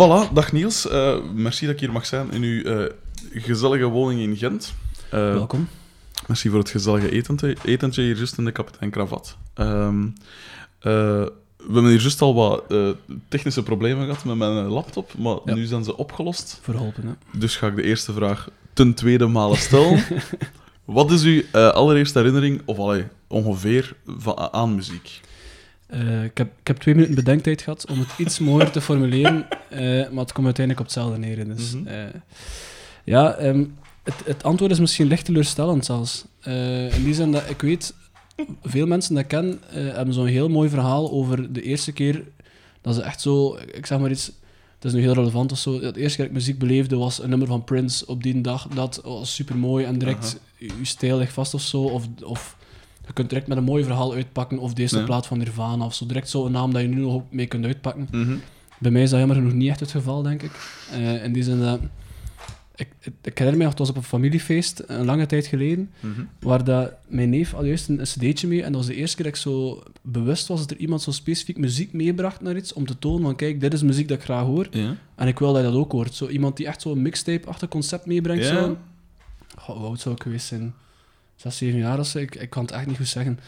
Voilà, dag Niels. Eh, merci dat ik hier mag zijn in uw eh, gezellige woning in Gent. Eh, Welkom. Merci voor het gezellige etentje, etentje hier juist in de kapitein Kravat. Ehm, eh, we hebben hier juist al wat technische problemen gehad met mijn laptop, maar Ja. nu zijn ze opgelost. Verholpen, hè. Dus ga ik de eerste vraag ten tweede malen stellen. wat is uw allereerste herinnering, of allee, ongeveer, van, aan muziek? Eh, ik, heb, ik heb twee minuten bedenktijd gehad om het iets mooier te formuleren, eh, maar het komt uiteindelijk op hetzelfde neer. Dus, Mhm. eh, ja, ehm, het, het antwoord is misschien licht teleurstellend zelfs. In die zin dat ik weet, veel mensen dat ik ken, hebben zo'n heel mooi verhaal over de eerste keer dat ze echt zo, ik zeg maar iets, het is nu heel relevant of zo, de eerste keer dat ik muziek beleefde was een nummer van Prince op die dag, dat was super mooi en direct je stijl ligt vast of zo, of, of je kunt direct met een mooi verhaal uitpakken, of deze Ja. plaat van Nirvana of zo, direct zo'n naam dat je nu nog mee kunt uitpakken. Bij mij is dat jammer genoeg niet echt het geval, denk ik. Eh, in die zin dat... Ik, ik herinner me nog, het was op een familiefeest, een lange tijd geleden, Mhm. waar dat, mijn neef had juist een, een cd'tje mee, en dat was de eerste keer dat ik zo bewust was dat er iemand zo specifiek muziek meebracht naar iets, om te tonen van, kijk, dit is muziek dat ik graag hoor, en ik wil dat je dat ook hoort. Zo iemand die echt zo'n mixtape-achtig concept meebrengt. Ja. Zo. Hoe oud zou ik geweest zijn? Zes, zeven jaar of zo? Ik, ik kan het echt niet goed zeggen.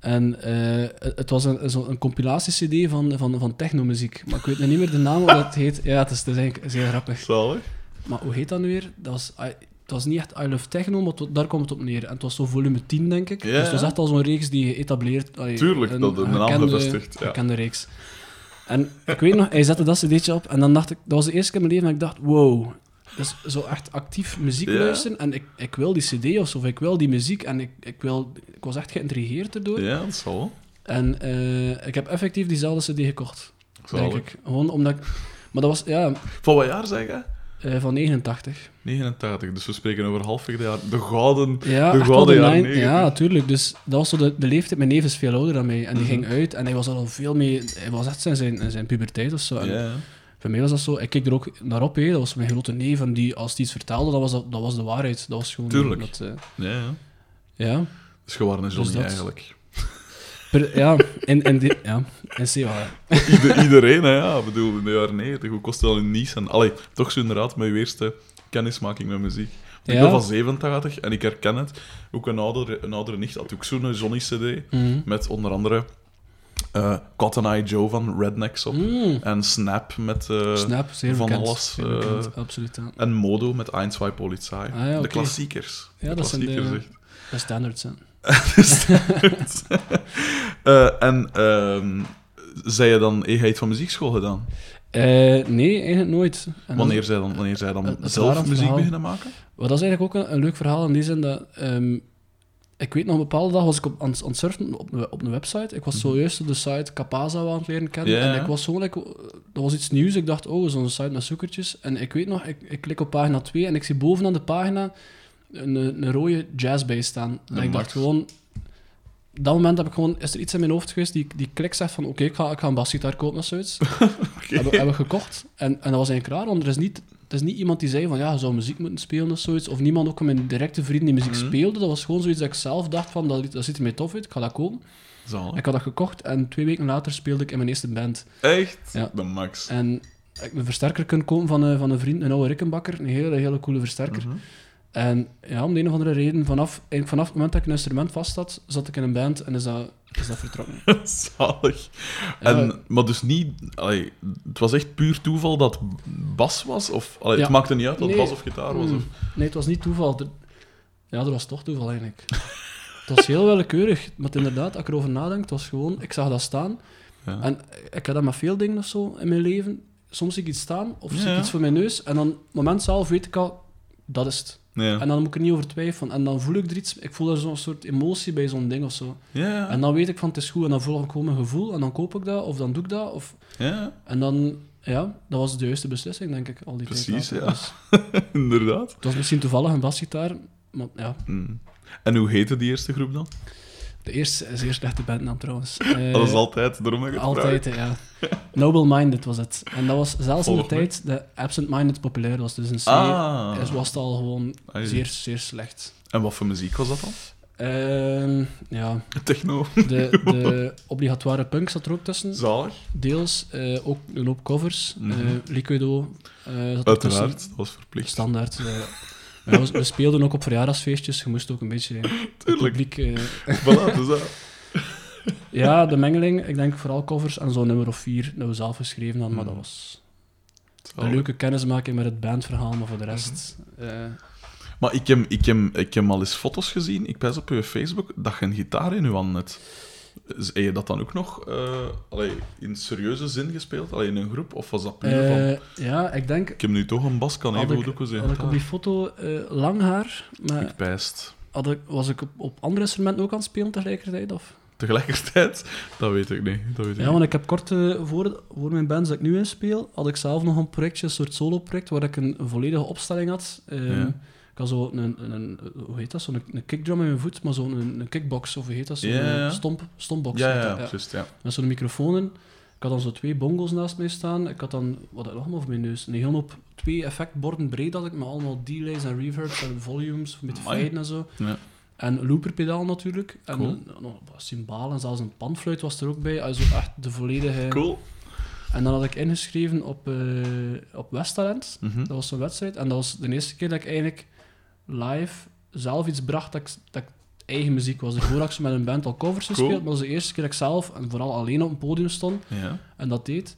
En eh, het het was een, zo een compilatie-cd van, van, van technomuziek. Maar ik weet nog niet meer de naam, hoe dat heet. Ja, het is, het is eigenlijk zeer grappig. Zalig. Maar hoe heet dat nu weer? Dat was, I- het was niet echt I Love Techno, maar het- daar komt het op neer. En het was zo volume 10, denk ik. Ja, Dus het was echt al zo'n reeks die geëtableerd... allee, Tuurlijk, dat een naam bevestigt, ja. gekende reeks. En ik weet nog, hij zette dat cd'tje op en dan dacht ik... Dat was de eerste keer in mijn leven dat ik dacht, wow... Dus zo echt actief muziek Ja. luisteren en ik, ik wil die cd of zo, of ik wil die muziek en ik, ik, wil, ik was echt geïntrigeerd erdoor. Ja, dat zal. En eh, ik heb effectief diezelfde cd gekocht, denk ik. Gewoon omdat ik... Maar dat was, ja, Van wat jaar zeg je? eh, van 89. 89, dus we spreken over halfweg de jaar. De gouden. Ja, De gouden wel de jaren nine- 90. Ja, tuurlijk. Dus dat was zo de, de leeftijd. Mijn neef is veel ouder dan mij. En die Mhm. ging uit en hij was al veel mee... Hij was echt in zijn, in zijn puberteit of zo. En Ja. Voor mij was dat zo... Ik keek er ook naar op. Dat was mijn grote neef. En die, als die iets vertelde, dat was, dat, dat was de waarheid. Dat was gewoon... Tuurlijk. Dat, eh, Ja, ja. ja. Dus je waren een dat- eigenlijk. Per- ja, en, en die, ja, en. Ieder- iedereen, hè, ja. Ik bedoel, in de jaren 90, hoe kost het al in Nice? En, allee, toch zo inderdaad met je eerste kennismaking met muziek. Ik ben van 87 en ik herken het. Ook een oudere, een oudere nicht had ook zo'n Johnny-cd. Mhm. Met onder andere eh, Cotton Eye Joe van Rednecks op. Mm. En Snap met... eh, Snap, van bekend. alles, eh, bekend, absoluut. Ja. En Modo met Ein, Zwei, Polizei. Ah, ja, De klassiekers. Ja, de dat zijn de- klassiekers. De standards, hè. Eh, en ehm zei je dan, hey, heeft van muziekschool gedaan? Nee, eigenlijk nooit. En Wanneer zij dan, wanneer zij dan zelf muziek verhaal- beginnen maken? Maar dat is eigenlijk ook een, een leuk verhaal in die zin dat... ehm, ik weet nog, een bepaalde dag was ik op, aan, het- aan het surfen op, op een website. Ik was zojuist op de site Capaza aan het leren kennen. Mhm. En ik was gewoon... like, dat was iets nieuws. Ik dacht, oh, zo'n site met zoekertjes. En ik weet nog, ik, ik klik op pagina 2 en ik zie bovenaan de pagina een, een rode jazzbass staan. En ik dacht gewoon... Op dat moment heb ik gewoon, is er iets in mijn hoofd geweest die, die klik zegt van oké, ik, ga, ik ga een basgitaar kopen of zoiets. hebben, hebben we gekocht. En, en dat was eigenlijk raar, want er is niet, is niet iemand die zei van ja, je zou muziek moeten spelen of zoiets. Of niemand, ook mijn directe vrienden die muziek Mhm. speelde. Dat was gewoon zoiets dat ik zelf dacht van dat, dat ziet er mij tof uit, ik ga dat kopen. Zalig. Ik had dat gekocht en twee weken later speelde ik in mijn eerste band. Echt? Ja. De max. En ik heb een versterker kunnen kopen van een, van een vriend, een oude Rickenbakker. Een hele, hele coole versterker. Mhm. En ja, om de een of andere reden, vanaf, vanaf het moment dat ik een instrument vast had, zat ik in een band en is dat, is dat vertrokken. Zalig. En, maar dus niet... Allee, het was echt puur toeval dat bas was? Of, allee, Ja. Het maakte niet uit dat Nee. bas of gitaar was? Mm. Of, Nee, het was niet toeval. Er- Ja, er was toch toeval eigenlijk. het was heel willekeurig, maar inderdaad, als ik erover nadenk, het was gewoon, ik zag dat staan. ja. En ik heb dat met veel dingen of zo in mijn leven. Soms zie ik iets staan, of zie ik iets voor mijn neus, en dan, moment zelf weet ik al, dat is het. Ja. En dan moet ik er niet over twijfelen. En dan voel ik er iets, ik voel er zo'n soort emotie bij zo'n ding of zo. ja. En dan weet ik van, het is goed, en dan volg ik gewoon mijn gevoel, en dan koop ik dat, of dan doe ik dat, of... ja, En dan, ja, dat was de juiste beslissing, denk ik, al die Precies, tijd. ja. later. Dus inderdaad. het was misschien toevallig een basgitaar, maar ja, Mm. En hoe heette die eerste groep dan? De eerste zeer slechte bandnaam trouwens. Eh, dat is altijd, daarom dat ik het altijd, ja. Noble Minded was het. En dat was zelfs in de me. tijd dat Absent Minded populair was. Dus een C. Ah. is- was het al gewoon Ah, zeer, zeer slecht. En wat voor muziek was dat dan? Ehm, ja, Techno. de, de obligatoire punk zat er ook tussen. Zalig. Deels, eh, ook een hoop covers. Eh, Liquido eh, zat er. Uiteraard, dat was verplicht. Standaard. Ja, we, we speelden ook op verjaardagsfeestjes. Je moest ook een beetje het publiek... eh, Voilà, dus dat. ja, de mengeling. Ik denk vooral covers en zo'n nummer of vier dat we zelf geschreven hadden. Maar dat Mhm. was een leuke kennismaking met het bandverhaal. Maar voor de rest... Mhm. eh, Maar ik heb, ik, heb, ik heb al eens foto's gezien, ik pijs op je Facebook, dat je een gitaar in je hand hebt. Heb je dat dan ook nog eh, allee, in serieuze zin gespeeld? Allee, in een groep? Of was dat puur van... eh, ja, ik denk... Ik heb nu toch een bas, kan even goed ook had ik op die foto eh, lang haar, maar Ik pijst. had ik, was ik op, op andere instrumenten ook aan het spelen tegelijkertijd? Of? Tegelijkertijd? Dat weet ik niet. Dat weet ik Ja, want ik heb kort voor, voor mijn band dat ik nu in speel, had ik zelf nog een projectje, een soort solo-project, waar ik een, volledige opstelling had. Ehm, Ja. Ik had zo een, hoe heet dat, zo'n een kickdrum in mijn voet, maar zo'n een, een kickbox, of hoe heet dat, zo'n Ja, ja. stomp, stompbox. Ja, ja, ja. Met zo'n microfoon in. Ik had dan zo twee bongos naast mij staan. Ik had dan, wat had ik nog maar over mijn neus? Een hele hoop, twee effectborden breed had ik, met allemaal delays en reverbs en volumes, met faden en zo. Ja. En looperpedaal natuurlijk. En Cool. nog cymbalen en zelfs een panfluit was er ook bij. Also echt de volledige... Cool. En dan had ik ingeschreven op, eh op Westtalent. Mhm. Dat was zo'n wedstrijd. En dat was de eerste keer dat ik eigenlijk live zelf iets bracht dat ik, dat ik eigen muziek was. Daarvoor had ik zo met een band al covers gespeeld, Cool. maar dat was de eerste keer dat ik zelf, en vooral alleen op een podium stond, Ja. en dat deed.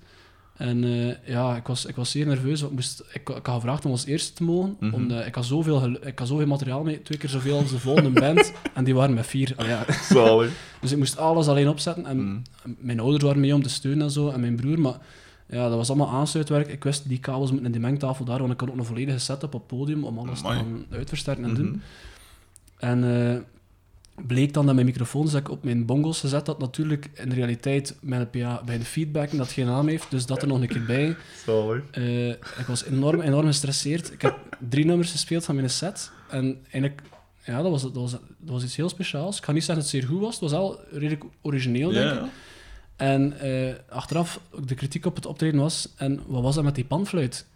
En eh, ja, ik was, ik was zeer nerveus. Want ik, moest, ik, ik had gevraagd om als eerste te mogen. Mhm. omdat ik, had zoveel, ik had zoveel materiaal mee, twee keer zoveel als de volgende band. En die waren met vier. Allee, ja. Dus ik moest alles alleen opzetten. En Mm. mijn ouders waren mee om te steunen en zo. En mijn broer. Maar ja, dat was allemaal aansluitwerk. Ik wist, die kabels moeten in die mengtafel daar. Want ik had ook een volledige setup op het podium om alles te gaan uitversterken en Mhm. doen. En eh, bleek dan dat mijn microfoons dat ik op mijn bongos gezet had, natuurlijk in de realiteit met een PA bij de feedback dat geen naam heeft. Dus dat er nog een keer bij. Zalig. Eh, ik was enorm, enorm gestresseerd. Ik heb drie nummers gespeeld van mijn set. En eigenlijk, ja, dat was, dat was, dat was iets heel speciaals. Ik ga niet zeggen dat het zeer goed was. Het was wel redelijk origineel, denk ik. En eh, achteraf, ook de kritiek op het optreden was, en wat was dat met die panfluit?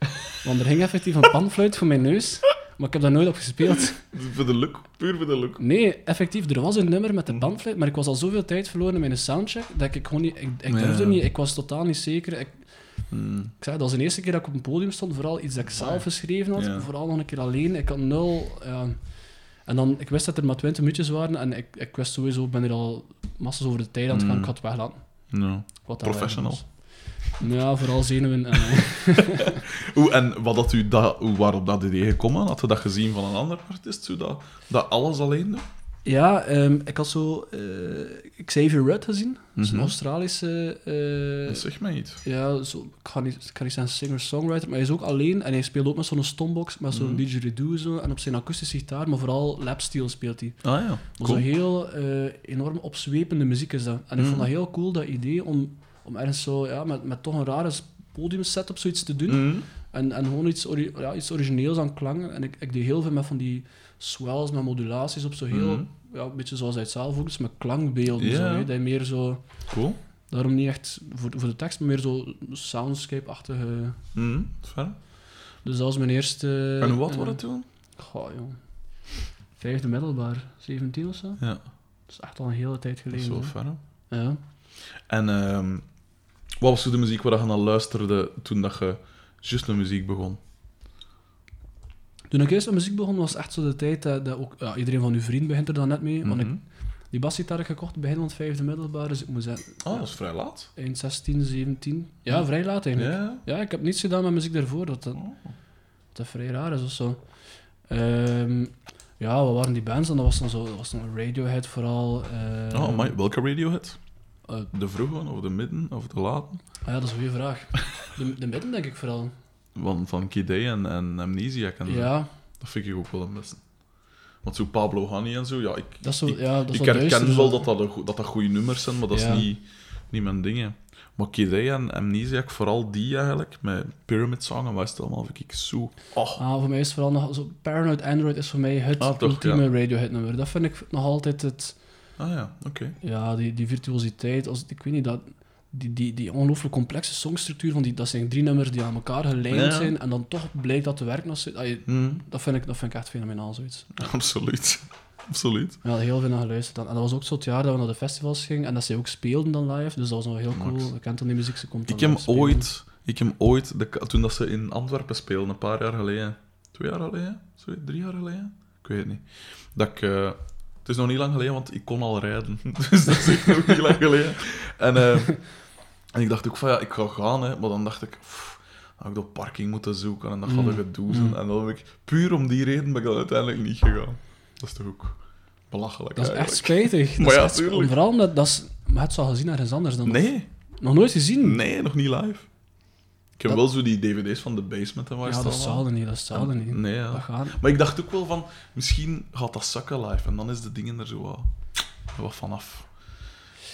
Want er hing effectief een panfluit voor mijn neus, maar ik heb daar nooit op gespeeld. Voor de look. Puur voor de look. Nee, effectief, er was een nummer met de panfluit, maar ik was al zoveel tijd verloren in mijn soundcheck, dat ik gewoon niet... Ik, ik durfde Ja. niet, ik was totaal niet zeker. Ik, Mm. ik zei, dat was de eerste keer dat ik op een podium stond, vooral iets dat ik zelf geschreven had, Ja. vooral nog een keer alleen. Ik had nul... Ja. En dan, ik wist dat er maar 20 minuutjes waren, en ik, ik wist sowieso, ik ben er al massas over de tijd aan het gaan, Mm. ik had het weglaten. Ja. Wat dat Professional. Ja, vooral zenuwen. En, eh, Hoe, en wat had u dat, waarop dat idee gekomen? Had u dat gezien van een ander artiest? Zo dat, dat alles alleen doet? Ja, ehm, ik had zo eh, Xavier Rudd gezien. Dat is een Mhm. Australische... eh, Dat zegt mij niet. ja, zo, ik, ga niet, ik ga niet zeggen singer-songwriter, maar hij is ook alleen. En hij speelt ook met zo'n stombox, met zo'n Mhm. didgeridoo zo, en op zijn akoestische gitaar, maar vooral lapsteel speelt hij. Ah ja, cool. zo'n heel eh, enorm opzwepende muziek is dat. En ik Mhm. vond dat heel cool, dat idee, om, om ergens zo, ja, met, met toch een rare podiumset op zoiets te doen. Mhm. En, en gewoon iets, ori- ja, iets origineels aan klangen. En ik, ik deed heel veel met van die swells, met modulaties op zo heel... Mhm. Ja, een beetje zoals hij het zelf ook is, met klankbeelden. Ja. Zo, hè. Dat je meer zo... Cool. Daarom niet echt voor, voor de tekst, maar meer zo soundscape-achtige... Fijn. Dus dat was mijn eerste... En wat eh, was het toen? Goh, joh. Vijfde middelbaar. 17 of zo. Ja, Dat is echt al een hele tijd geleden. fijn. Ja. En ehm, wat was zo de muziek waar je naar luisterde toen dat je juist naar muziek begon? Toen ik eerst met muziek begon, was echt zo de tijd dat, dat ook... Ja, iedereen van uw vrienden begint er dan net mee. Want ik, Mhm. die basgitaar heb ik gekocht begin van het vijfde middelbaar. Dus ik moet zeggen, Oh, dat is vrij laat. eind 16, 17. Ja, vrij laat eigenlijk. Ja. Ja, ik heb niets gedaan met muziek daarvoor, dat dat, Oh. dat vrij raar is of zo. Ehm, ja, wat waren die bands dan? Dat was dan zo, dat was dan Radiohead vooral. eh, Oh, amai. welke Radiohead? eh, De vroege, of de midden, of de late? ah ja, dat is een goede vraag. De, de midden denk ik vooral. Van, van Kid en, en Amnesiac en. Ja, Dat vind ik ook wel een beste. Want zo Pablo Honey en zo, ja, ik, dat zo, ik, ja, dat ik herken duister, wel dat dat, een dat dat goede nummers zijn, maar dat Ja. is niet, niet mijn dingen. Maar Kid en Amnesiac, vooral die eigenlijk, met Pyramid Song en wat het allemaal, vind ik zo... Oh, Ah, voor mij is vooral nog zo... Paranoid Android is voor mij het Ah, toch, ultieme Radiohead-nummer. Dat vind ik nog altijd het... ah ja, oké. Ja, die, die virtuositeit, als, ik weet niet, dat, die, die, die ongelooflijk complexe songstructuur, van die, dat zijn drie nummers die aan elkaar gelijmd Ja. zijn, en dan toch blijkt dat te werken. Als, ah, je- Hm, dat, vind ik, dat vind ik echt fenomenaal, zoiets. absoluut. absoluut. Ja, heel veel naar geluisterd. En dat was ook zo het jaar dat we naar de festivals gingen en dat ze ook speelden dan live. Dus dat was nog heel Max. cool. Je kent dan die muziek, ze komt Ik heb ooit, ik heb ooit de, toen dat ze in Antwerpen speelden, een paar jaar geleden, twee jaar geleden, Sorry, drie jaar geleden, ik weet het niet. Dat ik, eh, het is nog niet lang geleden, want ik kon al rijden, dus dat is nog niet lang geleden. En, eh, en ik dacht ook van ja, ik ga gaan, hè, maar dan dacht ik. pff, dan had ik de parking moeten zoeken en dat gaat Mm. een gedoe zijn. Mm. En dan heb ik, puur om die reden, ben ik dan uiteindelijk niet gegaan. Dat is toch ook belachelijk Dat is echt spijtig. Maar ja. Vooral omdat dat is... Maar het is al gezien ergens anders dan... Nee, Nog nooit gezien? nee, nog niet live. Ik heb Dat- wel zo die dvd's van The Basement en waar Ja, het dat zal niet, dat zal niet. Nee, ja. Dat gaat... Maar ik dacht ook wel van, misschien gaat dat zakken live en dan is de dingen er zo wat, wat vanaf.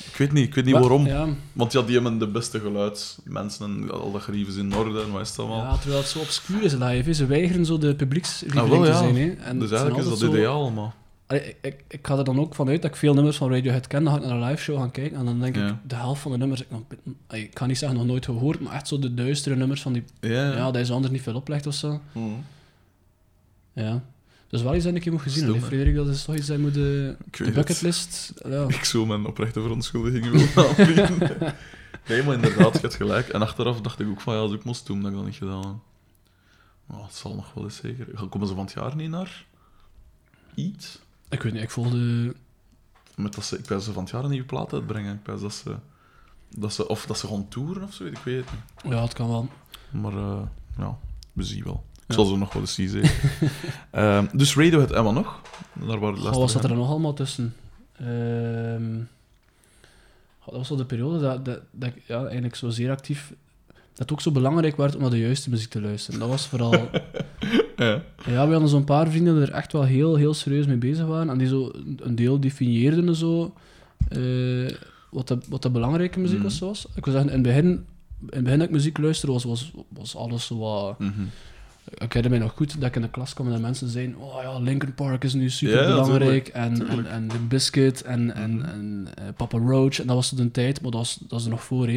Ik weet niet, ik weet niet Maar- waarom. Ja, Want ja, die hebben de beste geluidsmensen en al dat gerief is in orde en wat is het allemaal. ja, terwijl het zo obscuur is live. hè. Ze weigeren zo de publiekslieveling Ah, wel, te zijn. Hè. En dus eigenlijk is dat zo- ideaal allemaal. Allee, ik, ik, ga er dan ook vanuit dat ik veel nummers van Radiohead ken. Dan ga ik naar een live show gaan kijken en dan denk Ja. ik, de helft van de nummers, ik, nog, allee, ik ga niet zeggen nog nooit gehoord, maar echt zo de duistere nummers van die, Ja, ja, dat is anders niet veel oplegt of zo. Mhm. Ja. Dus wel iets dat ik moet gezien? Frederik, dat is toch iets dat je moet... De, Ik de bucketlist... Ja. Ik zou mijn oprechte verontschuldiging willen aanbieden. nee, maar inderdaad, je hebt gelijk. En achteraf dacht ik ook van, ja, als ik moest doen, dat ik dat niet gedaan heb. Maar het zal nog wel eens zeker. Komen ze van het jaar niet naar iets? Ik weet niet, ik volgde... Met dat ze, ik dat ze van het jaar een nieuwe plaat uitbrengen. Ik weet dat ze, dat ze, of dat ze gaan toeren of zo, ik weet het niet. Ja, het kan wel. Maar eh, ja, we zien wel. Ik zal ze nog wel eens zien. Ehm, dus Radiohead en wat nog? Daar wat zat er nog allemaal tussen? Ehm, dat was zo de periode dat, dat, dat ik ja, eigenlijk zo zeer actief... Dat het ook zo belangrijk werd om naar de juiste muziek te luisteren. Dat was vooral... Ja. Ja, we hadden zo'n paar vrienden die er echt wel heel, heel serieus mee bezig waren. En die zo een deel definieerden zo, eh, wat, de, wat de belangrijke muziek Mhm. was. Ik wil zeggen, in het begin, in het begin dat ik muziek luisterde, was, was, was alles zo wat... Mhm. Ik herinner mij nog goed dat ik in de klas kwam en dat mensen zeiden oh ja, Linkin Park is nu super Ja, belangrijk. en, en, en The Biscuit en, en, Mhm. en eh, Papa Roach. En dat was een tijd, maar dat was, dat is er nog voor, hè.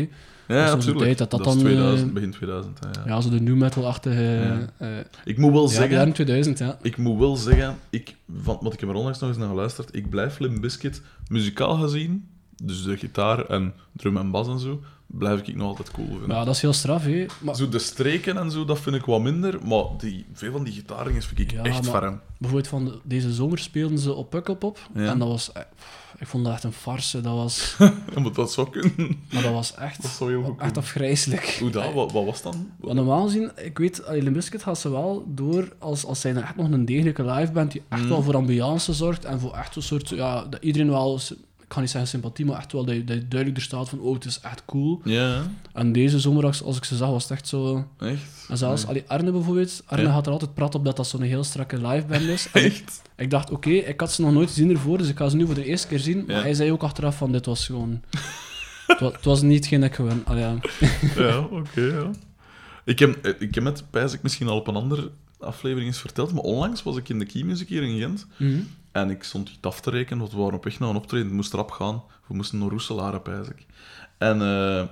Ja, was zo'n natuurlijk. tijd dat dat is dan, 2000, eh, begin 2000. hè, ja. Ja, zo de new metal-achtige... Ja. eh, Ik moet wel ja, zeggen... jaren 2000, ja. Ik moet wel zeggen, ik, van, want ik heb er onlangs nog eens naar geluisterd, ik blijf Limp Bizkit muzikaal gezien, dus de gitaar en drum en bas en zo, blijf ik nog altijd cool vinden. Ja, dat is heel straf, hè. Maar Zo de streken en zo, dat vind ik wat minder, maar die, veel van die gitaringen vind ik Ja, echt maar- ferm. bijvoorbeeld van de- deze zomer speelden ze op Pukkelpop. Ja. En dat was... pff, Ik vond dat echt een farce. Dat was... Maar dat zou kunnen. Maar dat was echt... Dat zou heel goed Echt afgrijzelijk. Hoe dat? Wat, wat was dan? Normaal gezien, ik weet, Limp Bizkit gaat ze wel door als, als zij echt nog een degelijke live band die echt Mm. wel voor ambiance zorgt en voor echt een soort, ja, dat iedereen wel, kan niet zeggen sympathie, maar echt wel dat je, dat je duidelijk er staat van, oh, het is echt cool. Ja, En deze zomer, als, ik ze zag, was het echt zo... echt? En zelfs, Nee. allee, Arne bijvoorbeeld, Arne Ja. had er altijd prat op dat dat zo'n heel strakke live band is. En ik, Echt? ik dacht, oké, ik had ze nog nooit gezien ervoor, dus ik ga ze nu voor de eerste keer zien. Maar Ja. hij zei ook achteraf van, dit was gewoon... het, was, het was niet geen ik gewoon... Ja. Ja, oké, ja. Ik heb, eh, ik heb het, pijs ik misschien al op een andere aflevering eens verteld, maar onlangs was ik in de Key Music hier in Gent Mhm. En ik stond iets af te rekenen, want we waren op weg naar een optreden, het moest erop gaan. We moesten naar Roeselare, pijs ik. En eh, eh,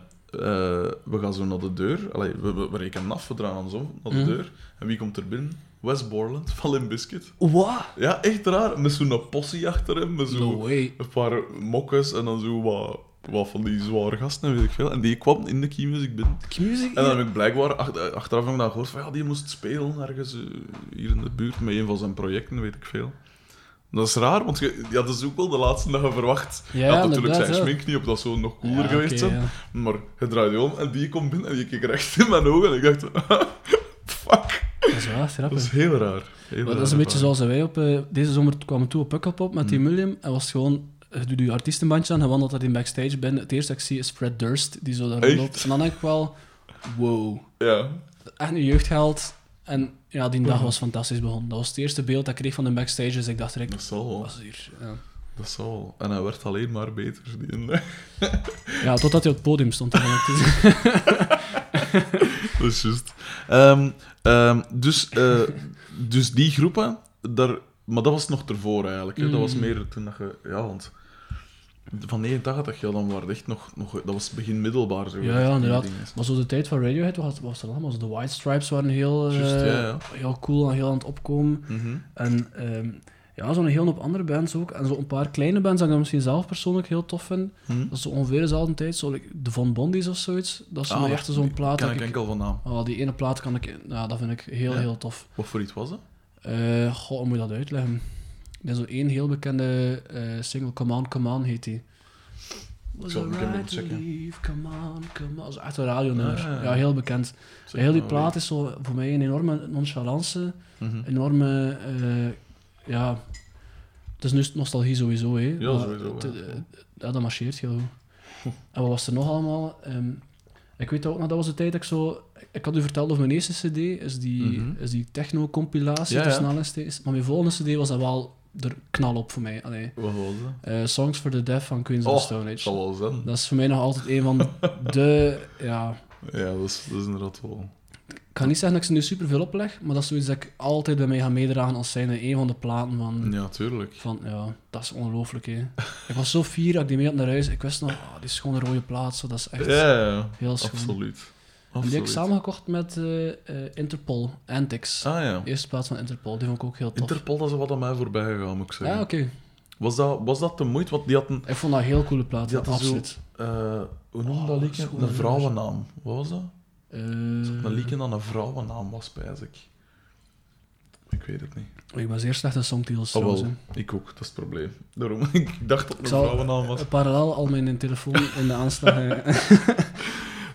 we gaan zo naar de deur, Allee, we, we, we rekenen af, we draaien ons om naar de Mhm. deur. En wie komt er binnen? Wes Borland van Limp Bizkit. Wat? Ja, echt raar. Met zo'n possie achter hem, met zo No way. een paar mokkes en dan zo wat, wat van die zware gasten, weet ik veel. En die kwam in de Key Music binnen. Music? En dan heb ik blijkbaar ach- achteraf nog gehoord van ja, die moest spelen ergens eh, hier in de buurt met een van zijn projecten, weet ik veel. Dat is raar, want je, ja, dat is ook wel de laatste dat je verwacht. Ja, Ja, natuurlijk zijn schmink niet op, dat zou nog cooler Ja, geweest oké, zijn. ja. Maar je draait je om en die komt binnen en je kijkt recht in mijn ogen en ik dacht, fuck. Dat is wel echt Dat grappig. is heel raar. Heel Maar dat is een beetje zoals wij op... eh, deze zomer kwamen toe op Pukkelpop met die Mm. William. En was gewoon... Je doet je artiestenbandje aan, je wandelt daar in backstage binnen. Het eerste dat ik zie is Fred Durst, die zo daar rondloopt. En dan denk ik wel... Wow. Ja, Echt een jeugdheld. En ja, die dag was fantastisch begonnen. Dat was het eerste beeld dat ik kreeg van de backstage. Dus ik dacht direct... dat zal is hier? Ja. Dat zal. En hij werd alleen maar beter. Die ja, totdat hij op het podium stond. dat is juist. Ehm, ehm, dus, eh, dus die groepen, daar, maar dat was nog ervoor eigenlijk. Hè. Dat was Mm. meer toen dat je... Ja, want van 89, ja, dan waren echt nog, nog... Dat was begin middelbaar. Zo, Ja, ja, inderdaad. Maar zo de tijd van Radiohead was, was er allemaal. Zo de White Stripes waren heel, eh, Juist, ja, ja. heel cool en heel aan het opkomen. Mhm. En ehm, ja, zo'n heel hoop andere bands ook. En zo een paar kleine bands dat ik misschien zelf persoonlijk heel tof vind. Hm? Dat is zo ongeveer dezelfde tijd. Zo, like de Von Bondies of zoiets. Dat is Ah, echt zo'n plaat. Ken ik ik, enkel van naam. oh, die ene plaat kan ik... Ja, dat vind ik heel, Ja? heel tof. Wat voor iets was dat? Eh goh, hoe moet je dat uitleggen? Er is zo één heel bekende eh, single, Come On, Come On heet die. Was zal right moeten checken. leave, come on, come on. Dat is echt een radionummer. Ah, ja. ja, heel bekend. Heel die plaat is zo voor mij een enorme nonchalance, Mhm. enorme, eh, ja, het is nu nostalgie sowieso, hè. Ja, maar sowieso, het- ja. eh, ja, dat marcheert heel goed. En wat was er nog allemaal? Ehm, ik weet ook nog, dat was de tijd dat ik zo... Ik had u verteld over mijn eerste cd, is die, Mhm. is die techno-compilatie Ja, ja. Maar mijn volgende cd was dat wel er knal op voor mij. Allee. Wat was dat? Eh, Songs for the Deaf van Queens of Oh, the Stone Age. wel zijn. Dat is voor mij nog altijd een van de... Ja, Ja, dat is, dat is inderdaad wel... ik ga niet zeggen dat ik ze nu superveel opleg, maar dat is zoiets dat ik altijd bij mij ga meedragen als zijnde een van de platen van... Ja, tuurlijk. Van, ja, dat is ongelooflijk, hè. Ik was zo fier dat ik die mee had naar huis. Ik wist nog, ah, die is gewoon een rode plaat, zo, dat is echt Ja, ja, ja. heel schoon. absoluut. En die heb ik samengekocht met eh, eh, Interpol, Antics. Ah ja. Eerste plaats van Interpol, die vond ik ook heel tof. Interpol, dat is wat aan mij voorbij gegaan, moet ik zeggen. ja, oké. was, dat, was dat de moeite? Want die had een... Ik vond dat een heel coole plaat, Die had zo- absoluut. eh, hoe noemde Oh, dat liedje? Een nummer. vrouwennaam. Wat was dat? Een liedje dat een vrouwennaam was, spijs ik. Ik weet het niet. ik ben zeer slecht in songtitels, Oh, wel. Ik ook, dat is het probleem. Daarom, ik dacht dat het een vrouwennaam was. Parallel al mijn telefoon in de aanslag.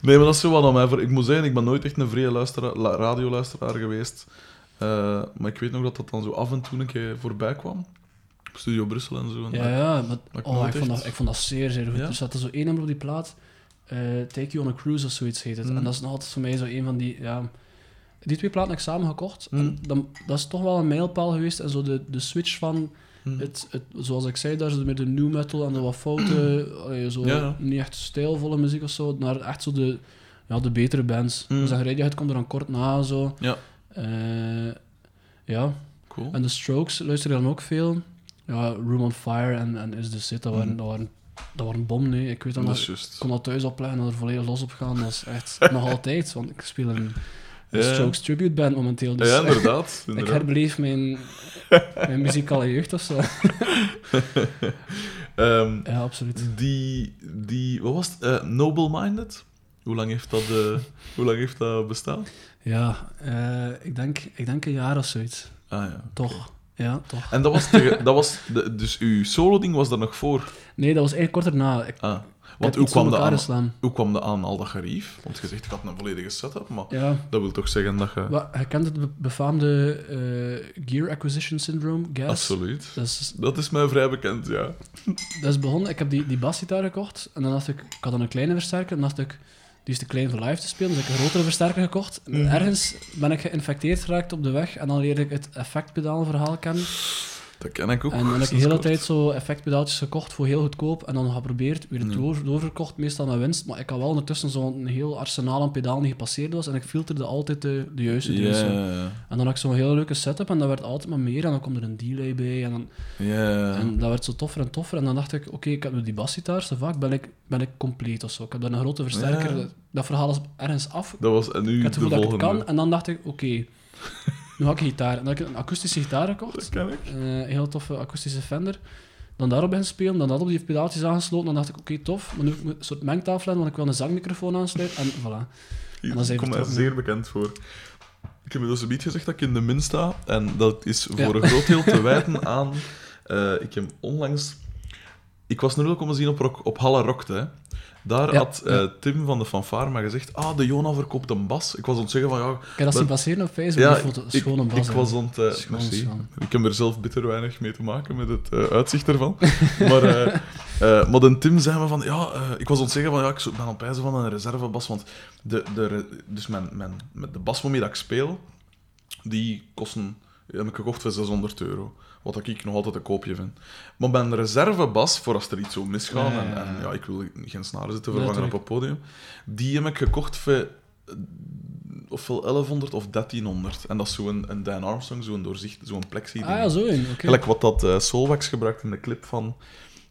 Nee, maar dat is zo wat aan mij. Ik moet zeggen, ik ben nooit echt een vrije luisteraar, radioluisteraar geweest. Eh, maar ik weet nog dat dat dan zo af en toe een keer voorbij kwam. Op Studio Brussel en zo. En Ja, dat- ja, maar, ik oh, ik, vond dat, ik vond dat zeer, zeer goed. Ja? Er zat er zo één nummer op die plaat, eh, Take You on a Cruise of zoiets heet het. Mm. En dat is nog altijd voor mij zo een van die, ja... Die twee platen heb ik samen gekocht. Mm. En dan, dat is toch wel een mijlpaal geweest. En zo de, de switch van, Hm. het, het, zoals ik zei, daar zo met de new metal en de wat foute, allee, zo Ja. niet echt stijlvolle muziek of zo, naar echt zo de, ja, de betere bands. Mm. Dus dat Radiohead komt er dan kort na, zo. Ja. Eh, ja, Cool. en de Strokes luister je dan ook veel. Ja, Room on Fire en, en Is The Sit, dat waren, Mhm. dat waren, dat waren bom, nee. Ik weet dat dat is ik kon dat thuis opleggen en er volledig los op gaan. Dat is echt nog altijd, want ik speel een, een. Strokes tribute band momenteel. Dus ja, inderdaad. ik inderdaad. herbeleef mijn, mijn muzikale jeugd of zo. Ehm, Ja, absoluut. die, die, wat was het? Eh, Noble-minded? Hoe lang heeft dat, eh, hoe lang heeft dat bestaan? Ja, eh, ik, denk, ik denk een jaar of zoiets. Ah ja. Toch. Ja, toch. En dat was, dat was de, dus uw solo-ding was daar nog voor. Nee, dat was eigenlijk kort erna. Ik, Ah. Want hoe kwam, aan, hoe kwam dat aan al dat gerief? Want je zegt, ik had een volledige setup, maar Ja, dat wil toch zeggen dat je... Wa- je kent het be- befaamde eh, Gear Acquisition Syndrome, GAS. Absoluut. Dat is, Dat is mij vrij bekend, ja. dat is begonnen. Ik heb die, die basgitaar gekocht. En dan dacht ik, ik had dan een kleine versterker. En dan dacht ik, die is te klein voor live te spelen. Dus ik heb een grotere versterker gekocht. En Mhm. ergens ben ik geïnfecteerd geraakt op de weg. En dan leerde ik het effectpedaalverhaal kennen. Dat ken ik ook. En dan heb ik de hele kort. tijd zo effectpedaaltjes gekocht voor heel goedkoop. En dan geprobeerd, weer Ja. door, doorverkocht, meestal met winst. Maar ik had wel ondertussen zo'n heel arsenaal aan pedalen die gepasseerd was. En ik filterde altijd de, de juiste ja, En dan had ik zo'n hele leuke setup en dat werd altijd maar meer. En dan komt er een delay bij. En, dan, en dat werd zo toffer en toffer. En dan dacht ik, oké, ik heb nu die basgitaar. zo vaak ben ik, ben ik compleet of zo. Ik heb daar een grote versterker. Dat, verhaal is ergens af. Dat was en nu Ik had de het gevoel dat ik volgende. het kan. En dan dacht ik, oké, nu ga ik gitaar. En dan heb ik een akoestische gitaar Dat gekocht. ken ik. Eh, een heel toffe akoestische Fender. Dan daarop ben spelen, dan dat op die pedaaltjes aangesloten. Dan dacht ik, oké, tof. Maar nu heb ik een soort mengtafel hebben, want ik wil een zangmicrofoon aansluiten. En voilà. En we komt mij vertrokken. zeer bekend voor. Ik heb dus een beetje gezegd dat ik in de min sta. En dat is Ja. voor een groot deel te wijten aan... eh, ik heb onlangs... Ik was nu ook komen zien op, rock, op Halle Rockte. Daar Ja, had eh. Tim van de Fanfare maar gezegd... Ah, de Jona verkoopt een bas. Ik was aan het zeggen van... Ja, heb dat zien passeren op Facebook. ja foto. ik, Schone bas. ik was aan het... eh, Schoon, merci. schoon. Ik heb er zelf bitter weinig mee te maken met het eh, uitzicht ervan. maar, maar de Tim zei me van... Ja, ik was aan het zeggen van... Ja, ik ben aan het pijzen van een reservebas. Want de, de, dus mijn, mijn, met de bas waarmee dat ik speel... Die kosten... Die heb ik gekocht voor 600 euro. Wat ik nog altijd een koopje vind. Maar mijn reservebas, voor als er iets zo misgaat... En, ja. en ja, ik wil geen snaren zitten vervangen op het podium. Die heb ik gekocht voor... eh, Ofwel 1100 of 1300. En dat is zo'n een Dan Armstrong, zo'n doorzicht, zo'n plexi Ah ja, zo in. Oké. Gelijk wat dat Solwax gebruikt in de clip van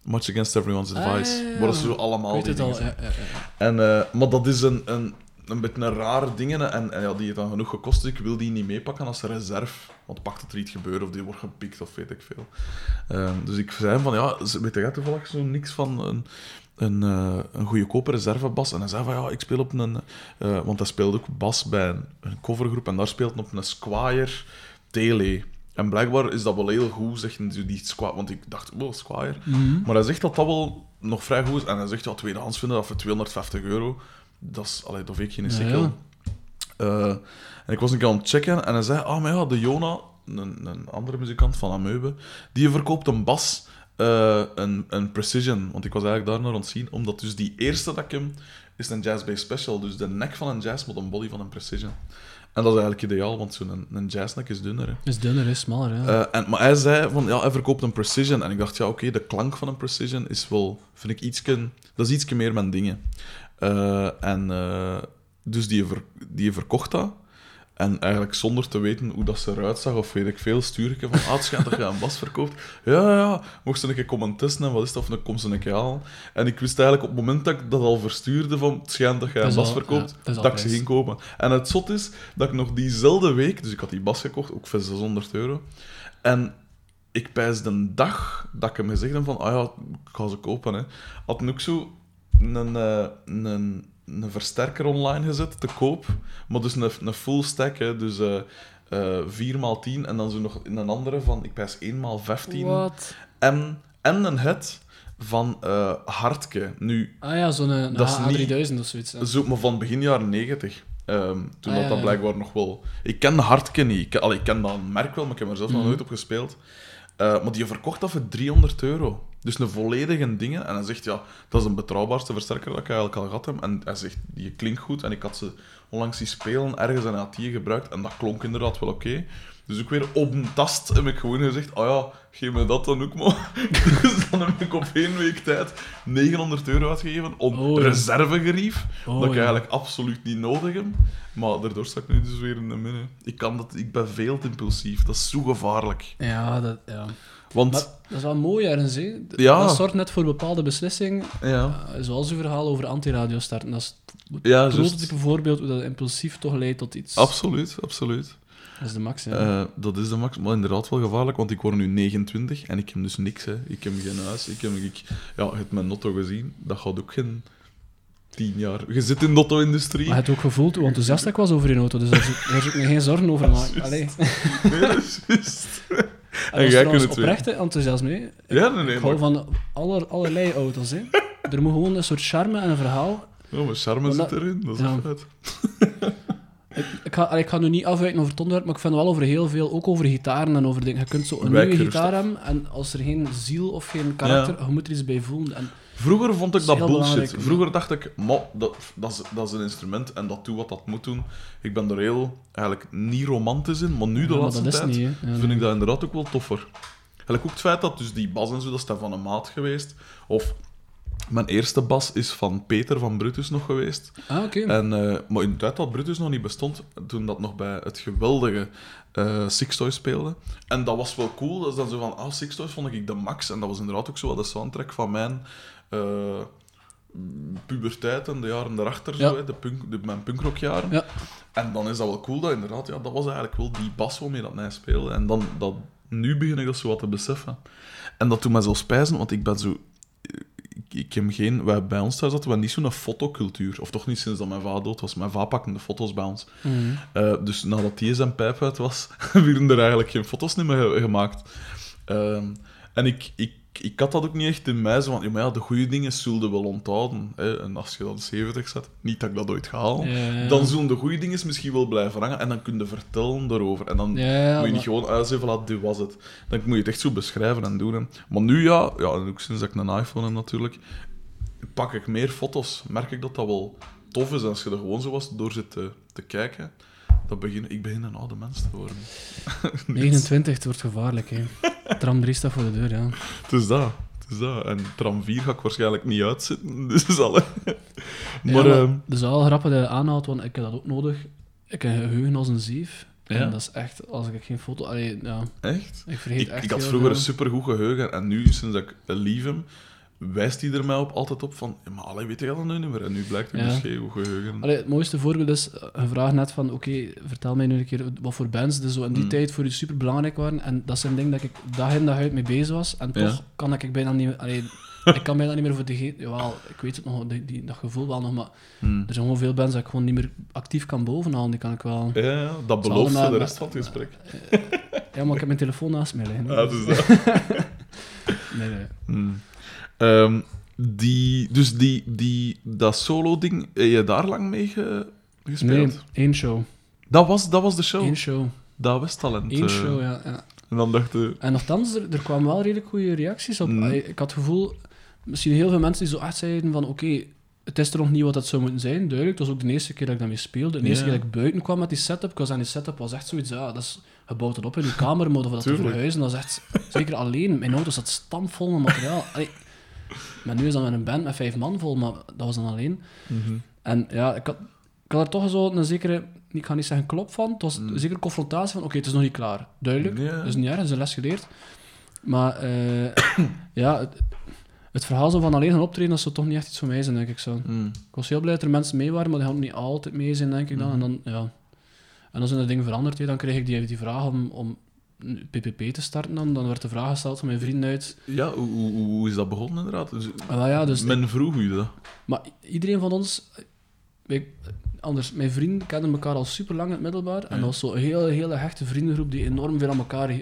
Much Against Everyone's Ah, Advice. ja, ja, ja. Waar dat zo Ik allemaal weet die het al. En, eh, maar dat is een, een, een beetje een rare dingen en, en ja, die het dan genoeg gekost. Dus ik wil die niet meepakken als reserve. Want pakt het er iets gebeurt of die wordt gepikt of weet ik veel. Ehm, dus ik zei hem van, ja, weet jij toevallig zo niks van een, een, eh, een goedkope reservebas? En hij zei van, ja, ik speel op een... eh, want hij speelde ook bas bij een, een covergroep en daar speelt hij op een Squire Tele. En blijkbaar is dat wel heel goed, zegt die Squire. Want ik dacht, oh, Squire. Mhm. Maar hij zegt dat dat wel nog vrij goed is. En hij zegt, ja, tweedehands vinden dat voor 250 euro. Dat is, allee, dat weet ik geen sikkel. ja. Eh, en ik was een keer aan het checken en hij zei, ah, maar ja, de Jona, een, een andere muzikant van Amoebe, die verkoopt een bas, eh, een, een Precision. Want ik was eigenlijk daar naar aan het zien, omdat dus die eerste dat ik hem, is een Jazz Bass Special. Dus de nek van een jazz met een body van een Precision. En dat is eigenlijk ideaal, want zo'n een, een jazznek is dunner. Hè. Is dunner, is smaller. Ja. Eh, en, maar hij zei van ja, hij verkoopt een Precision. En ik dacht, ja, oké, de klank van een Precision is wel, vind ik ietsje, dat is ietsje meer mijn dingen. Eh, en eh, dus die, ver, die verkocht dat. En eigenlijk zonder te weten hoe dat ze eruit zag, of weet ik veel, stuur ik hem van, ah, het schijnt dat je een bas verkoopt. Ja, ja, ja, mocht ze een keer komen testen en wat is dat, of dan komt ze een keer halen. En ik wist eigenlijk op het moment dat ik dat al verstuurde van, het schijnt dat je een bas verkoopt, ja, dat ik ze ging kopen. En het zot is dat ik nog diezelfde week, dus ik had die bas gekocht, ook voor 600 euro. En ik pijs de dag dat ik hem gezegd heb van, ah ja, ik ga ze kopen, hè, had hij ook zo een, eh, een, een versterker online gezet, te koop. Maar dus een, een full stack, hè, dus eh eh 4x10 en dan zo nog een andere van, ik pijs 1x15. Wat? En, en een head van eh Hartke. Nu, Ah ja, zo'n een Dat is A3000 of zoiets. hè. zo, maar van begin jaren 90. Ehm, toen Ah, dat, ja, dat ja. blijkbaar nog wel... Ik ken Hartke niet. Ik, ik ken dat merk wel, maar ik heb er zelf nog Mhm. nooit op gespeeld. Eh, maar die verkocht dat voor 300 euro. Dus een volledige dingen. En hij zegt, ja, dat is een betrouwbaarste versterker dat ik eigenlijk al gehad heb. En hij zegt, die klinkt goed. En ik had ze onlangs zien spelen, ergens en hij had die gebruikt. En dat klonk inderdaad wel oké. Dus ook weer op een tast heb ik gewoon gezegd, oh ja, geef me dat dan ook maar. dus dan heb ik op één week tijd 900 euro uitgegeven om Oh, reservegerief. Oh, dat ik ja. eigenlijk absoluut niet nodig heb. Maar daardoor sta ik nu dus weer in de minne. Ik, kan dat, ik ben veel te impulsief. Dat is zo gevaarlijk. Ja, dat, ja. Want, Maar dat is wel mooi ergens, hè. Ja. Dat zorgt net voor bepaalde beslissingen. ja, eh, zoals uw verhaal over antiradio starten. Dat is het ja prototype voorbeeld hoe dat impulsief toch leidt tot iets. Absoluut, absoluut. Dat is de max, ja. Eh, dat is de max, maar inderdaad wel gevaarlijk, want ik word nu 29 en ik heb dus niks. Hè. Ik heb geen huis, ik heb, ik, ja, je hebt mijn notto gezien, dat gaat ook geen 10 jaar. Je zit in de auto-industrie. Maar je hebt ook gevoeld hoe enthousiast ik was over je auto, dus daar zou ik me geen zorgen over maken. Allee. Nee, dat is juist. En jij kunt het oprechte enthousiasme. Ja, nee, nee, ik hou maar, van aller, allerlei auto's. Hè. Er moet gewoon een soort charme en een verhaal. ja, maar charme Maar zit erin, dat is ja. Ik, ik, ga, ik ga nu niet afwijken over het onderwerp, maar ik vind wel over heel veel, ook over gitaren en over dingen. Je kunt zo een Wijk nieuwe gitaar af. hebben en als er geen ziel of geen karakter, je moet er iets bij voelen. En, Vroeger vond ik dat bullshit. Vroeger dacht ik, "Ma, dat, dat, is, dat is een instrument en dat doet wat dat moet doen. Ik ben er heel, eigenlijk niet romantisch in, maar nu de Ja, laatste tijd niet, hè. Ja, vind nee. ik dat inderdaad ook wel toffer. Eigenlijk ook het feit dat dus die bas en zo, dat is dan van een maat geweest. Of mijn eerste bas is van Peter van Brutus nog geweest. Ah, oké. En, eh, maar in de tijd dat Brutus nog niet bestond, toen dat nog bij het geweldige eh Sixtoys speelde. En dat was wel cool. Dat is dan zo van, ah, Sixtoys vond ik de max. En dat was inderdaad ook zo wat de soundtrack van mijn eh, puberteit en de jaren daarachter, zo, hè, de punk, de, mijn punkrockjaren. Ja. En dan is dat wel cool, dat inderdaad, ja, dat was eigenlijk wel die bas waarmee dat mij speelde. En dan, dat, nu begin ik dat zo wat te beseffen. En dat doet mij zo spijzen, want ik ben zo... Ik, ik heb geen... Wij, bij ons thuis hadden we niet zo'n fotocultuur. Of toch niet sinds dat mijn vader dood was. Mijn vader pakte de foto's bij ons. Mhm. Eh, dus nadat die zijn pijp uit was, werden er eigenlijk geen foto's meer ge- gemaakt. Ehm, en ik, ik, ik had dat ook niet echt in mij. Zo van, ja, maar ja, de goede dingen zullen wel onthouden. Hè? En als je dan 70 zet, niet dat ik dat ooit ga halen, Ja, dan zullen de goede dingen misschien wel blijven hangen. En dan kun je vertellen daarover. En dan moet je niet maar- gewoon uitzetten, voilà, dit was het. Dan moet je het echt zo beschrijven en doen. Hè. Maar nu ja, ja, en ook sinds dat ik een iPhone heb natuurlijk, pak ik meer foto's. Merk ik dat dat wel tof is. En als je er gewoon zo was door zit te, te kijken, dan begin ik begin een oude mens te worden. 29, het wordt gevaarlijk. Hè. Tram 3 staat voor de deur, ja. Het is dat. Het is dat. En tram 4 ga ik waarschijnlijk niet uitzitten. Dus al. Ja, Maar, maar ehm, is wel grappig dat je aanhaalt, want ik heb dat ook nodig. Ik heb een geheugen als een zeef. Ja? En dat is echt, als ik geen foto... Allee, ja, echt? ik vergeet Ik, echt ik had vroeger een supergoed geheugen en nu, sinds ik lief hem, wijst hij er mij op, altijd op van, ja, maar allee, weet je dat nu niet meer? En nu blijkt het Ja. dus geen goed geheugen. Allee, het mooiste voorbeeld is eh, een vraag net van, oké, vertel mij nu een keer wat voor bands er zo in die Mm. tijd voor u super belangrijk waren. En dat zijn dingen dat ik dag in dag uit mee bezig was. En toch Ja. kan ik bijna niet meer... Allee, ik kan bijna niet meer voor de... Jawel, ik weet het nog, die, die, dat gevoel wel nog, maar Hmm. er zijn gewoon veel bands dat ik gewoon niet meer actief kan bovenhalen. Die kan ik wel... Ja, ja, dat belooft voor de rest van het gesprek. Ja, maar ik heb mijn telefoon naast mij liggen. Ah, dus dat. Nee, nee. Hmm. Ehm, die, dus die, die, dat solo-ding, heb je daar lang mee ge- gespeeld? Nee, één show. Dat, was, dat was de show. Één show. Dat was talent. Eén eh. show, ja. ja. En dan dacht je... En nogthans, er, er kwamen wel redelijk goede reacties op. Mm. Ik had het gevoel, misschien heel veel mensen die zo echt zeiden van oké, het is er nog niet wat dat zou moeten zijn, duidelijk. Het was ook de eerste keer dat ik daarmee speelde. De eerste keer dat ik buiten kwam met die setup, ik aan die setup was echt zoiets, ja, dat is, het op in je kamer, maar voor dat te verhuizen, dat is echt, zeker alleen, mijn auto zat stampvol met materiaal. Allee, maar nu is dat met een band met vijf man vol, maar dat was dan alleen. Mhm. En ja, ik had, ik had er toch zo een zekere, ik ga niet zeggen klop van, het was Mm. een zekere confrontatie van, oké, het is nog niet klaar. Duidelijk, Ja. het is niet erg, is een les geleerd. Maar eh, ja, het, het verhaal zo van alleen gaan optreden, dat zou toch niet echt iets voor mij zijn, denk ik zo. Hmm. Ik was heel blij dat er mensen mee waren, maar die gaan niet altijd mee zijn, denk ik dan. En dan, ja. En dan zijn de dingen veranderd. hè. Dan kreeg ik die, die vraag om, om PPP te starten. Dan, dan werd de vraag gesteld van mijn vrienden uit. Ja, hoe, hoe, hoe is dat begonnen inderdaad? Dus, Ah, ja, dus Men vroeg u dat. Maar iedereen van ons... wij- anders, mijn vrienden kenden elkaar al super lang in het middelbaar. En dat was zo'n hele, hele hechte vriendengroep die enorm veel aan elkaar... eh,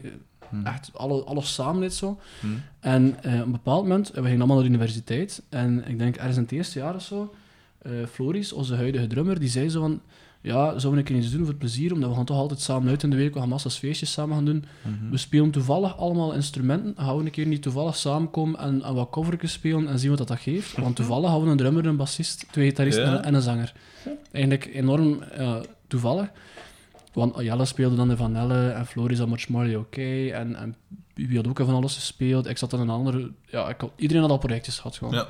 Hmm. Echt alle, alles samen deed zo. Hmm. En eh, op een bepaald moment, we gingen allemaal naar de universiteit. En ik denk ergens in het eerste jaar of zo, eh, Floris, onze huidige drummer, die zei zo van... Ja, zouden we een keer iets doen voor het plezier? Omdat we gaan toch altijd samen uit in de week, we gaan massa's feestjes samen gaan doen. Mhm. We spelen toevallig allemaal instrumenten. Gaan we een keer niet toevallig samenkomen en, en wat covertjes spelen en zien wat dat, dat geeft? Want toevallig hadden we een drummer, een bassist, twee gitaristen Ja. en, en een zanger. Eigenlijk enorm ja, toevallig. Want Jelle speelde dan de Vanelle en Floris had Much More Oké. En, en wie had ook van alles gespeeld. Ik zat in een andere... Ja, ik had- iedereen had al projectjes gehad gewoon. Ja.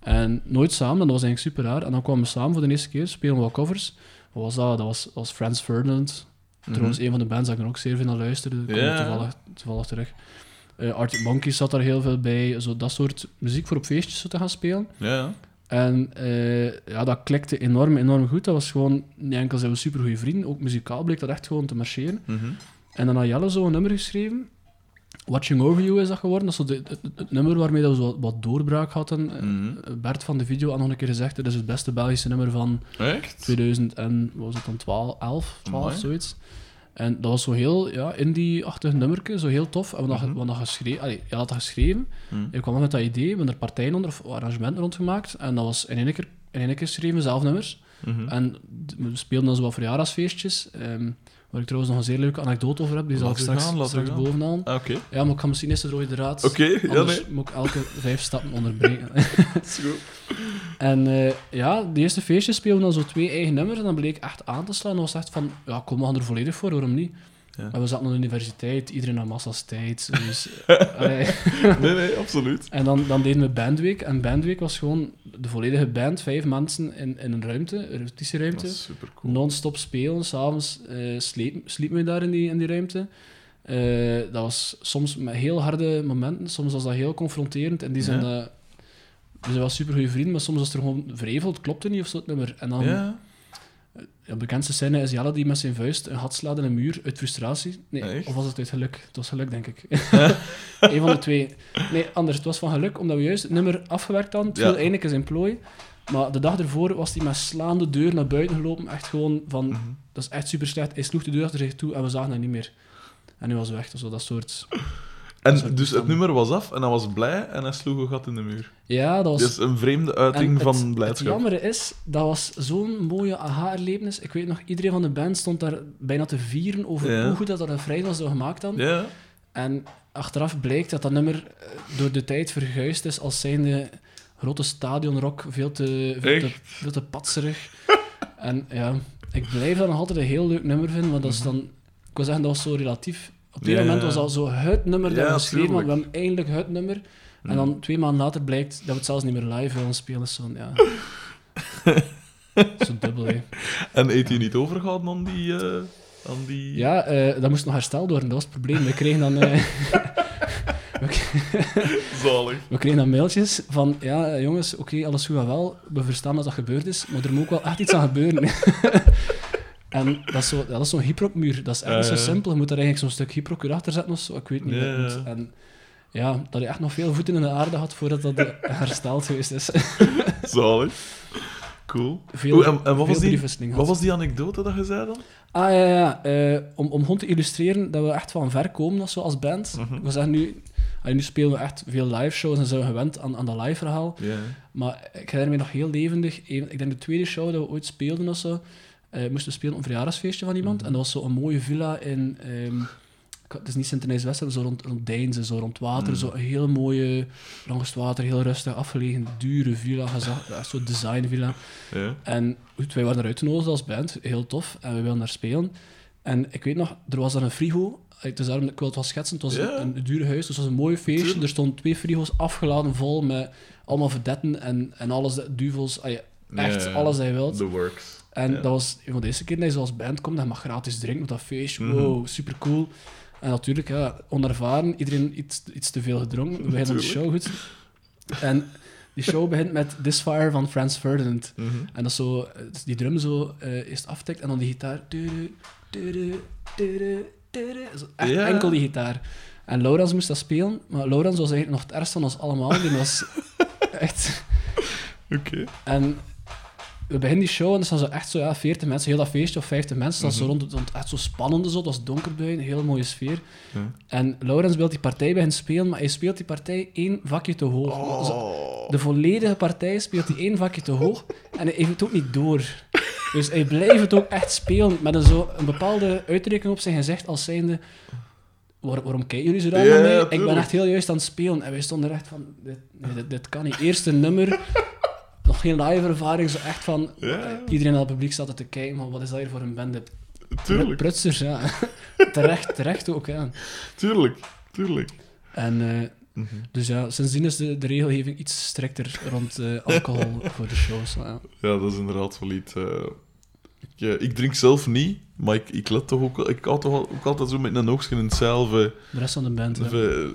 En nooit samen, en dat was eigenlijk super raar. En dan kwamen we samen voor de eerste keer, spelen we wat covers. Wat was dat? Dat was, dat was Franz Ferdinand. Trouwens, een van de bands dat ik er ook zeer veel naar luisterde. Dat komt toevallig, toevallig terug. Eh Arctic Monkeys zat daar heel veel bij. Zo dat soort muziek voor op feestjes zo te gaan spelen. Ja, ja. En eh, ja, dat klikte enorm, enorm goed. Dat was gewoon, niet enkel zijn we super goede vrienden, ook muzikaal bleek dat echt gewoon te marcheren. Mhm. En dan had Jelle zo een nummer geschreven. Watching Over You is dat geworden. Dat is de, het, nummer waarmee dat we zo wat, wat doorbraak hadden. Eh, Mhm. Bert van de video had nog een keer gezegd, dit is het beste Belgische nummer van Echt? 2000 en wat was het dan 12, 11, 12 Amai. zoiets. En dat was zo heel ja, indie-achtig nummerke, zo heel tof. En we hadden mm geschreven, allee, je had dat geschreven. Mhm. Ik kwam met dat idee, we hebben er partijen onder, of arrangementen rond gemaakt. En dat was in één keer, in één keer geschreven, zelf nummers. Mhm. En we speelden dan zo wat verjaardagsfeestjes. ehm, waar ik trouwens nog een zeer leuke anekdote over heb, die zal ik straks, gaan, straks gaan. bovenaan. Ah, Oké. Ja, maar ik ga misschien eerst de rode draad. Oké, ja, nee. moet ik elke vijf stappen onderbreken. Is goed. En eh, ja, de eerste feestjes speelden dan zo twee eigen nummers en dan bleek echt aan te slaan. Dat was echt van, ja, kom, we gaan er volledig voor, waarom niet? Ja. En we zaten op de universiteit, iedereen had massa's tijd. Dus, eh, allee. Nee, nee, absoluut. en dan, dan deden we Bandweek. En Bandweek was gewoon de volledige band, vijf mensen in, in een ruimte, een is super cool. Non-stop spelen, s'avonds uh, sleep, sliepen we daar in die, in die ruimte. Eh, dat was soms met heel harde momenten, soms was dat heel confronterend. En die zijn, Ja. eh, we zijn wel super goede vrienden, maar soms was er gewoon vrevel, het klopte niet of zo het nummer. En dan, Ja, de bekendste scène is Jelle die met zijn vuist een gat slaat in een muur uit frustratie. Nee, Echt? of was het uit geluk? Het was geluk, denk ik. Eén van de twee. Nee, anders. Het was van geluk, omdat we juist het nummer afgewerkt hadden. Het Ja. viel eindelijk in zijn plooi. Maar de dag ervoor was hij met slaande deur naar buiten gelopen. Echt gewoon van... Mhm. Dat is echt super slecht. Hij sloeg de deur achter zich toe en we zagen hem niet meer. En hij was weg. Zo dat soort... En dus het nummer was af en hij was blij en hij sloeg een gat in de muur. Ja, dat was... Is een vreemde uiting het, van Het blijdschap. jammere is, dat was zo'n mooie aha-erlevenis. Ik weet nog, iedereen van de band stond daar bijna te vieren over Ja. hoe goed dat dat een vrijdag was dat gemaakt hadden. Ja, En achteraf blijkt dat dat nummer eh, door de tijd verguisd is als zijnde grote stadionrock, veel te, veel te, veel te patserig. en ja, ik blijf dat nog altijd een heel leuk nummer vinden, want dat is dan... Ik wil zeggen, dat was zo relatief... Op Mhm. Ja, moment was dat zo het nummer dat Ja, we geschreven hadden. We hebben eindelijk het nummer. En Mhm. dan twee maanden later blijkt dat we het zelfs niet meer live willen spelen. Is zo van, ja... zo dubbel, hè. En eet hij niet overgehouden aan die... eh, aan die... Ja, eh, dat moest nog hersteld worden, dat was het probleem. We kregen dan... eh, Zalig. We kregen dan mailtjes van, ja jongens, oké, alles goed en wel, we verstaan dat dat gebeurd is, maar er moet ook wel echt iets aan gebeuren. En dat is zo- dat is zo'n dat is echt zo simpel. Je moet daar eigenlijk zo'n stuk hyprocuur achter zetten of zo, ik weet niet. Wat moet. En ja, dat hij echt nog veel voeten in de aarde had voordat dat hersteld geweest is. Zalig. Cool. Veel, Oeh, en, en wat, was die, briefwisseling wat gehad. was die anekdote dat je zei dan? Ah ja, ja. eh, om, om gewoon te illustreren dat we echt van ver komen zo als band. Mhm. We zeggen nu, nu spelen we echt veel live shows en zijn we gewend aan, aan dat live verhaal. Maar ik herinner me nog heel levendig. Ik denk de tweede show dat we ooit speelden of zo. Eh, moesten we spelen op een verjaardagsfeestje van iemand. Mhm. En dat was zo een mooie villa in. ehm, het is niet Sint-Denijs-West, zo rond, rond Deinze, zo rond water. Mhm. Zo een heel mooie, langs het water, heel rustig afgelegen, dure villa. zo'n designvilla. Ja. En goed, wij waren eruit genodigd als band, heel tof, en we wilden daar spelen. En ik weet nog, er was daar een frigo, het is daarom, ik wil het wel schetsen, het was een, een duur huis, dus het was een mooi feestje. Tuurlijk. Er stonden twee frigo's afgeladen vol met allemaal vedetten en, en alles, duvels, echt alles dat je wilt. The works. En dat was een van de eerste keer dat je zo als band komt en je mag gratis drinken op dat feestje. Mhm. Wow, super cool. En natuurlijk, ja, onervaren, iedereen iets, iets te veel gedronken. We beginnen de show goed. En die show begint met This Fire van Franz Ferdinand. Mhm. En dat zo, eh, die drum zo eh eerst aftikt en dan die gitaar. Tudu, tudu, tudu, tudu. Zo echt enkel die gitaar. En Laurens moest dat spelen, maar Laurens was eigenlijk nog het ergste van ons allemaal. Die was echt... Oké. En we beginnen die show en er staan zo echt zo ja, 40 mensen, heel dat feestje of 50 mensen, dat is zo rond, rond echt zo spannende zo, dat was donker een hele mooie sfeer. Ja. En Laurens wil die partij beginnen spelen, maar hij speelt die partij één vakje te hoog. Zo- Oh. De volledige partij speelt hij één vakje te hoog en hij heeft het ook niet door. Dus hij blijft het ook echt spelen met een, zo, een bepaalde uitdrukking op zijn gezicht als zijnde... Waar, waarom kijken jullie zo raar naar mij? ik ben echt heel juist aan het spelen. En wij stonden er echt van... Dit, nee, dit, dit kan niet. Eerste nummer, nog geen live ervaring. Zo echt van... Ja. Iedereen aan het publiek staat er te kijken, maar wat is dat hier voor een bende? Tuurlijk, Prutsers, ja. terecht, terecht ook, ja. tuurlijk, tuurlijk. En... eh, Mhm. dus ja, sindsdien is de, de regelgeving iets strikter rond eh, alcohol voor de shows. Ja. Ja, dat is inderdaad wel iets. eh, ik, ik drink zelf niet, maar ik, ik let toch ook... Ik hou toch ook altijd zo met een oogstje in hetzelfde. De rest van de band,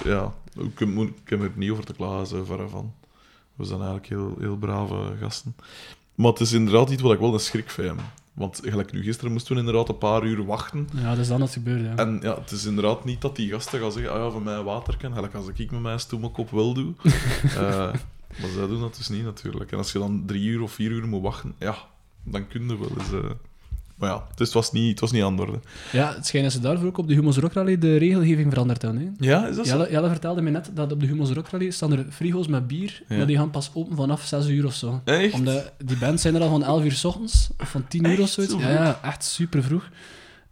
ja. Ik, ik heb er niet over te klagen, verre van. We zijn eigenlijk heel, heel brave gasten. Maar het is inderdaad iets wat ik wel een schrik vind. Want gelijk nu, gisteren moesten we inderdaad een paar uur wachten. Ja, dat is dan dat gebeurde, ja. En ja, het is inderdaad niet dat die gasten gaan zeggen, ah ja, van mij water kan. Gelijk als ik met mijn stoemelkop wel doe. Eh, maar zij doen dat dus niet, natuurlijk. En als je dan drie uur of vier uur moet wachten, ja, dan kun je wel eens... eh, Maar ja, dus het was niet, het was niet aan de orde. Ja, het schijnt dat ze daarvoor ook op de Humo's Rock Rally de regelgeving veranderd hebben. Hè. Ja, is dat zo? Jelle, Jelle vertelde me net dat op de Humo's Rock Rally staan er frigo's met bier, Ja. maar die gaan pas open vanaf 6 uur of zo. Echt? Omdat die bands zijn er al van 11 uur s ochtends, of van 10 uur of zoiets. Zo Ja, ja, echt super vroeg.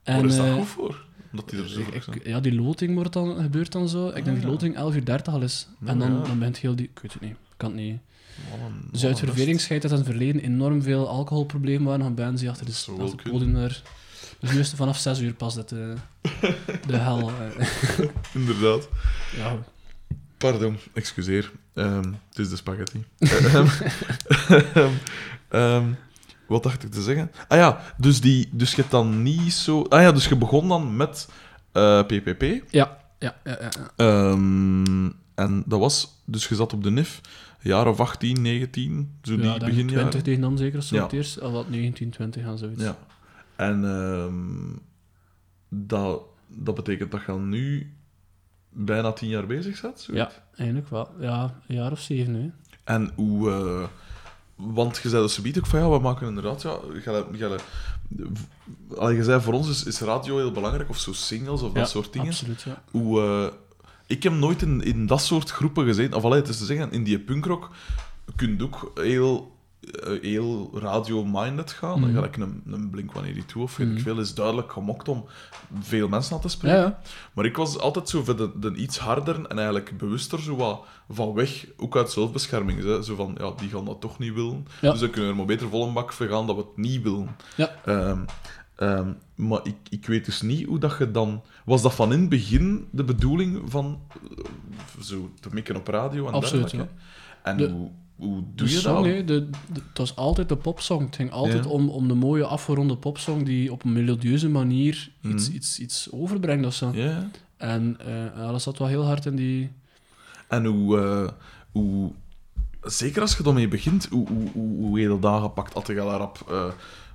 Waar is dat eh, goed voor? Omdat die er zo vroeg ik- zijn. ja, die loting wordt dan, gebeurt dan zo. Ik denk dat die loting 11 uur 30 al is. En dan, ja. dan begint heel die... Ik weet het niet. Ik kan het niet... Mannen, Dus uit verveling dat in het verleden enorm veel alcoholproblemen waren van bands die achter de, achter kunnen. podium daar... Dus nu is het vanaf 6 uur pas dat de, de hel... eh. Inderdaad. ja, Pardon, excuseer. Ehm, het is de spaghetti. Ehm, ehm, wat dacht ik te zeggen? Ah ja, dus, die, dus je hebt dan niet zo... Ah ja, dus je begon dan met eh, PPP. ja, ja, ja, ja, ja. En dat was... Dus je zat op de NIF, jaar of 18, 19, zo ja, die denk beginjaren. 20 tegen dan zeker, zo Ja. het eerst. Al wat 19, 20 en zoiets. Ja. En ehm, dat, dat betekent dat je al nu bijna tien jaar bezig bent? zoiets? Ja, eigenlijk wel. Ja, een jaar of zeven, hè. En hoe... eh, want je zei dus subiet ook van ja, we maken inderdaad... Ja, v- allee, je zei voor ons is, is radio heel belangrijk, of zo singles of dat Ja, soort dingen. absoluut, ja. Hoe, eh, ik heb nooit in, in dat soort groepen gezeten. Of allee, het is te zeggen, in die punkrock kun je ook heel, eh, heel radio-minded gaan. Mhm. Gelijk een, een Blink-182 of weet ik Mhm. veel, is duidelijk gemokt om veel mensen aan te spreken. Ja, ja. Maar ik was altijd zo voor de, de iets harder en eigenlijk bewuster zo wat van weg, ook uit zelfbescherming. Hè? Zo van, ja, die gaan dat toch niet willen. Ja. Dus dan kunnen we er maar beter vol een bak voor gaan dat we het niet willen. Ja. Ehm, maar ik, ik weet dus niet hoe dat je dan... Was dat van in het begin de bedoeling van eh, zo te mikken op radio en Absoluut, dergelijke? En De- hoe, hoe doe je song, dat? hè, de, de- het was altijd de popsong. Het ging altijd Ja. om, om de mooie afgeronde popsong die op een melodieuze manier iets, Mhm. iets, iets overbrengt of zo. Ja, En eh, ja, dat zat wel heel hard in die, En hoe, eh, hoe... Zeker als je ermee begint, hoe, hoe, hoe, hoe je dat aangepakt? Had je daar op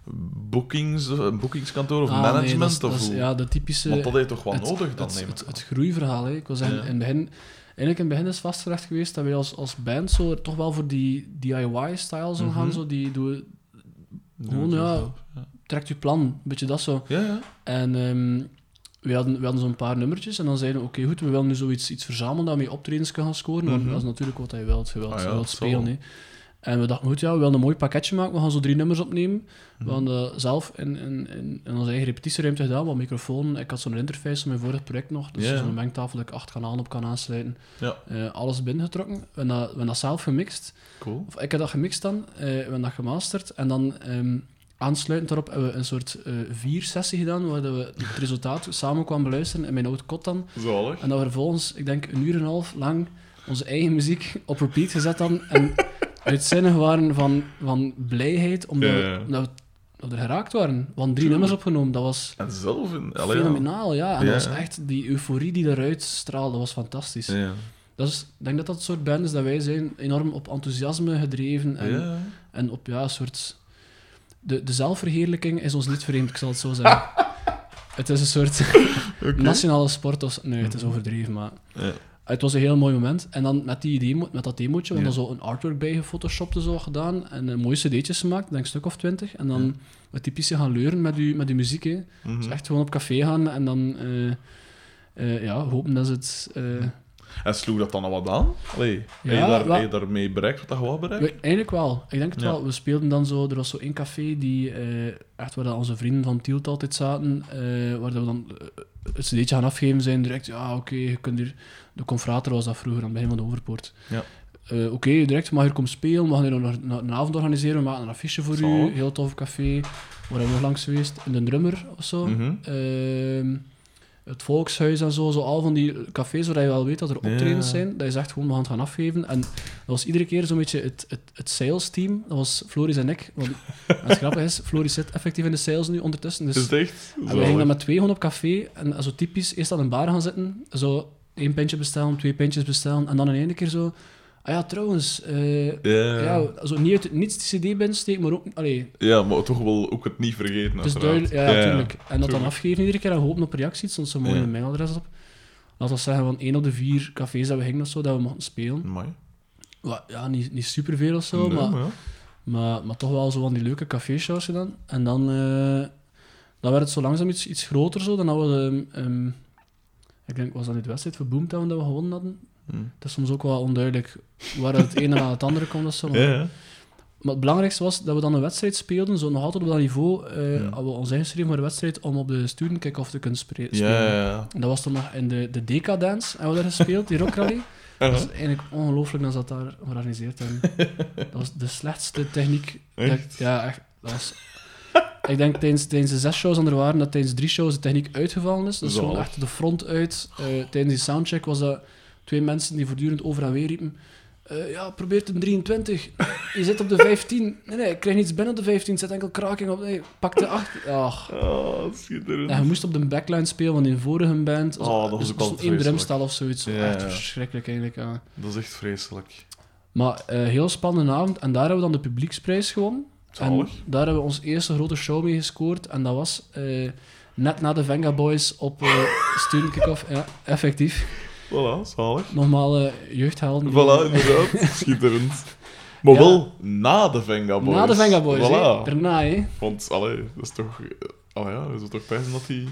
eh, bookings, een boekingskantoor of Ah, nee, management? dat is- dat of is, hoe? ja, de typische... Want dat je toch wel het, nodig dan, het, neem het, ik het groeiverhaal. Hè. Ik wil zeggen, Ja. in het begin... Eigenlijk in het begin is vastgelegd geweest dat wij als, als band zo toch wel voor die DIY-style zo gaan. Mhm. Zo, die doe, Doe gewoon, ja. zelf, ja. trekt je plan, een beetje dat zo. Ja, ja. En ehm, we hadden, we hadden zo'n paar nummertjes en dan zeiden we, oké goed, we willen nu zoiets iets verzamelen dat we mee optredens kunnen gaan scoren, want Mhm. dat is natuurlijk wat je wilt, je wilt, Ah ja, je wilt dat spelen. En we dachten, goed ja, we willen een mooi pakketje maken, we gaan zo drie nummers opnemen. We Mhm. hadden dat zelf in, in, in, in onze eigen repetitieruimte gedaan, wat microfoon. Ik had zo'n interface van mijn vorige project nog, dus zo'n mengtafel dat ik acht kanalen op kan aansluiten. Ja. Eh, alles binnengetrokken. We hebben dat, we hebben dat zelf gemixt. Cool. Of ik heb dat gemixt dan, eh, we hebben dat gemasterd en dan ehm, aansluitend daarop hebben we een soort eh vier-sessie gedaan, waar we het resultaat samen kwamen beluisteren in mijn oude kot dan. Zalig. En dat we vervolgens, ik denk een uur en een half lang, onze eigen muziek op repeat gezet dan en uitzinnig waren van, van blijheid, omdat, Ja, we- ja. omdat we, dat we er geraakt waren. Hadden drie nummers opgenomen, dat was En zelf fenomenaal, ja. En dat was echt, die euforie die eruit straalde, dat was fantastisch. Ja. Dat is, ik denk dat dat het soort band is dat wij zijn, enorm op enthousiasme gedreven en, en op ja, een soort... De, de zelfverheerlijking is ons niet vreemd, ik zal het zo zeggen. het is een soort nationale sport. Of, nee, het is overdreven, maar... Ja. Het was een heel mooi moment. En dan met, die demo, met dat demootje, we Ja. hadden zo een artwork bij gefotoshopt en zo gedaan. En een mooie cd'tjes gemaakt, denk een stuk of twintig. En dan het typische gaan leuren met uw, met uw muziek. Hè. Mhm. Dus echt gewoon op café gaan en dan eh, eh, ja, hopen dat ze het... eh, En sloeg dat dan al wat aan? Allee, Ja, heb, je daar, heb je daarmee bereikt wat wou bereiken? we- eigenlijk wel. Ik denk het Ja. wel. We speelden dan zo... Er was zo één café die... eh, echt waar dat onze vrienden van Tielt altijd zaten. eh, waar dat we dan eh, het cd'tje gaan afgeven zijn. Direct, ja, oké, je kunt hier... De Confrater was dat vroeger, aan het begin van de Overpoort. Ja. Eh, Oké, direct, mag hier komen spelen. We gaan hier nog een, een avond organiseren. We maken een affiche voor u. Heel tof café. Waar hebben we nog langs geweest? In de Drummer of zo. Mhm. Ehm, het Volkshuis en zo, zo. Al van die cafés waar je wel weet dat er optredens zijn. Dat je zegt gewoon, we gaan het gaan afgeven. En dat was iedere keer zo'n beetje het, het, het sales team. Dat was Floris en ik. Want het grappige is, Floris zit effectief in de sales nu ondertussen. Dus Is het echt? en we gingen dan met twee gewoon op café en zo typisch eerst aan een bar gaan zitten, zo één pintje bestellen, twee pintjes bestellen en dan in één keer zo. Ah ja, trouwens, eh, Ja, ja, zo niet uit niets de CD binnensteken, maar ook. Allee, ja, maar toch wel ook het niet vergeten. uiteraard. duidelijk. Ja, natuurlijk. En dat dan tuurlijk. afgeven iedere keer en hopen op reacties, stond zo mooi Ja. een mailadres op. Laten we zeggen, van één op de vier cafés dat we gingen of zo, dat we mochten spelen. Amai. Wat, ja, niet, niet superveel of zo, Nee, maar, maar ja. maar, maar toch wel zo van die leuke café-shows gedaan. En dan, eh, dan werd het zo langzaam iets, iets groter zo. Dan hadden we, ehm, ehm, ik denk, was dat niet de wedstrijd voor Boomtown dat we gewonnen hadden? Het is soms ook wel onduidelijk waar het ene na het andere komt zo. Maar, Ja, ja. maar het belangrijkste was dat we dan een wedstrijd speelden, zo nog altijd op dat niveau, eh Ja. hadden we ons ingeschreven voor de wedstrijd om op de student kick-off te kunnen spelen. Ja, ja, ja. En dat was dan nog in de, de Decadance, hebben we daar gespeeld, die rockrally. Dat is eigenlijk ongelooflijk dat ze dat daar georganiseerd hebben. Dat was de slechtste techniek. dat ja, echt. Dat was... Ik denk tijdens, tijdens de zes shows er waren, dat tijdens drie shows de techniek uitgevallen is. Dus gewoon echt de front uit. Eh, tijdens die soundcheck was dat twee mensen die voortdurend over en weer riepen. eh, ja, probeer het een 23. Je zit op de 15. Nee, nee, ik krijg niets binnen op de 15. Het zit enkel kraking op. Nee, pak de 8. Ach. Oh, schitterend. En je moest op de backline spelen van die vorige band. Oh, dat was dus ook één drumstel of zoiets. Ja, Echt ja. verschrikkelijk eigenlijk. Ja. Dat is echt vreselijk. Maar eh heel spannende avond. En daar hebben we dan de publieksprijs gewonnen. En daar hebben we onze eerste grote show mee gescoord. En dat was eh, net na de Venga Boys op eh Student Kick-Off. Ja, effectief. Voilà, zalig. Nogmaal eh, jeugdhelden. Voilà, inderdaad. Schitterend. Maar Ja. wel na de Venga Boys. Na de Venga Boys, hè. Voilà. Daarna, hè. Want, allee, dat is toch... Allee, ja, je zou toch pijzen dat die...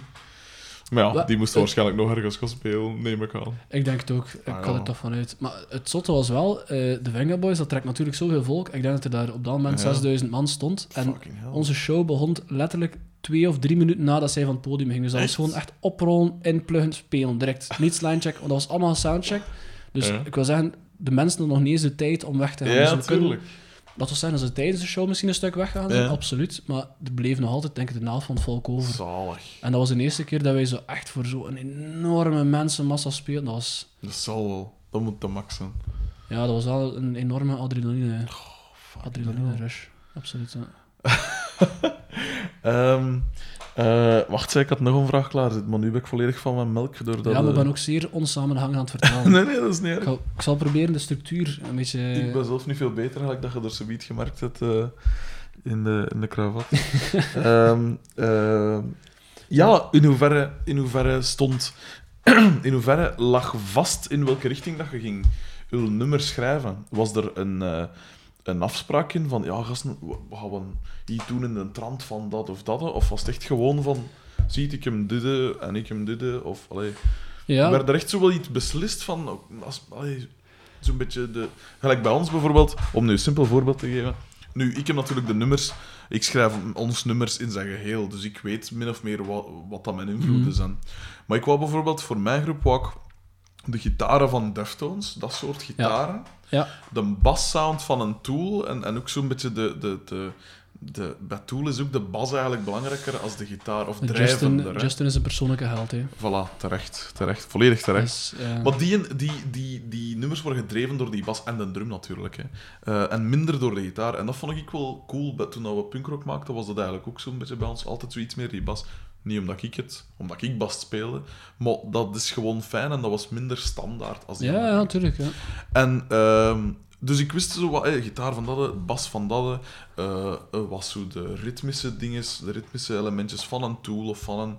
Maar ja, die moesten het- waarschijnlijk nog ergens gaan spelen, neem ik aan. Ik denk het ook. Ik Ah, ja. er toch vanuit. Maar het zotte was wel, eh, de Venga Boys, dat trekt natuurlijk zoveel volk. Ik denk dat er daar op dat moment Ja. 6000 man stond. En onze show begon letterlijk twee of drie minuten nadat zij van het podium gingen. Dus dat was gewoon echt oprollen, inpluggen, spelen, direct. Niet linecheck, want dat was allemaal soundcheck. Dus Ja. ik wil zeggen, de mensen hadden nog niet eens de tijd om weg te gaan. Ja, dus Dat wil zeggen, dat ze tijdens de show misschien een stuk weggaan zijn, Ja. absoluut. Maar er bleef nog altijd, denk ik, de helft van het volk over. Zalig. En dat was de eerste keer dat wij zo echt voor zo'n enorme mensenmassa speelden. Dat was, Dat zal wel. Dat moet de max zijn. ja, dat was wel een enorme adrenaline, Fucking adrenaline rush. Absoluut, ja. Ehm, Eh, wacht, zei ik had nog een vraag klaar zitten, maar nu ben ik volledig van mijn melk door dat... ja, maar ik eh, ben ook zeer onsamenhangend aan het vertellen. Nee, nee, dat is niet ik, zal, ik zal proberen de structuur een beetje... Ik ben zelf niet veel beter, eigenlijk dat je er zoiets gemerkt hebt eh, in, de, in de kravat. Ehm, ja, in hoeverre, in hoeverre stond... in hoeverre lag vast in welke richting dat je ging je nummer schrijven? Was er een, een afspraak in van, ja, gasten, we gaan iets doen in de trant van dat of dat? Of was het echt gewoon van, ziet ik hem dit en ik hem dit? Of, allee, ja, werd er echt zo wel iets beslist van, ook als, zo'n beetje de... Gelijk bij ons bijvoorbeeld, om nu een simpel voorbeeld te geven. Nu, ik heb natuurlijk de nummers, ik schrijf ons nummers in zijn geheel, dus ik weet min of meer wat, wat dat mijn invloeden Mhm. zijn. Maar ik wou bijvoorbeeld, voor mijn groep, wou ik de gitaren van Deftones, dat soort gitaren, ja. De bassound van een Tool en, en ook zo'n beetje de... de, de de, bij Tool is ook de bas eigenlijk belangrijker als de gitaar, of drijvender. Justin. Justin is een persoonlijke held, hè. Voilà, terecht, terecht, volledig terecht. Dus, ja. Maar die, die, die, die nummers worden gedreven door die bas en de drum natuurlijk. Hè. Eh, en minder door de gitaar. En dat vond ik wel cool. Toen we punkrock maakten, was dat eigenlijk ook zo'n beetje bij ons. Altijd zoiets meer die bas. Niet omdat ik het, omdat ik bas speelde. Maar dat is gewoon fijn en dat was minder standaard als die ja, ja, natuurlijk. Ja. en ehm, dus ik wist zo wat, eh, gitaar van dat, bas van dat, eh, eh, was zo de ritmische dinges, de ritmische elementjes van een Tool of van een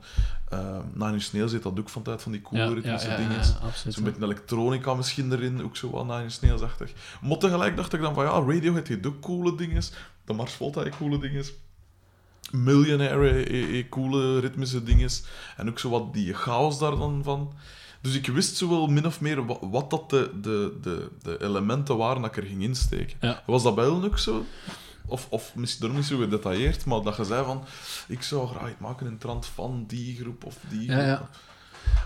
uh, Nine Inch Nails heet dat ook van tijd van die coole Ja, ritmische ja, ja, dinges. absoluut. Zo'n beetje elektronica misschien erin, ook zo wat Nine Inch Nails-achtig. Maar tegelijk dacht ik dan van ja, Radiohead heeft ook coole dinges, de Mars Volta heeft coole dinges. Millionaire heeft- heeft heeft coole ritmische dinges. En ook zo wat die chaos daar dan van. Dus ik wist zo wel min of meer wat, wat dat de, de, de, de elementen waren dat ik er ging insteken. Ja. Was dat bij hen ook zo? Of, of misschien door niet zo gedetailleerd, maar dat je zei van ik zou graag iets maken in trant van die groep of die Ja, groep. ja.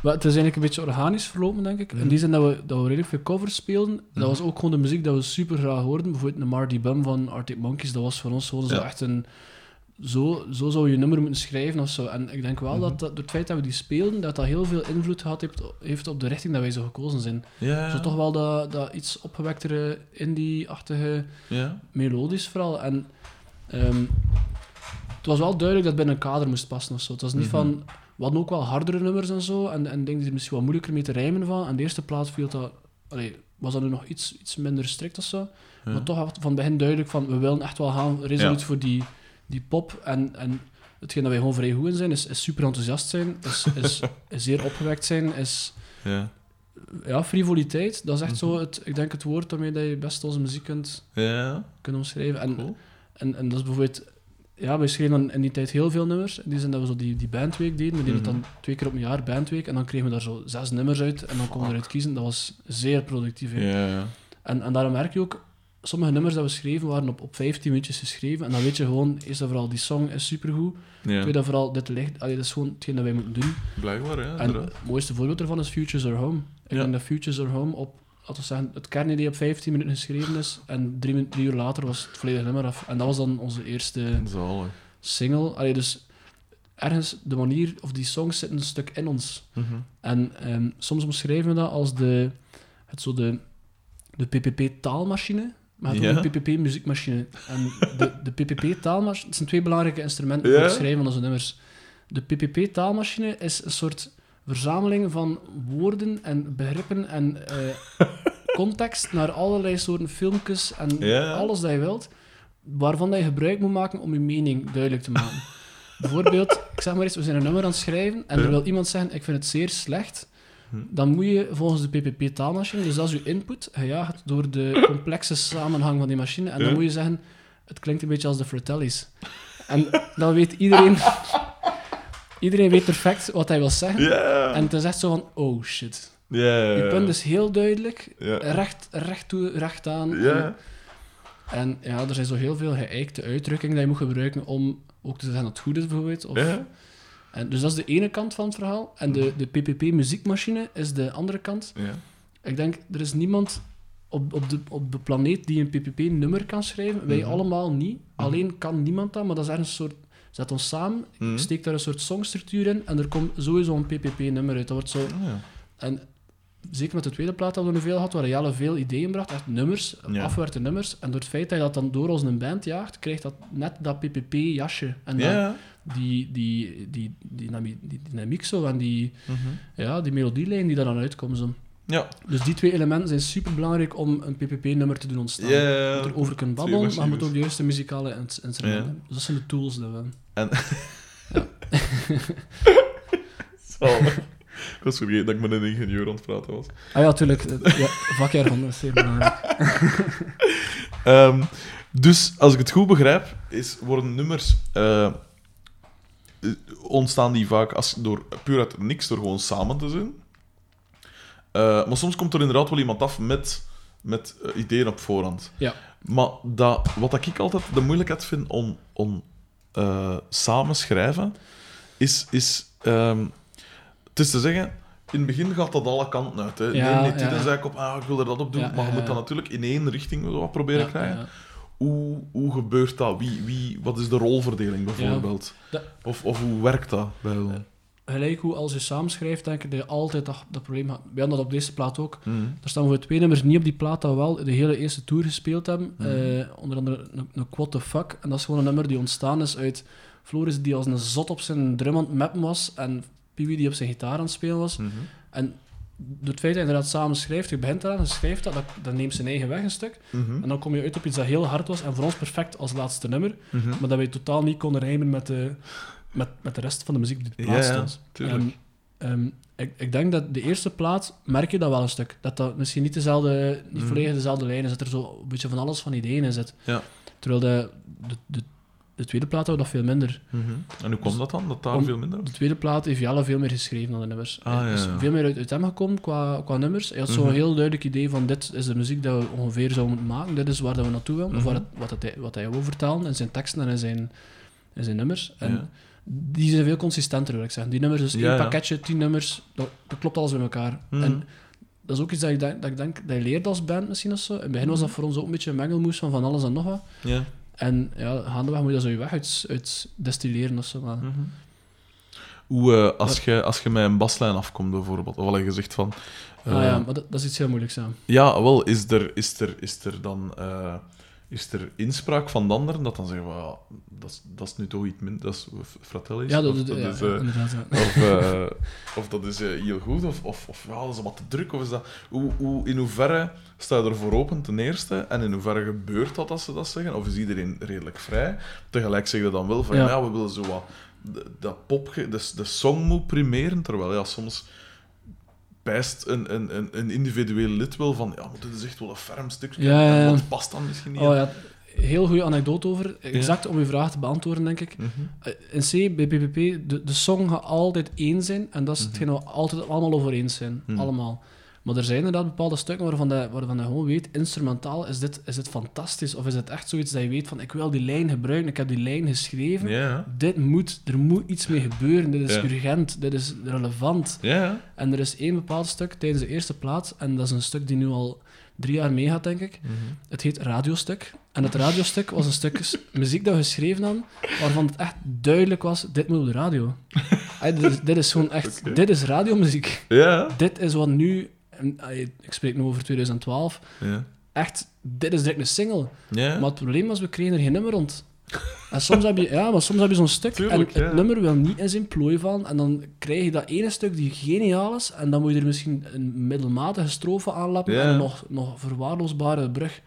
Maar het is eigenlijk een beetje organisch verlopen, denk ik. Mhm. In die zin dat we, dat we redelijk veel covers speelden. Dat Mhm. was ook gewoon de muziek dat we super graag hoorden. Bijvoorbeeld de Marty Bum van Arctic Monkeys, dat was voor ons gewoon zo Ja. echt een... Zo, zo zou je nummer moeten schrijven of zo. En ik denk wel Mhm. dat, dat door het feit dat we die speelden, dat dat heel veel invloed gehad heeft, heeft op de richting dat wij zo gekozen zijn. Ja. Zo toch wel dat, dat iets opgewektere, indie-achtige Ja. melodisch vooral. En ehm, het was wel duidelijk dat het binnen een kader moest passen of zo. Het was niet Mhm. van... We hadden ook wel hardere nummers en zo, en, en dingen die misschien wat moeilijker mee te rijmen van. En de eerste plaats viel dat... Allee, was dat nu nog iets, iets minder strikt of zo. Ja. Maar toch was het van begin duidelijk van, we willen echt wel gaan resoluut voor die, die pop. En, en hetgeen dat wij gewoon vrij goed in zijn, is, is super enthousiast zijn, is, is, is zeer opgewekt zijn, is... Ja. Ja, frivoliteit, dat is echt Mhm. zo, het, ik denk het woord waarmee dat je best onze muziek kunt, Ja. kunt omschrijven. En, Cool. en, en dat is bijvoorbeeld... Ja, wij schreven dan in die tijd heel veel nummers. In die zin dat we zo die, die bandweek deden. We deden het Mhm. dan twee keer op een jaar, bandweek. En dan kregen we daar zo zes nummers uit. En dan konden we eruit kiezen. Dat was zeer productief. hè. Ja, ja. En, en daarom merk je ook... Sommige nummers dat we schreven waren op, op 15 minuutjes geschreven. En dan weet je gewoon, eerst en vooral, die song is supergoed. ja. Tweede en vooral, dit ligt... Allee, dat is gewoon hetgeen dat wij moeten doen. Blijkbaar, ja. En het mooiste voorbeeld daarvan is Futures Are Home. Ik Ja. denk dat Futures Are Home op, laten we zeggen, het kernidee op 15 minuten geschreven is. En drie, uur later was het volledige nummer af. En dat was dan onze eerste Zalig. single. Allee, dus ergens, de manier, of die songs zitten een stuk in ons. Mhm. En ehm, soms omschrijven we dat als de, het zo de, de PPP-taalmachine. Maar het is Ja. een PPP-muziekmachine. En de, de PPP-taalmachine... Het zijn twee belangrijke instrumenten voor het schrijven van onze nummers. De PPP-taalmachine is een soort verzameling van woorden en begrippen en eh, context naar allerlei soorten filmpjes en Ja. alles dat je wilt, waarvan je gebruik moet maken om je mening duidelijk te maken. Bijvoorbeeld, ik zeg maar eens, we zijn een nummer aan het schrijven en er wil iemand zeggen, ik vind het zeer slecht. Dan moet je volgens de PPP-taalmachine, dus dat is je input, gejaagd door de complexe samenhang van die machine. En dan moet je zeggen, het klinkt een beetje als de Fratellis. En dan weet iedereen... Iedereen weet perfect wat hij wil zeggen. En het is echt zo van, oh shit. Je punt is heel duidelijk, recht, recht toe, recht aan. Ja. En ja, er zijn zo heel veel geëikte uitdrukkingen die je moet gebruiken om ook te zeggen dat het goed is, bijvoorbeeld. Of. En, dus dat is de ene kant van het verhaal. En de, de PPP-muziekmachine is de andere kant. Ja. Ik denk, er is niemand op, op, de, op de planeet die een PPP-nummer kan schrijven. Wij Mhm. allemaal niet. Alleen kan niemand dat, maar dat is ergens een soort... Zet ons samen, Mhm. steek daar een soort songstructuur in en er komt sowieso een PPP-nummer uit. Dat wordt zo... Ja. En zeker met de tweede plaat hadden we nu veel gehad, waar Jelle veel ideeën bracht, echt nummers, Ja. afgewerkte nummers. En door het feit dat je dat dan door als een band jaagt, krijgt dat net dat PPP-jasje. En dan Ja. Die, die, die, die, dynamie- die dynamiek zo, en die, Mhm. ja, die melodielijn die daar dan uitkomt. Zo. Ja. Dus die twee elementen zijn super belangrijk om een PPP-nummer te doen ontstaan. Ja, Je moet erover babbelen, maar je moet ook de juiste muzikale ins- instrumenten hebben. Dus dat zijn de tools die we. En... Ik was vergeten dat ik met een ingenieur aan het praten was. Ah ja, tuurlijk. eh, Ja, vakjaar van, is zeer belangrijk. Ehm, dus, als ik het goed begrijp, is, worden nummers... eh, ontstaan die vaak als, door, puur uit niks, door gewoon samen te zijn. Eh, maar soms komt er inderdaad wel iemand af met, met eh, ideeën op voorhand. Ja. Maar dat, wat ik altijd de moeilijkheid vind om, om eh, samen schrijven, is... is ehm, het is te zeggen, in het begin gaat dat alle kanten uit. Hè. Ja, nee, dit ja. is eigenlijk op, ah, ik wil er dat op doen, maar je moet dat natuurlijk in één richting wat proberen Ja, krijgen. Hoe, hoe gebeurt dat? Wie, wie, wat is de rolverdeling bijvoorbeeld? Dat- Of, of hoe werkt dat bij? Gelijk hoe als je samenschrijft, denk ik dat je altijd dat, dat probleem hebt. We hadden dat op deze plaat ook. Mhm. Er staan voor twee nummers niet op die plaat dat we wel de hele eerste tour gespeeld hebben. Mhm. Eh, onder andere een, een What the Fuck. En dat is gewoon een nummer die ontstaan is uit Floris die als een zot op zijn drum aan het mappen was en Piwi die op zijn gitaar aan het spelen was. Mhm. En door het feit dat je inderdaad samen schrijft, je begint eraan en schrijft dat, dat, dat neemt zijn eigen weg een stuk. Mhm. En dan kom je uit op iets dat heel hard was en voor ons perfect als laatste nummer. Mhm. Maar dat wij totaal niet konden rijmen met de, met, met de rest van de muziek die de Ja, stond. ehm, ik, ik denk dat de eerste plaat, merk je dat wel een stuk. Dat dat misschien niet, dezelfde, niet Mhm. volledig dezelfde lijn is, dat er zo een beetje van alles van ideeën in zit. Ja. Terwijl de, de, de, de tweede plaat hadden we dat veel minder. Mhm. En hoe komt dat dan? Dat daar Om- veel minder was? De tweede plaat heeft Jelle veel meer geschreven dan de nummers. Ah, is ja, ja. veel meer uit, uit hem gekomen qua, qua nummers. Hij had zo'n Mhm. heel duidelijk idee van dit is de muziek dat we ongeveer zouden moeten maken. Dit is waar dat we naartoe willen. Of Mhm. waar het, wat, het, hij- wat hij wil vertellen in zijn teksten en in zijn, in zijn nummers. En Ja. die zijn veel consistenter, wil ik zeggen. Die nummers, dus één pakketje, tien nummers, dat, dat klopt alles bij elkaar. En dat is ook iets dat ik, denk, dat ik denk dat je leert als band misschien of zo. In het begin was dat voor ons ook een beetje een mengelmoes van van alles en nog wat. Ja. En ja, gaandeweg moet je dat zo je weg uit, uit destilleren of zo. Maar, Mhm. Hoe, eh, als, je, als je met een baslijn afkomt, bijvoorbeeld, of al je gezegd van... eh, ah ja, maar dat, dat is iets heel moeilijks, ja. Ja, wel, is er, is er, is er dan eh, is er inspraak van de anderen dat dan zeggen we, ja, dat, is, dat is nu toch iets minder, dat is fratelli. Ja, dat, of, dat, ja, is, ja, eh, inderdaad. Ja. of, eh, of dat is eh, heel goed, of, of, of ja, dat is wat te druk, of is dat... Hoe, hoe, in hoeverre sta je ervoor open, ten eerste, en in hoeverre gebeurt dat als ze dat zeggen? Of is iedereen redelijk vrij? Tegelijk zeg je dan wel van, ja, we willen zo wat... Dat pop, de, de song moet primeren, terwijl ja, soms pijst een, een, een, een individueel lid wel van, ja, maar dit is echt wel een ferm stukje, Ja, ja, en wat past dan misschien niet? Oh ja, heel goede anekdote over. Exact om uw vraag te beantwoorden, denk ik. Mhm. Eh, In C, bij de, de song gaat altijd één zijn. En dat is hetgeen waar we altijd allemaal over eens zijn. Mhm. Allemaal. Maar er zijn inderdaad bepaalde stukken waarvan, je gewoon weet, instrumentaal, is dit, is dit fantastisch? Of is het echt zoiets dat je weet van, ik wil die lijn gebruiken, ik heb die lijn geschreven. Dit moet, er moet iets mee gebeuren. Dit is urgent, dit is relevant. En er is één bepaald stuk tijdens de eerste plaat, en dat is een stuk die nu al drie jaar meegaat, denk ik. Mhm. Het heet Radiostuk. En het Radiostuk was een stuk muziek dat we geschreven hadden, waarvan het echt duidelijk was, dit moet op de radio. Dit, is, dit is gewoon echt, dit is radiomuziek. Dit is wat nu, ik spreek nu over 2012, ja. echt, dit is direct een single. Ja. Maar het probleem was, we kregen er geen nummer rond. En soms heb je, ja, maar soms heb je zo'n stuk Tuurlijk, en het ja. nummer wil niet in zijn plooi vallen. En dan krijg je dat ene stuk die geniaal is. En dan moet je er misschien een middelmatige strofe aanlappen Ja. en nog, nog verwaarloosbare brug.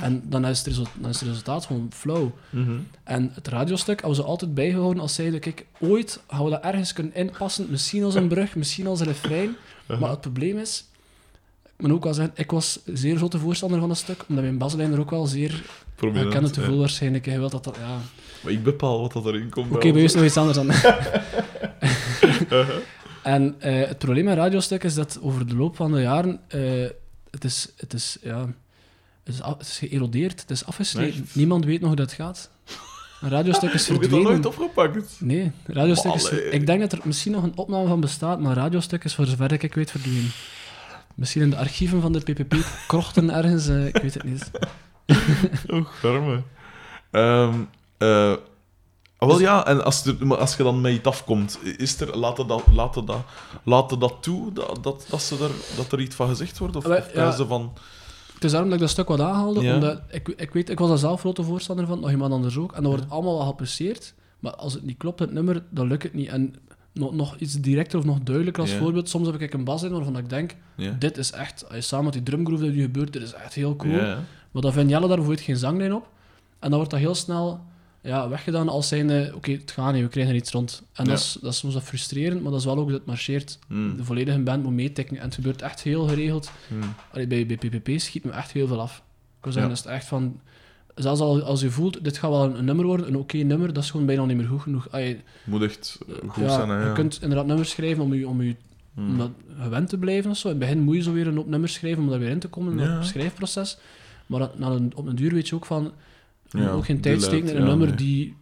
En dan is, het resultaat, dan is het resultaat gewoon flow. Mhm. En het radiostuk hebben ze altijd bijgehouden als zeiden, kijk, ooit gaan we dat ergens kunnen inpassen. Misschien als een brug, misschien als een refrein. Maar het probleem is, ik moet ook wel zeggen, ik was zeer grote voorstander van dat stuk, omdat mijn baslijn er ook wel zeer Prominent, ik ken het te veel waarschijnlijk. Je wilt dat dat... Ja. Maar ik bepaal wat dat erin komt. Oké, bij u is nog iets anders dan. Uh-huh. en eh, het probleem met radiostuk is dat over de loop van de jaren... eh, het is... Het is, ja, het is, af- het is geërodeerd, het is afgesleten. Niemand weet nog hoe dat gaat. Een radiostuk is Heb je dat nooit verdwenen. opgepakt? Nee, radiostuk is... Ik denk dat er misschien nog een opname van bestaat, maar radiostuk is voor zover ik weet verdwenen. Misschien in de archieven van de PPP krochten ergens, eh, ik weet het niet. Garme. Ehm, eh, Ah, wel ja, en als, er, als je dan met iets afkomt, is er, laat, het dat, laat, het dat, laat het dat toe dat, dat, dat, ze er, dat er iets van gezegd wordt? Of, Wel, of ja. ze van... Het is daarom dat ik dat stuk wat aanhaalde, Ja. omdat ik, ik weet, ik was daar zelf grote voorstander van, nog iemand anders ook, en dat wordt allemaal wel geapprecieerd, maar als het niet klopt, het nummer, dan lukt het niet. En nog, nog iets directer of nog duidelijker als voorbeeld, soms heb ik een bas in waarvan ik denk, dit is echt, als je samen met die drumgroove dat nu gebeurt, dit is echt heel cool. Maar dan vindt Jelle daar bijvoorbeeld geen zanglijn op. En dan wordt dat heel snel ja, weggedaan als zijnde, oké, het gaat niet, we krijgen er iets rond. En dat, is, dat is soms wat frustrerend, maar dat is wel ook dat het marcheert. Hmm. De volledige band moet meetikken. En het gebeurt echt heel geregeld. Hmm. Allee, bij, bij PPP schiet me echt heel veel af. Ik wil zeggen, Ja. dat is echt van... Zelfs al, als je voelt, dit gaat wel een, een nummer worden, een oké nummer, dat is gewoon bijna niet meer goed genoeg. Moet echt goed ja, zijn, hè. Je kunt inderdaad nummers schrijven om je, om je Hmm. om dat gewend te blijven of zo. In het begin moet je zo weer een hoop nummers schrijven om daar weer in te komen in Ja. dat schrijfproces. Maar na een, op een duur weet je ook van... Je moet ook geen tijd steken in een nummer nee. die,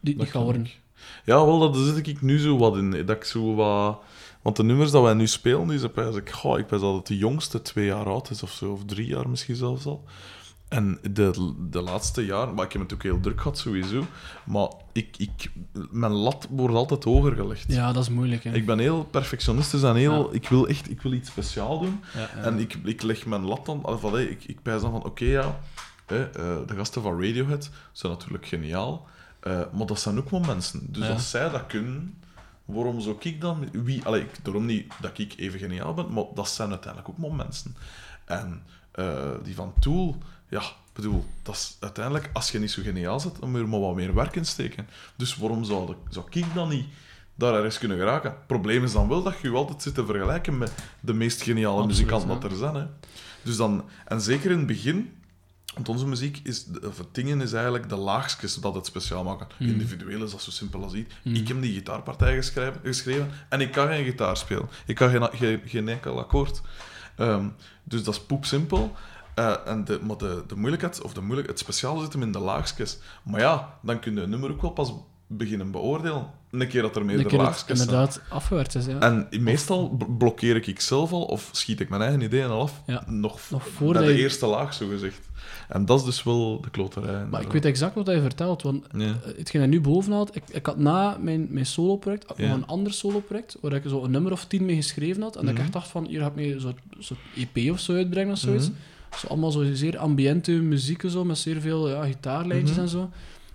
die Dat niet gaat worden. ik. Ja, wel, dat zit ik nu zo wat in. Dat ik zo wat... Want de nummers dat wij nu spelen, die zijn ik, goh, ik ben dat het de jongste twee jaar oud is of zo, of drie jaar misschien zelfs al. En de, de laatste jaren, maar ik heb het ook heel druk gehad sowieso, maar ik, ik, mijn lat wordt altijd hoger gelegd. Ja, dat is moeilijk. Hè. Ik ben heel perfectionistisch en heel... Ja. Ik wil echt ik wil iets speciaal doen. Ja, ja. En ik, ik leg mijn lat dan... Of, allee, ik, ik pijs dan van, oké, ja, hè, eh, de gasten van Radiohead zijn natuurlijk geniaal, eh, maar dat zijn ook maar mensen. Dus als zij dat kunnen, waarom zou ik dan... Wie, allee, ik, daarom niet dat ik even geniaal ben, maar dat zijn uiteindelijk ook maar mensen. En eh, die van Tool, ja, ik bedoel, dat is uiteindelijk, als je niet zo geniaal zit, dan moet je er maar wat meer werk in steken. Dus waarom zou, zou ik dan niet daar ergens kunnen geraken? Het probleem is dan wel dat je je altijd zit te vergelijken met de meest geniale Absoluut, muzikanten dat er zijn. Hè. Dus dan, en zeker in het begin, want onze muziek is, of het dingen is eigenlijk de laagjes dat het speciaal maken. Mm. Individueel is dat zo simpel als iets. Mm. Ik heb die gitaarpartij geschreven, geschreven en ik kan geen gitaar spelen. Ik kan geen, geen, geen enkel akkoord. Ehm, dus dat is poepsimpel. Eh, en de, maar de, de moeilijkheid, of de moeilijk, het speciale zit hem in de laagjes. Maar ja, dan kun je een nummer ook wel pas beginnen beoordelen. Een keer dat er meerdere laagjes zijn. inderdaad afgewerkt is. Ja. En meestal blokkeer ik zelf al, of schiet ik mijn eigen ideeën al af, Ja. nog, Nog bij de je- eerste laag, zo gezegd. En dat is dus wel de kloterij. maar ik weet exact wat je vertelt, want Ja. eh, hetgeen je nu boven ik, ik had na mijn, mijn solo-project ik Ja. nog een ander solo-project, waar ik zo een nummer of tien mee geschreven had, en dat ik Mhm. echt dacht van, hier ga ik mee soort, soort EP of zo uitbrengen of zoiets. Mhm. Zo allemaal zo zeer ambiente muziek, zo, met zeer veel ja, gitaarlijntjes Mhm. en zo.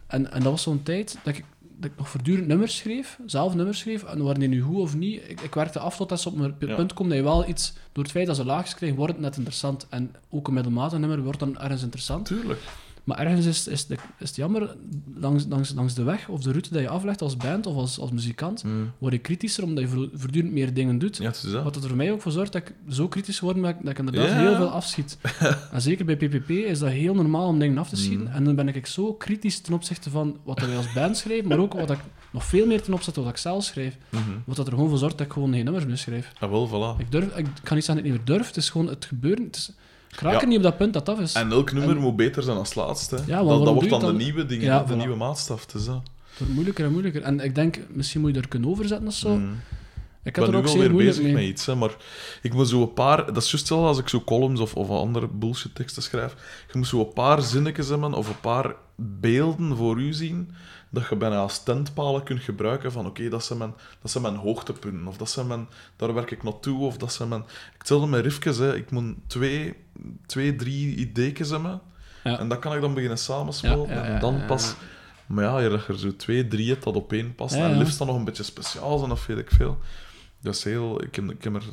En, en dat was zo'n tijd dat ik, dat ik nog voortdurend nummers schreef, zelf nummers schreef, en waren die nu goed of niet, ik, ik werkte af tot dat ze op een Ja. punt komen dat je wel iets, door het feit dat ze laagjes krijgen, wordt het net interessant. En ook een middelmatig nummer wordt dan ergens interessant. Tuurlijk. Maar ergens is, is, de, is het jammer, langs, langs, langs de weg of de route dat je aflegt als band of als, als muzikant, Mm. word je kritischer omdat je vo- voortdurend meer dingen doet. Ja, dat. Wat er voor mij ook voor zorgt dat ik zo kritisch word dat ik, dat ik inderdaad heel veel afschiet. en zeker bij PPP is dat heel normaal om dingen af te schieten. Mm. En dan ben ik zo kritisch ten opzichte van wat wij als band schrijven, maar ook wat ik nog veel meer ten opzichte van wat ik zelf schrijf. Mhm. Wat dat er gewoon voor zorgt dat ik gewoon geen nummers meer schrijf. Ah, wel, voilà. Ik, durf, ik kan niet zeggen dat ik niet meer durf, het is gewoon het gebeuren. Het is, Ja. er niet op dat punt dat dat af is. En elk nummer En- moet beter zijn als laatste. maar dat, dat wordt dan de nieuwe dingen, Ja, de voilà. nieuwe maatstaf. Dat. Het wordt moeilijker en moeilijker. En ik denk, misschien moet je er kunnen overzetten of zo. Mm. Ik ben er nu ook wel zeer weer bezig mee. met iets, hè, maar ik moet zo een paar... Dat is juist hetzelfde als ik zo columns of, of andere bullshit teksten schrijf. Je moet zo een paar zinnetjes hebben of een paar beelden voor u zien dat je bijna als tentpalen kunt gebruiken van oké, dat, zijn mijn, dat zijn mijn hoogtepunten, of dat zijn mijn, daar werk ik naartoe, of dat zijn mijn... Hetzelfde met riffjes, hè. ik moet twee, twee drie ideetjes hebben, Ja. en dat kan ik dan beginnen samenspelen, Ja, ja, ja, en dan pas... Maar ja, je er zo twee, drie hebt dat op één past, en liefst dan nog een beetje speciaal zijn, of weet ik veel. Dat is heel... Ik heb, ik heb er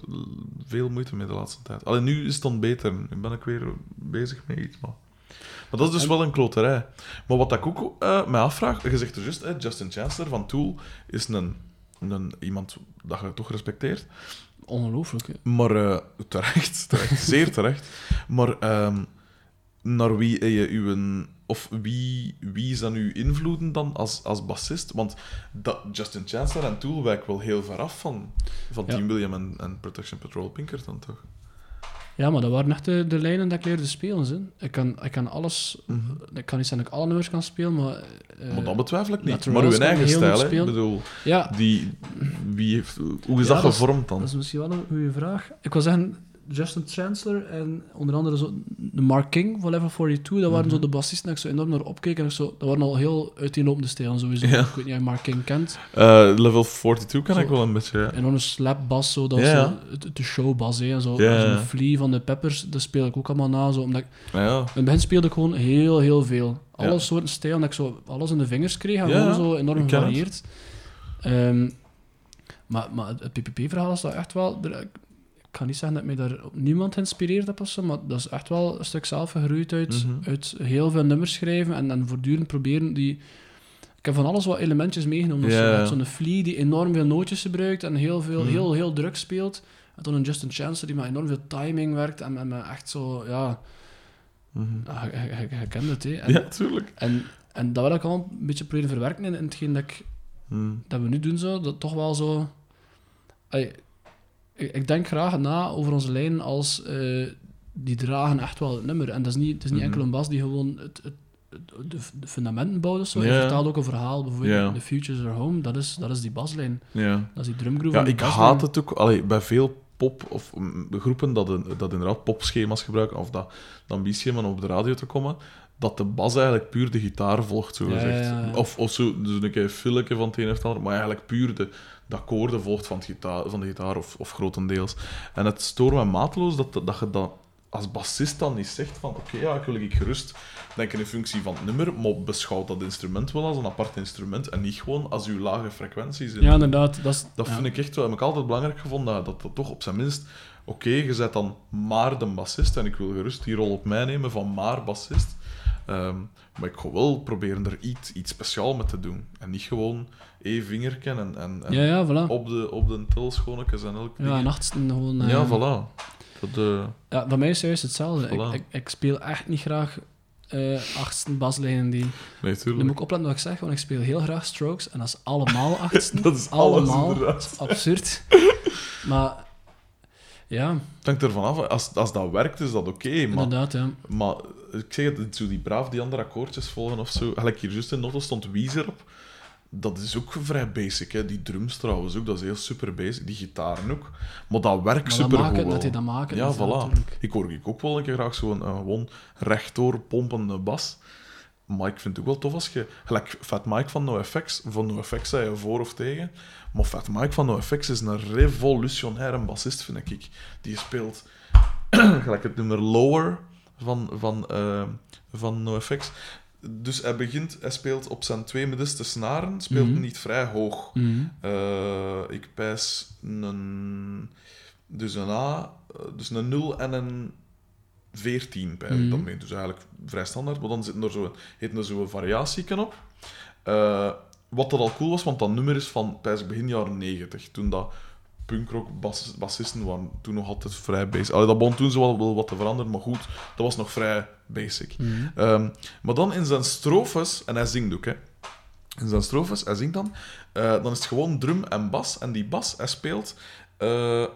veel moeite mee de laatste tijd. Alleen nu is het dan beter. Nu ben ik weer bezig met iets, maar... Maar dat is dus En- wel een kloterij. Maar wat ik ook eh mij afvraag... Je zegt er juist, Justin Chancellor van Tool is een, een, iemand dat je toch respecteert. Ongelooflijk. hè. Maar eh, terecht, terecht, zeer terecht. Maar ehm, naar wie heb je uw... Of wie, wie zijn uw invloeden dan als, als bassist? Want dat, Justin Chancellor en Tool wijken wel heel ver af van, van Ja. Team William en, en Protection Patrol Pinkerton, toch? Ja, maar dat waren echt de, de lijnen dat ik leerde spelen. Hè. Ik, kan, ik kan alles... Ik kan niet zeggen dat ik alle nummers kan spelen, maar... eh, maar dat betwijfel ik niet. Maar uw eigen stijl, hè? Ik bedoel, ja, die, wie heeft, hoe is Ja, dat dat gevormd dan? dat is misschien wel een goede vraag. Ik wil zeggen, Justin Chancellor en onder andere zo de Mark King van Level 42. Dat waren Mhm. zo de bassisten dat ik zo enorm naar opkeek. En ik zo, dat waren al heel uiteenlopende stijlen sowieso. Ja. Ik weet niet of je Mark King kent. Eh, level 42 kan Zo. ik wel een beetje, ja. Enorme slapbass, zo, dat was Ja, ja. zo de showbass. hè, En zo, zo'n. Flea van de Peppers, dat speel ik ook allemaal na. Zo, omdat ik, in het begin speelde ik gewoon heel, heel veel. Alle soorten stijlen, dat ik zo alles in de vingers kreeg en gewoon zo enorm gevarieerd. Ehm, maar, maar het PPP-verhaal is dat echt wel... er- Ik ga niet zeggen dat mij daar op niemand heb of zo, maar dat is echt wel een stuk zelf gegroeid uit, Mhm. uit heel veel nummers schrijven en, en voortdurend proberen die... Ik heb van alles wat elementjes meegenomen. Hebt zo'n Flea die enorm veel nootjes gebruikt en heel, veel, Mhm. heel, heel druk speelt. En dan een Justin Chancellor die met enorm veel timing werkt en, en met echt zo... Ja, Mhm. ja, je, je, je- je kent het, hè. En, ja, tuurlijk. en, en dat wil ik al een beetje proberen verwerken in, in hetgeen dat, ik, Mhm. dat we nu doen, zo, dat toch wel zo... ik, ik denk graag na over onze lijn als... eh, die dragen echt wel het nummer. En dat is niet, het is niet Mhm. enkel een bas die gewoon het, het, de, de fundamenten bouwt of zo. Je vertaalt ook een verhaal, bijvoorbeeld Ja. The Futures Are Home. Dat is, dat is die baslijn. Ja. Dat is die drumgroove. Ja, ik baslijn. haat het ook. Allee, bij veel pop of mm, groepen dat, een- dat inderdaad popschema's gebruiken, of dat hebben om op de radio te komen, dat de bas eigenlijk puur de gitaar volgt, zo Ja, gezegd. ja, ja. Of, of zo, dus een keer filletje van het een of het ander, maar eigenlijk puur de, de akkoorden volgt van, het gitaar, van de gitaar, of, of grotendeels. En het stoort me maatloos dat, dat je dat als bassist dan niet zegt van oké, ja, ik wil ik gerust denken in functie van het nummer, maar beschouw dat instrument wel als een apart instrument en niet gewoon als uw lage frequenties. in- Ja, inderdaad. Dat, is, dat ja. vind ik echt wel, heb ik altijd belangrijk gevonden, dat dat, dat toch op zijn minst, oké, je zet dan maar de bassist, en ik wil gerust die rol op mij nemen van maar bassist, Ehm, maar ik ga wel proberen er iets, iets speciaal mee te doen. En niet gewoon één vingerken en, en, en Ja, ja, voilà. op de, op de telschonekes en elk Ja, achtsten gewoon... eh, Ja, voilà. Dat, eh, Ja, bij mij is het juist hetzelfde. Ik, Voilà. ik, ik speel echt niet graag eh achtsten baslijnen die... nee, Nu tuurlijk. moet ik opletten wat ik zeg, want ik speel heel graag strokes en dat is allemaal achtsten. Dat is allemaal. inderdaad. Absurd. Maar ja, Het hangt ervan af. Als, als dat werkt, is dat oké. maar, inderdaad, ja. maar ik zeg het, zo die braaf die andere akkoordjes volgen of zo. Gelijk hier juist in Notto stond Weezer op. Dat is ook vrij basic. Hè. Die drums trouwens ook, dat is heel super basic. Die gitaren ook. Maar dat werkt Maar dat super goed. dat hij dat maken. Ja, dat voilà. Ik hoor ik ook wel een keer graag zo'n uh, gewoon rechtdoor pompende bas. Maar ik vind het ook wel tof als je... Gelijk Fat Mike van NoFX. Van NoFX zei je voor of tegen. Maar Fat Mike van NoFX is een revolutionaire bassist, vind ik. Die speelt... gelijk het nummer Lower van, van, eh, van NoFX. Dus hij begint... Hij speelt op zijn twee middenste snaren. Speelt Mhm. niet vrij hoog. Mhm. Eh, ik pijs een... Dus een A, eh, dus een 0 en een 14 pijs ik Mhm. dan mee. Dus eigenlijk vrij standaard. Maar dan zit er zo'n heet er zo'n variatieken op. Eh, wat dat al cool was, want dat nummer is van pijs begin jaren 90. Toen dat punkrock bas, bassisten waren toen nog altijd vrij basic. Allee, dat begon toen zo wel, wel wat te veranderen, maar goed, dat was nog vrij basic. Mhm. Ehm, maar dan in zijn strofes, en hij zingt ook, hè. In zijn strofes, hij zingt dan, eh, dan is het gewoon drum en bas. En die bas, hij speelt eh,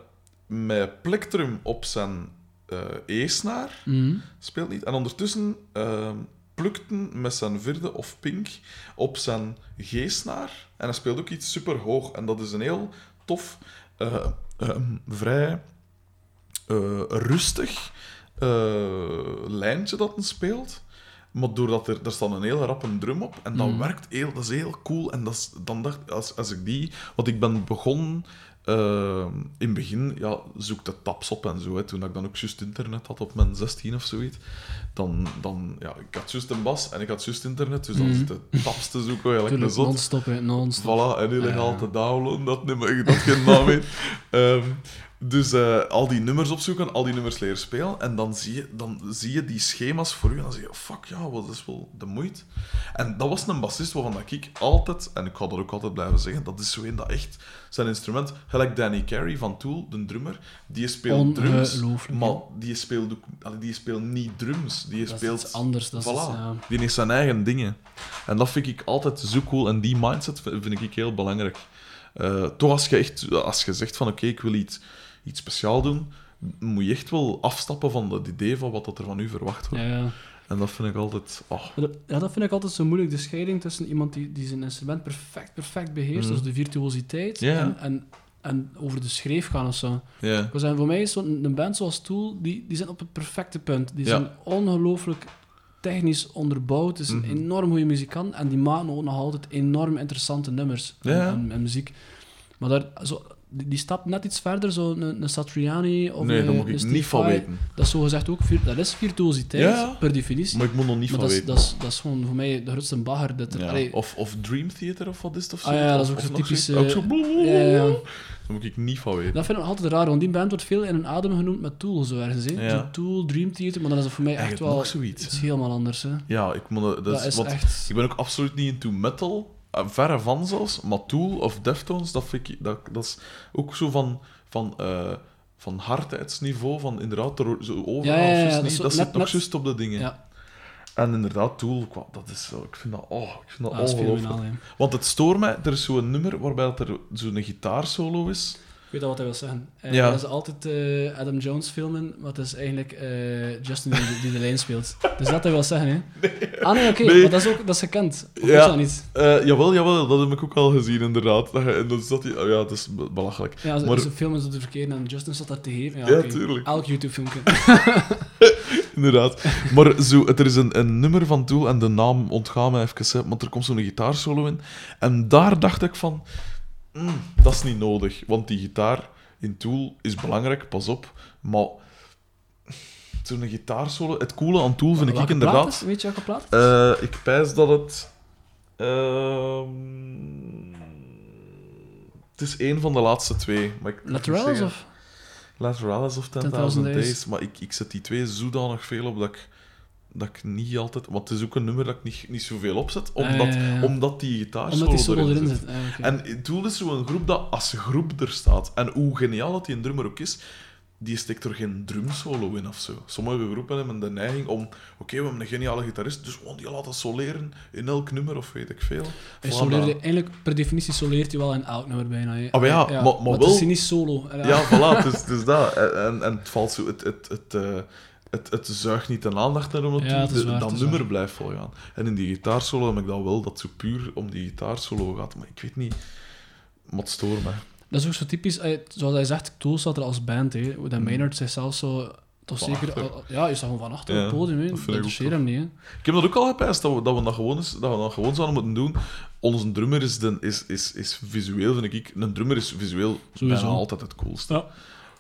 met plektrum op zijn eh, E-snaar, Mhm. speelt niet. En ondertussen ehm plukten met zijn vierde of pink op zijn G-snaar. En hij speelt ook iets super hoog. En dat is een heel tof, eh, ehm, vrij eh, rustig eh, lijntje dat hij speelt. Maar doordat er, er staat een heel rappe drum op en dat Mhm. werkt heel, dat is heel cool. En dat is, dan dacht als, als ik die, want ik ben begonnen eh, in het begin, ja, zoek de taps op en zo. Hè, toen ik dan ook juist internet had op mijn 16 of zoiets, dan, dan ja, ik had juist een bas en ik had juist internet, dus dan Mhm. zit de taps te zoeken, eigenlijk Tuurlijk, zot. non-stop, non-stop. Voilà, en illegaal te downloaden, dat nummer, dat geen naam heeft. Ehm, dus eh, al die nummers opzoeken, al die nummers leren spelen, en dan zie je, dan zie je die schema's voor je, en dan zeg je, fuck ja, wat is wel de moeite. En dat was een bassist waarvan dat ik altijd, en ik ga dat ook altijd blijven zeggen, dat is zo een dat echt zijn instrument, gelijk Danny Carey van Tool, de drummer, die speelt drums, maar die speelt, ook, die speelt niet drums, die Dat is speelt... iets anders. Dat is, Voilà. ja. Die heeft zijn eigen dingen. En dat vind ik altijd zo cool. En die mindset vind vind ik heel belangrijk. Eh, toch als je, echt, als je zegt van oké, ik wil iets, iets speciaal doen, moet je echt wel afstappen van het idee van wat dat er van u verwacht wordt. Ja, ja. En dat vind ik altijd... Oh, Ja, dat vind ik altijd zo moeilijk. De scheiding tussen iemand die, die zijn instrument perfect, perfect beheerst, Mhm. dus de virtuositeit, en, en, en over de schreef gaan of zo. Zeggen, voor mij is zo'n een band zoals Tool, die, die zijn op het perfecte punt. Die zijn ongelooflijk technisch onderbouwd. Het is Mhm. een enorm goede muzikant en die maken ook nog altijd enorm interessante nummers en, en, en muziek. Maar daar, zo, die, die stapt net iets verder, zo een, een Satriani of Nee, een, daar moet ik niet van weten. Dat is zogezegd ook, dat is virtuositeit, Ja. per definitie. Maar ik moet nog niet Maar van dat is, weten. dat, is, dat is gewoon voor mij de grootste bagger. Dat er, Ja. allee, Of, of Dream Theater of wat is het of zo? Ah ja, dat is ook zo typisch. Ook eh, zo... ja. Daar moet ik niet van weten. Dat vind ik altijd raar, want die band wordt veel in een adem genoemd met Tool, zo ergens. Hè? Tool, Dream Theater, maar dan is dat voor mij echt wel zoiets. iets helemaal anders. Hè? Ja, ik moet... Dat, Dat is, is echt... Ik ben ook absoluut niet into metal. Eh, Verre van zelfs. Maar Tool of Deftones, dat, vind ik, dat, dat is ook zo van... van eh, van hardheidsniveau, van inderdaad, er zo overal Ja, ja, ja, juist dat niet, zit nog juist op de dingen. Ja, En inderdaad, Tool, dat is zo, ik vind dat, oh, ik vind dat ongelooflijk. Want het stoort mij, er is zo'n nummer waarbij dat er zo'n gitaarsolo is. Ik weet al wat hij wil zeggen. Eh, Ja. Dat is altijd eh, Adam Jones filmen, maar het is eigenlijk eh, Justin die, die de lijn speelt. Dus dat hij wil zeggen, hè? Ah nee, oké, Nee. maar dat is ook dat is gekend. Of Ja. is dat niet? Jawel, jawel, dat heb ik ook al gezien, inderdaad. Dat je- En dan zat hij, oh ja, het is be- belachelijk. Ja, ze, Maar- ze filmen ze de verkeerde en Justin zat daar te geven. Ja, Ja, oké. tuurlijk. Elk YouTube-filmpje. Inderdaad. Maar zo, er is een, een nummer van Tool, en de naam ontgaat me even, hè, want er komt zo'n gitaarsolo in. En daar dacht ik van, mm, dat is niet nodig. Want die gitaar in Tool is belangrijk, pas op. Maar zo'n gitaarsolo, het coole aan Tool vind ik Welke inderdaad... is? Weet je welke plaat? Eh, ik pijs dat het. ehm, het is één van de laatste twee. Maar ik Lateralis of? Lateralis of 10.000 10.000 Days. Days. Maar ik, ik zet die twee zodanig veel op dat ik, dat ik niet altijd. Want het is ook een nummer dat ik niet, niet zoveel opzet, omdat, Ah, ja, ja, ja. omdat die gitaar Omdat die solo erin zit. Ah. En Tool is zo'n groep dat als groep er staat. En hoe geniaal dat die een drummer ook is, die steekt er geen drumsolo in of zo. Sommige groepen hebben de neiging om, oké, we hebben een geniale gitarist, dus gewoon die laten soleren in elk nummer of weet ik veel. Hij soleerde, eigenlijk, per definitie soleert hij wel in elk nummer bijna. hè. Ah, maar ja, maar- maar het wel- is niet solo. Ja. Voilà, het het is dat. En, en het valt zo, het, het, het, eh, het, het zuigt niet de aandacht naar hem Ja, is De- waar, dat is nummer waar. blijft volgaan. En in die gitaarsolo heb ik dat wel, dat zo puur om die gitaarsolo gaat. Maar ik weet niet, maar het stoort. Dat is ook zo typisch, eh, zoals hij zegt, Tool staat er als band. Hè. Dat Maynard zichzelf zo... Toch Van zeker... achter. al- Ja, je staat gewoon van achter Ja, op het podium. hè. dat Dat ik hem niet. Ik heb dat ook al gepijst, dat we dat, we dat, gewoon, eens, dat we dat gewoon zouden moeten doen. Onze drummer is, de, is, is, is visueel, vind ik. Een drummer is visueel Sowieso. bijna altijd het coolste. Ja.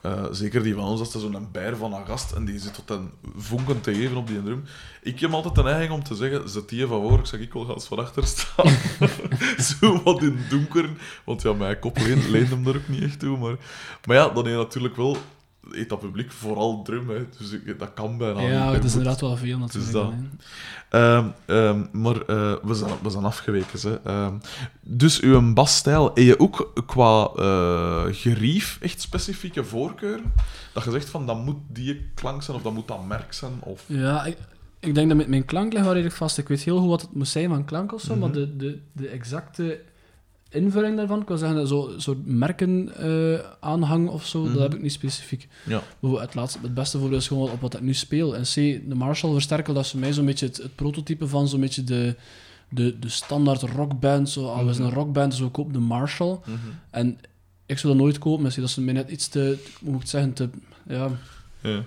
Eh, zeker die van ons, dat is zo'n bijer van een gast en die zit tot een vonken te geven op die drum. Ik heb altijd de neiging om te zeggen, zet die van voor, ik zeg ik wil gaan van achter staan. Zo wat in het donker, want ja, mijn kop leent, hem daar ook niet echt toe. Maar, maar ja, dan heb je natuurlijk wel, heeft dat publiek vooral drum, hè, dus ik- dat kan bijna. Ja, het is inderdaad wel veel natuurlijk. dat. hè. Ehm, ehm, maar eh, we, zijn, we zijn afgeweken. Hè. Ehm, dus uw basstijl, heb je ook qua eh, gerief echt specifieke voorkeuren? Dat je zegt van dat moet die klank zijn of dat moet dat merk zijn? Of... Ja, ik, ik denk dat met mijn klank ligt wel redelijk vast. Ik weet heel goed wat het moet zijn van klank of zo, Mhm. maar de, de, de exacte invulling daarvan, ik wil zeggen, zo'n soort merken eh, aanhang of zo, Mhm. dat heb ik niet specifiek. Ja. Het, laatste, het beste voorbeeld is gewoon op wat ik nu speel. En C, de Marshall versterker, dat is voor mij zo'n beetje het, het prototype van zo'n beetje de, de, de standaard rockband. Zo, ah, we zijn een Mhm. rockband, dus we kopen de Marshall. En ik zou dat nooit kopen, misschien dat is mij net iets te, hoe moet ik het zeggen, te, ja, Ja.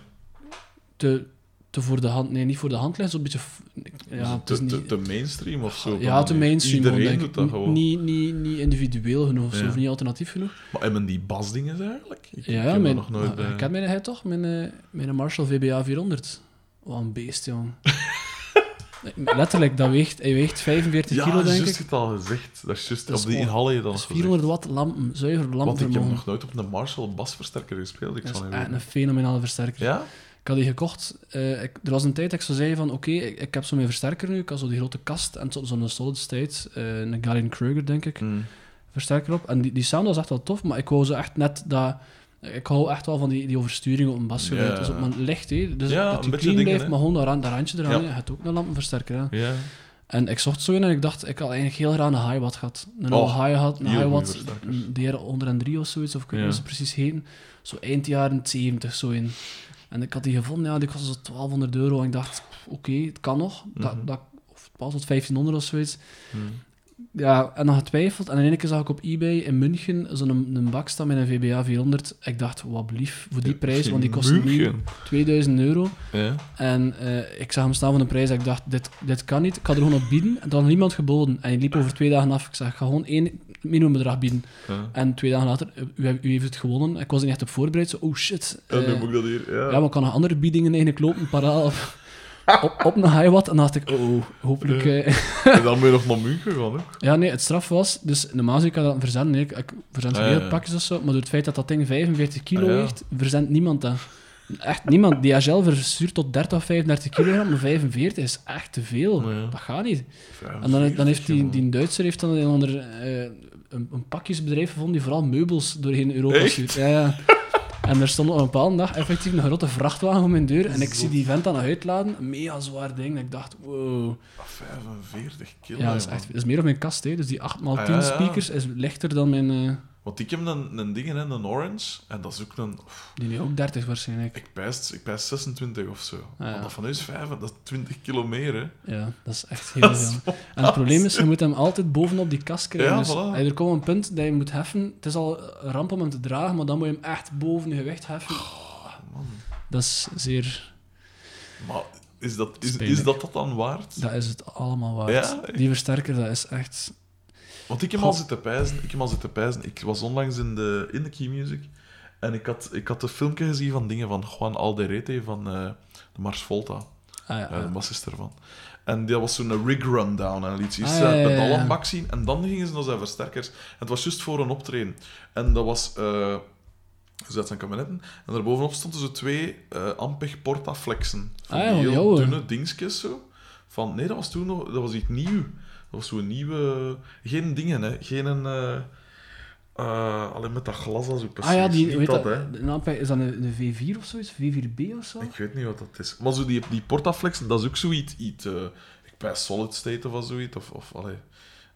te, te voor de hand, nee, niet voor de hand ligt, zo'n beetje, ja, het is te, niet... te, te mainstream of zo? ja, te mainstream, Iedereen doet ik. dat gewoon. Niet, niet, niet individueel genoeg of zo, Ja. of niet alternatief genoeg. Maar hebben die basdingen eigenlijk? Ik, ik Ja, heb dat mijn, nog nooit bij... ik heb mijn hij toch, mijn, eh, mijn Marshall VBA 400. Wat een beest, jongen. Letterlijk, dat weegt, hij weegt 45 Ja, kilo, denk ik. het al gezegd. Dat is juist, Dat is op die inhallen je dan Dat is nog gezegd. 400 watt lampen, zuiver Want ik heb nog nooit op een Marshall basversterker gespeeld. Ik Dat is een fenomenale versterker. Ja? Ik had die gekocht. eh, ik, er was een tijd dat ik zo zei van, oké, ik, ik heb zo mijn versterker nu. Ik had zo die grote kast en zo- zo'n solid state, eh, een Galen Kruger, denk ik, Mm. versterker op. En die, die sound was echt wel tof, maar ik wou zo echt net dat... Ik hou echt wel van die, die oversturing op een basgeluid. Dus op mijn licht, hè. Dus Ja, dat die clean dingen, blijft, hè. maar gewoon dat, ran- dat randje eraan. Ja. Je hebt ook een lampenversterker. Ja. En ik zocht zo in en ik dacht, ik had eigenlijk heel graag een high-watt gehad. Een Oh, high-watt, een high-watt, versterkers. een DR103 of zoiets, of ik weet niet hoe ze precies heten. Zo eind jaren 70, zo in. En ik had die gevonden, ja, die kostte zo 1200 euro. En ik dacht, oké, het kan nog. Dat, Mhm. dat, of het was tot 1500 of zoiets. Mm. Ja, en nog getwijfeld. En in één keer zag ik op eBay in München zo'n een, een bak staan met een VBA 400. Ik dacht, wat blief, voor die prijs, want die kostte nu München. 2000 euro. Ja. En eh, ik zag hem staan van een prijs en ik dacht, dit, dit kan niet. Ik had er gewoon op bieden. En toen had niemand geboden. En hij liep over twee dagen af. Ik zeg, ik ga gewoon één minimumbedrag bieden. Ja. En twee dagen later, u, heeft- u heeft het gewonnen. Ik was er niet echt op voorbereid. Zo, oh shit. Nu eh, moet ik dat hier... Ja. ja, maar ik kan nog andere biedingen eigenlijk lopen, paraal op, op, een highwatt. En dan dacht ik, oh, hopelijk... Ja. eh, En dan ben je nog naar München gaan, ook. ja, nee, het straf was... Dus normaal zou ik dat verzenden. Nee, ik, ik verzend Ah, heel ja, pakjes of zo. Maar door het feit dat dat ding 45 kilo Ah, weegt, verzendt niemand dat. Echt niemand. DHL verstuurt tot 30 of 35 kilogram, maar 45 is echt te veel. Ja. Dat gaat niet. En dan, dan heeft die, die Duitser heeft dan een, onder, eh, een, een pakjesbedrijf gevonden die vooral meubels doorheen Europa stuurt. Ja, ja. En er stond op een bepaalde dag effectief een grote vrachtwagen voor mijn deur. En ik zie die vent aan uitladen. Een mega zwaar ding. En ik dacht, wow. 45 kilo. Ja, dat is, man. echt, dat is meer op mijn kast. Hè. Dus die 8x10 Ah, ja, ja. speakers is lichter dan mijn... Want ik heb een, een ding, hè, een Orange. En dat is ook een... die nu ook 30 waarschijnlijk. Ik pijs, ik pijs 26 of zo. ja. Maar dat van is 5, dat is 20 kilo meer, hè. Ja, dat is echt heel is veel. En het probleem is, je moet hem altijd bovenop die kast krijgen. Ja, dus voilà. er komt een punt dat je moet heffen. Het is al een ramp om hem te dragen, maar dan moet je hem echt boven je gewicht heffen. Man. Dat is zeer... Maar is dat, is, is dat dat dan waard? Dat is het allemaal waard. Ja? Die versterker, dat is echt... Want ik heb al zitten pijzen. Ik heb al zitten pijzen. Ik was onlangs in de, in de Key Music. En ik had, ik had een filmpje gezien van dingen van Juan Alderete van eh, de Mars Volta. Ah, ja, Ja, de bassist ervan. En dat was zo'n rig rundown. En liet ze eerst Ah, ja, ja, ja, pedal ja. aan bak zien. En dan gingen ze naar zijn versterkers. En het was juist voor een optreden. En dat was... eh ze zat zijn kabinetten. En daarbovenop stonden zo twee eh Ampeg Portaflexen. Van Ah, heel dunne dingetjes zo. Van, nee, dat was toen nog... Dat was iets nieuw. Dat was zo'n nieuwe... Geen dingen, hè. Geen... een eh, eh, alleen met dat glas al zo precies. ah ja, die, Niet dat, de naam- is dat een, een V4 of zoiets? V4B of zo? Ik weet niet wat dat is. Maar zo die, die Portaflex, dat is ook zoiets. Iets, eh, ik bij Solid State of zoiets. Of, of, allee.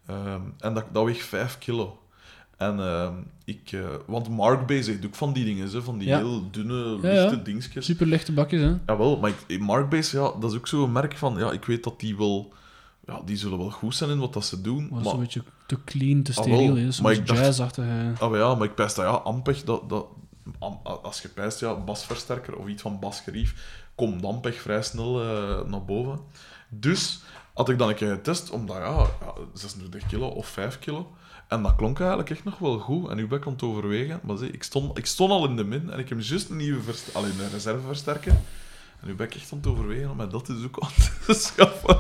Ehm, en dat, dat weegt 5 kilo. En ehm, ik... want Mark Base doet ook van die dingen, hè, van die Ja. heel dunne, Ja, ja. lichte dingetjes. Super lichte bakjes, hè? Jawel, maar ik, Mark ja, dat is ook zo'n merk van... Ja, ik weet dat die wel... Ja, die zullen wel goed zijn in wat dat ze doen. Maar Maar, zo'n beetje te clean, te Ah, wel, steriel, hè? maar Zo'n ik dacht- jazzachtige... Ah, maar ja, maar ik pijs dat, ja, Ampeg, dat, dat, als je pijst, ja, basversterker of iets van basgerief, komt Ampeg vrij snel eh, naar boven. Dus had ik dan een keer getest, omdat ja, ja, 26 kilo of 5 kilo. En dat klonk eigenlijk echt nog wel goed. En nu ben ik aan het overwegen. Maar zie, ik, stond, ik stond al in de min en ik heb juist een nieuwe verst alleen een reserveversterker. En nu ben ik echt aan het overwegen om mij dat dus ook aan te schaffen.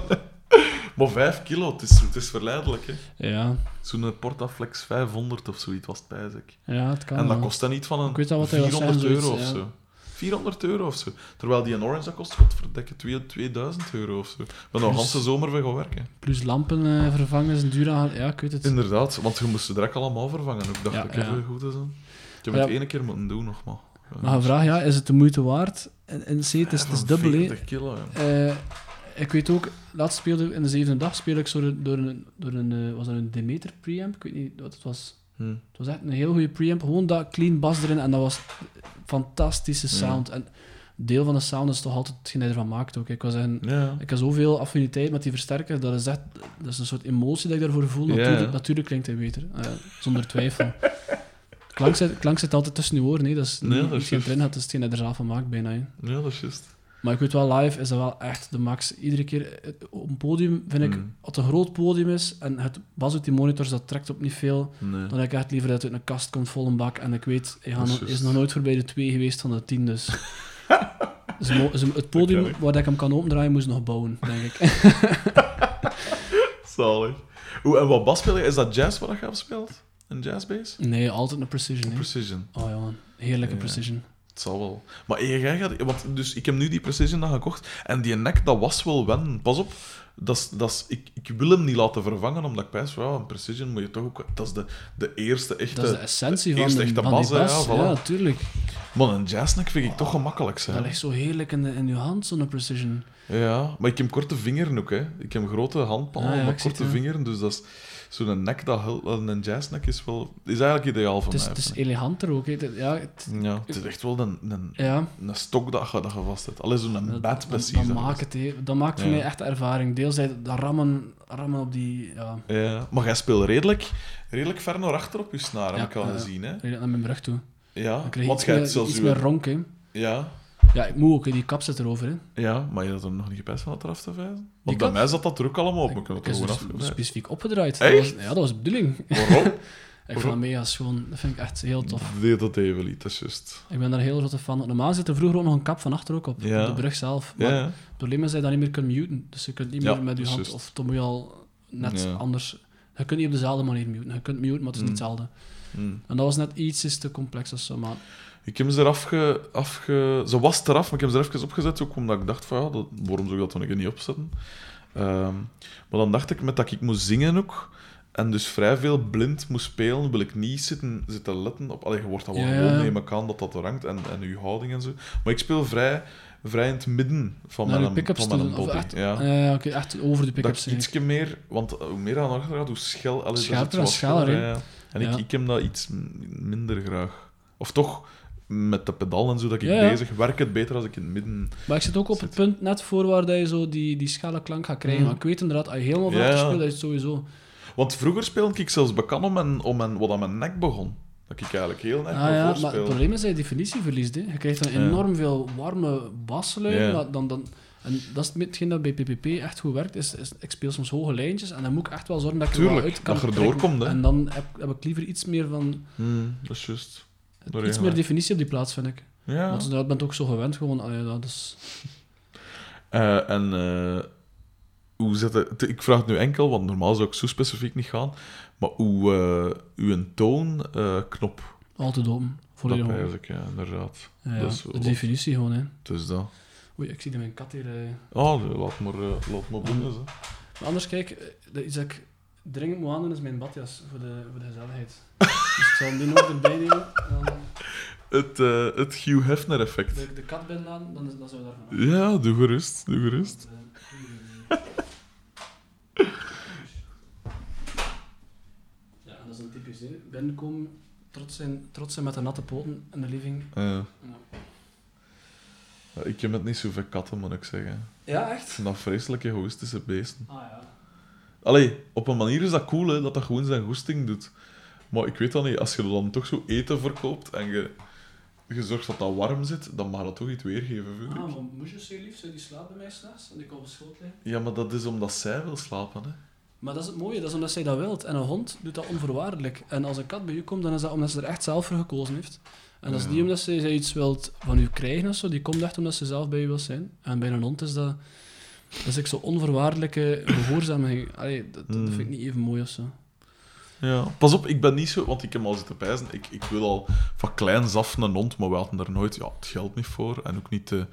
Maar 5 kilo, het is, het is verleidelijk. hè. Ja, Zo'n Portaflex 500 of zoiets was het, pijs ik. ja, het kan En dat wel. kost dan niet van een Ik weet al wat hij was 400 zeggen, euro of zoiets, ja. zo. 400 euro of zo. Terwijl die een Orange dat kost, godverdikke, twee- 2000 euro of zo. Ik ben nog Dus- hele zomer weer gaan werken. Plus lampen eh, vervangen is een duur aan... Ja, ik weet het. Inderdaad, want je moest ze direct allemaal vervangen. Ik dacht Ja, ik ja. even goed is. hè. Ik heb Ja. het ene keer moeten doen nog maar. Maar vraag, ja, is het de moeite waard? En, en C, het is, het is dubbel, hè. 40 kilo, ja. Eh, ik weet ook, laatst speelde in de zevende dag speel ik zo door een, door een eh, was dat een Demeter preamp? Ik weet niet wat het was. Hm. Het was echt een heel goede preamp, gewoon dat clean bas erin en dat was fantastische Ja. sound. En deel van de sound is toch altijd hetgeen hij ervan maakt ook. Ik was een, Ja. ik heb zoveel affiniteit met die versterker, dat is echt, dat is een soort emotie dat ik daarvoor voel. Ja, Natuurlijk, natuurlijk klinkt hij beter, eh, zonder twijfel. Klank zit, klank zit altijd tussen je oren, nee. dat is Nee, niet dat is geen had, dat is hetgeen hij er zelf van maakt bijna. ja, dat is juist. Maar ik weet wel, live is dat wel echt de max. Iedere keer eh, op een podium vind ik, Mm. als het een groot podium is en het bas uit die monitors, dat trekt op niet veel, Nee. dan heb ik echt liever dat het uit een kast komt vol een bak. En ik weet, hij, is nog- is nooit voorbij de 2 geweest van de 10, dus... Mo- ze- het podium ik. waar ik hem kan opendraaien, moest nog bouwen, denk ik. Zalig. Hoe, en wat bas speel je? Is dat jazz wat je gespeeld? Een jazzbass? Nee, altijd een precision. Precision. Oh ja, heerlijke Ja. precision. Het zal wel. Maar eh, jij gaat... Want, dus ik heb nu die Precision dan gekocht. En die nek, dat was wel wennen. Pas op. Dat is, dat is, ik, ik wil hem niet laten vervangen, omdat ik pijs, ja, een Precision moet je toch ook... Dat is de, de eerste echte... Dat is de essentie de van, de, echte van bas, die bas. ja, Ja, voilà. tuurlijk. Maar een jazznek vind ik toch gemakkelijk, zijn. Dat ligt zo heerlijk in, de, in je hand, zo'n precision. Ja, maar ik heb korte vingeren ook, hè. Ik heb grote handpalmen, Ah, ja, maar korte ja. vingeren, dus dat is... Zo'n nek, dat, een jazznek is wel... Is eigenlijk ideaal voor Het is, mij. het is eleganter ook. Het- Ja, het, Ja, het is echt wel een, een, ja. een stok dat je, dat je vast hebt. Alleen zo'n bed dat, precies. dat maakt het, hè. dat maakt voor Ja. mij echt ervaring. zei, dat rammen, rammen op die... Ja, Ja, maar jij speelt redelijk, redelijk ver naar achter op je snaar, heb ik al gezien. Hè? redelijk naar mijn rug toe. Ja, want jij hebt zelfs iets uw- meer ronk, hè. Ja, Ja, ik moet ook, die kap zit erover, hè. ja, maar je had er nog niet gepest van het eraf te vijzen? Want bij mij zat dat er ook allemaal op. Ik, Ik heb het dus gewoon specifiek opgedraaid. Echt? Dat was, ja, dat was de bedoeling. Waarom? Ik vond dat mega schoon. Dat vind ik echt heel tof. Deed dat even niet, dat is juist. Ik ben daar heel grote fan van. Normaal zit er vroeger ook nog een kap van achter ook op, Ja. op de brug zelf. Maar ja. het probleem is dat je dat niet meer kunt muten. Dus je kunt niet Ja, meer met je hand... Of dan moet je al net anders... Je kunt niet op dezelfde manier muten. Je kunt muten, maar het is Mm. niet hetzelfde. Hm. En dat was net iets te complex of zo, maar... Ik heb ze eraf ge, afge... Ze was eraf, maar ik heb ze er even opgezet, ook omdat ik dacht van, ja, dat, waarom zou ik dat dan een niet opzetten? Ehm, maar dan dacht ik, met dat ik moest zingen ook, en dus vrij veel blind moest spelen, wil ik niet zitten, zitten letten op... Allee, je wordt dan wel ik aan, dat dat hangt, en, en je houding en zo. Maar ik speel vrij, vrij in het midden van Naar mijn, van mijn toe doen, of body. echt- ja. Eh, oké, echt over de dat pick-ups. ik ietsje meer... Want hoe meer aan achter gaat, hoe schel... allee, dat Scherper en scheller, ja. En ik, ik heb dat iets minder graag. Of toch, met de pedal en zo dat ik Ja, ja. bezig, werkt het beter als ik in het midden... Maar ik zit ook op het punt net voor waar dat je zo die, die schelle klank gaat krijgen. Mm. Maar ik weet inderdaad, als je helemaal te ja. spelen, dat is het sowieso... Want vroeger speelde ik zelfs bekend om, mijn, om mijn, wat aan mijn nek begon. Dat ik eigenlijk heel nek Ah, ja, maar het probleem is dat je definitie verliest. Hè. Je krijgt dan enorm veel warme basgeluiden. Ja. maar Dan, dan, en dat is hetgeen dat bij PPP echt goed werkt. Is, is, ik speel soms hoge lijntjes en dan moet ik echt wel zorgen dat ik er Tuurlijk, wel uit kan dat je er trekken. doorkomt, hè. En dan heb, heb ik liever iets meer van... Hmm, dat is juist. Door Iets meer definitie op die plaats, vind ik. Ja. Want inderdaad, ben ik ook zo gewend. Gewoon, ah, ja, dat is... Eh, en eh, hoe zit het? Ik vraag het nu enkel, want normaal zou ik zo specifiek niet gaan. Maar hoe uh, uw toonknop... Altijd open. dat Volledig open. wijs ik, ja, inderdaad. Ja, ja, dat is de definitie gewoon, hè. Is dat. Oei, ik zie dat mijn kat hier... Oh, laat maar, laat maar binnen. Hè. Maar anders, kijk, dat dat ik dringend moet aandoen is mijn badjas voor de, voor de gezelligheid. dus ik zal hem die nog erbij nemen. En dan Het, eh, het Hugh Hefner effect. de, de kat binnenlaten, dan, is, dan zou we daarvan af. Ja, doe gerust, doe gerust. Ja, en dat is een typisch, hè. Binnenkomen, trots zijn, trots zijn met de natte poten in de living. Eh, ja, ik heb het niet zoveel katten, moet ik zeggen. Ja, echt? dat vreselijk egoïstische beesten. Ah ja. Allee, op een manier is dat cool, hè, dat dat gewoon zijn goesting doet. Maar ik weet dat niet, als je dan toch zo eten verkoopt en je, je zorgt dat dat warm zit, dan mag dat toch iets weergeven, vind ik. Ah, maar moesjes zo lief, zou die slapen bij mij s'nachts? En ik op de schoot liggen? Ja, maar dat is omdat zij wil slapen, hè. Maar dat is het mooie, dat is omdat zij dat wilt. En een hond doet dat onvoorwaardelijk. En als een kat bij u komt, dan is dat omdat ze er echt zelf voor gekozen heeft. En dat is niet omdat ze, zij iets wilt van u krijgen of zo, die komt echt omdat ze zelf bij u wil zijn. En bij een hond is dat... Dat is echt zo onvoorwaardelijke gehoorzaming. Allee, dat, dat Mm. vind ik niet even mooi of zo. Ja, pas op, ik ben niet zo, want ik heb al zitten pijzen. Ik, ik wil al van kleins af een hond, maar we hadden er nooit ja, het geld niet voor. En ook niet de.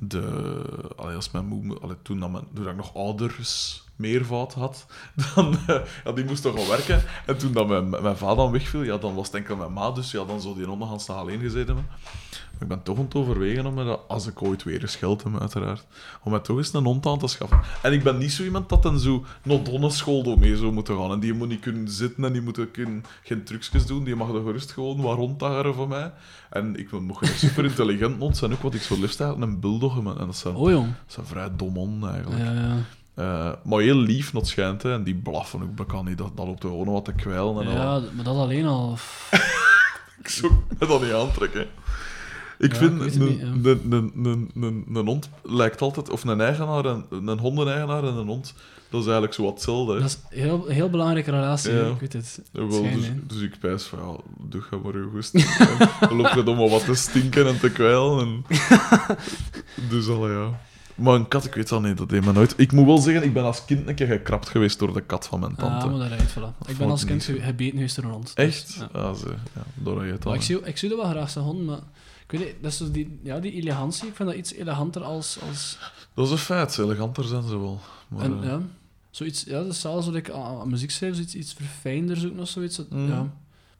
de allee, als mijn moe, allee, toen, mijn, ik nog ouders meervoud had, dan eh, ja, die moest toch wel werken. En toen dat mijn, mijn vader dan wegviel, ja, dan was het enkel mijn ma, dus ja, dan zou die honden gaan staan alleen gezeten hebben. Maar ik ben toch aan het overwegen om me dat, als ik ooit weer eens geld heb, uiteraard, om mij toch eens een hond aan te schaffen. En ik ben niet zo iemand dat dan zo naar donnenschool door mee zou moeten gaan. En die moet niet kunnen zitten en die moet ook geen, trucjes doen. Die mag er gerust gewoon wat rondtageren voor mij. En ik wil nog een super intelligent hond zijn, ook wat ik zo liefst eigenlijk een bulldog. En dat zijn, Oh jong. dat zijn vrij dom honden eigenlijk. Ja, ja. Eh, maar heel lief, not schijnt. Hè. En die blaffen ook, dat kan niet. Dat, dat loopt er gewoon wat te kwijlen. En al. ja, maar dat alleen al... Ik zou me dat niet aantrekken. Ik Ja, vind, het een, een, een, een, een, een hond lijkt altijd... Of een eigenaar, en, een hondeneigenaar en een hond, dat is eigenlijk zo wat hetzelfde. hè. Dat is een heel, heel belangrijke relatie, Ja. ik weet het. Ja, wel, Schijn, dus, dus ik pijs van, ja, doe ga maar je goest. Dan loop je dan maar wat te stinken en te kwijlen. En... dus al ja. Maar een kat, ik weet dat niet, dat deed me nooit. Ik moet wel zeggen, ik ben als kind een keer gekrapt geweest door de kat van mijn tante. Ah, maar dat rijdt, voilà. Ik ben als kind niet zo. ge- gebeten geweest door een hond. dus, Echt? ja. Ah, ze, ja, door je al. ik zie, ik zie dat wel graag, zijn hond, maar... Ik weet niet, dat is zo die, ja, die elegantie. Ik vind dat iets eleganter als... als Dat is een feit, eleganter zijn ze wel. Maar, en, eh, ja, zoiets, ja, dat is zelfs wat ik aan, aan muziek schrijf, iets verfijnder zoeken of zoiets. Dat- Mm. Ja,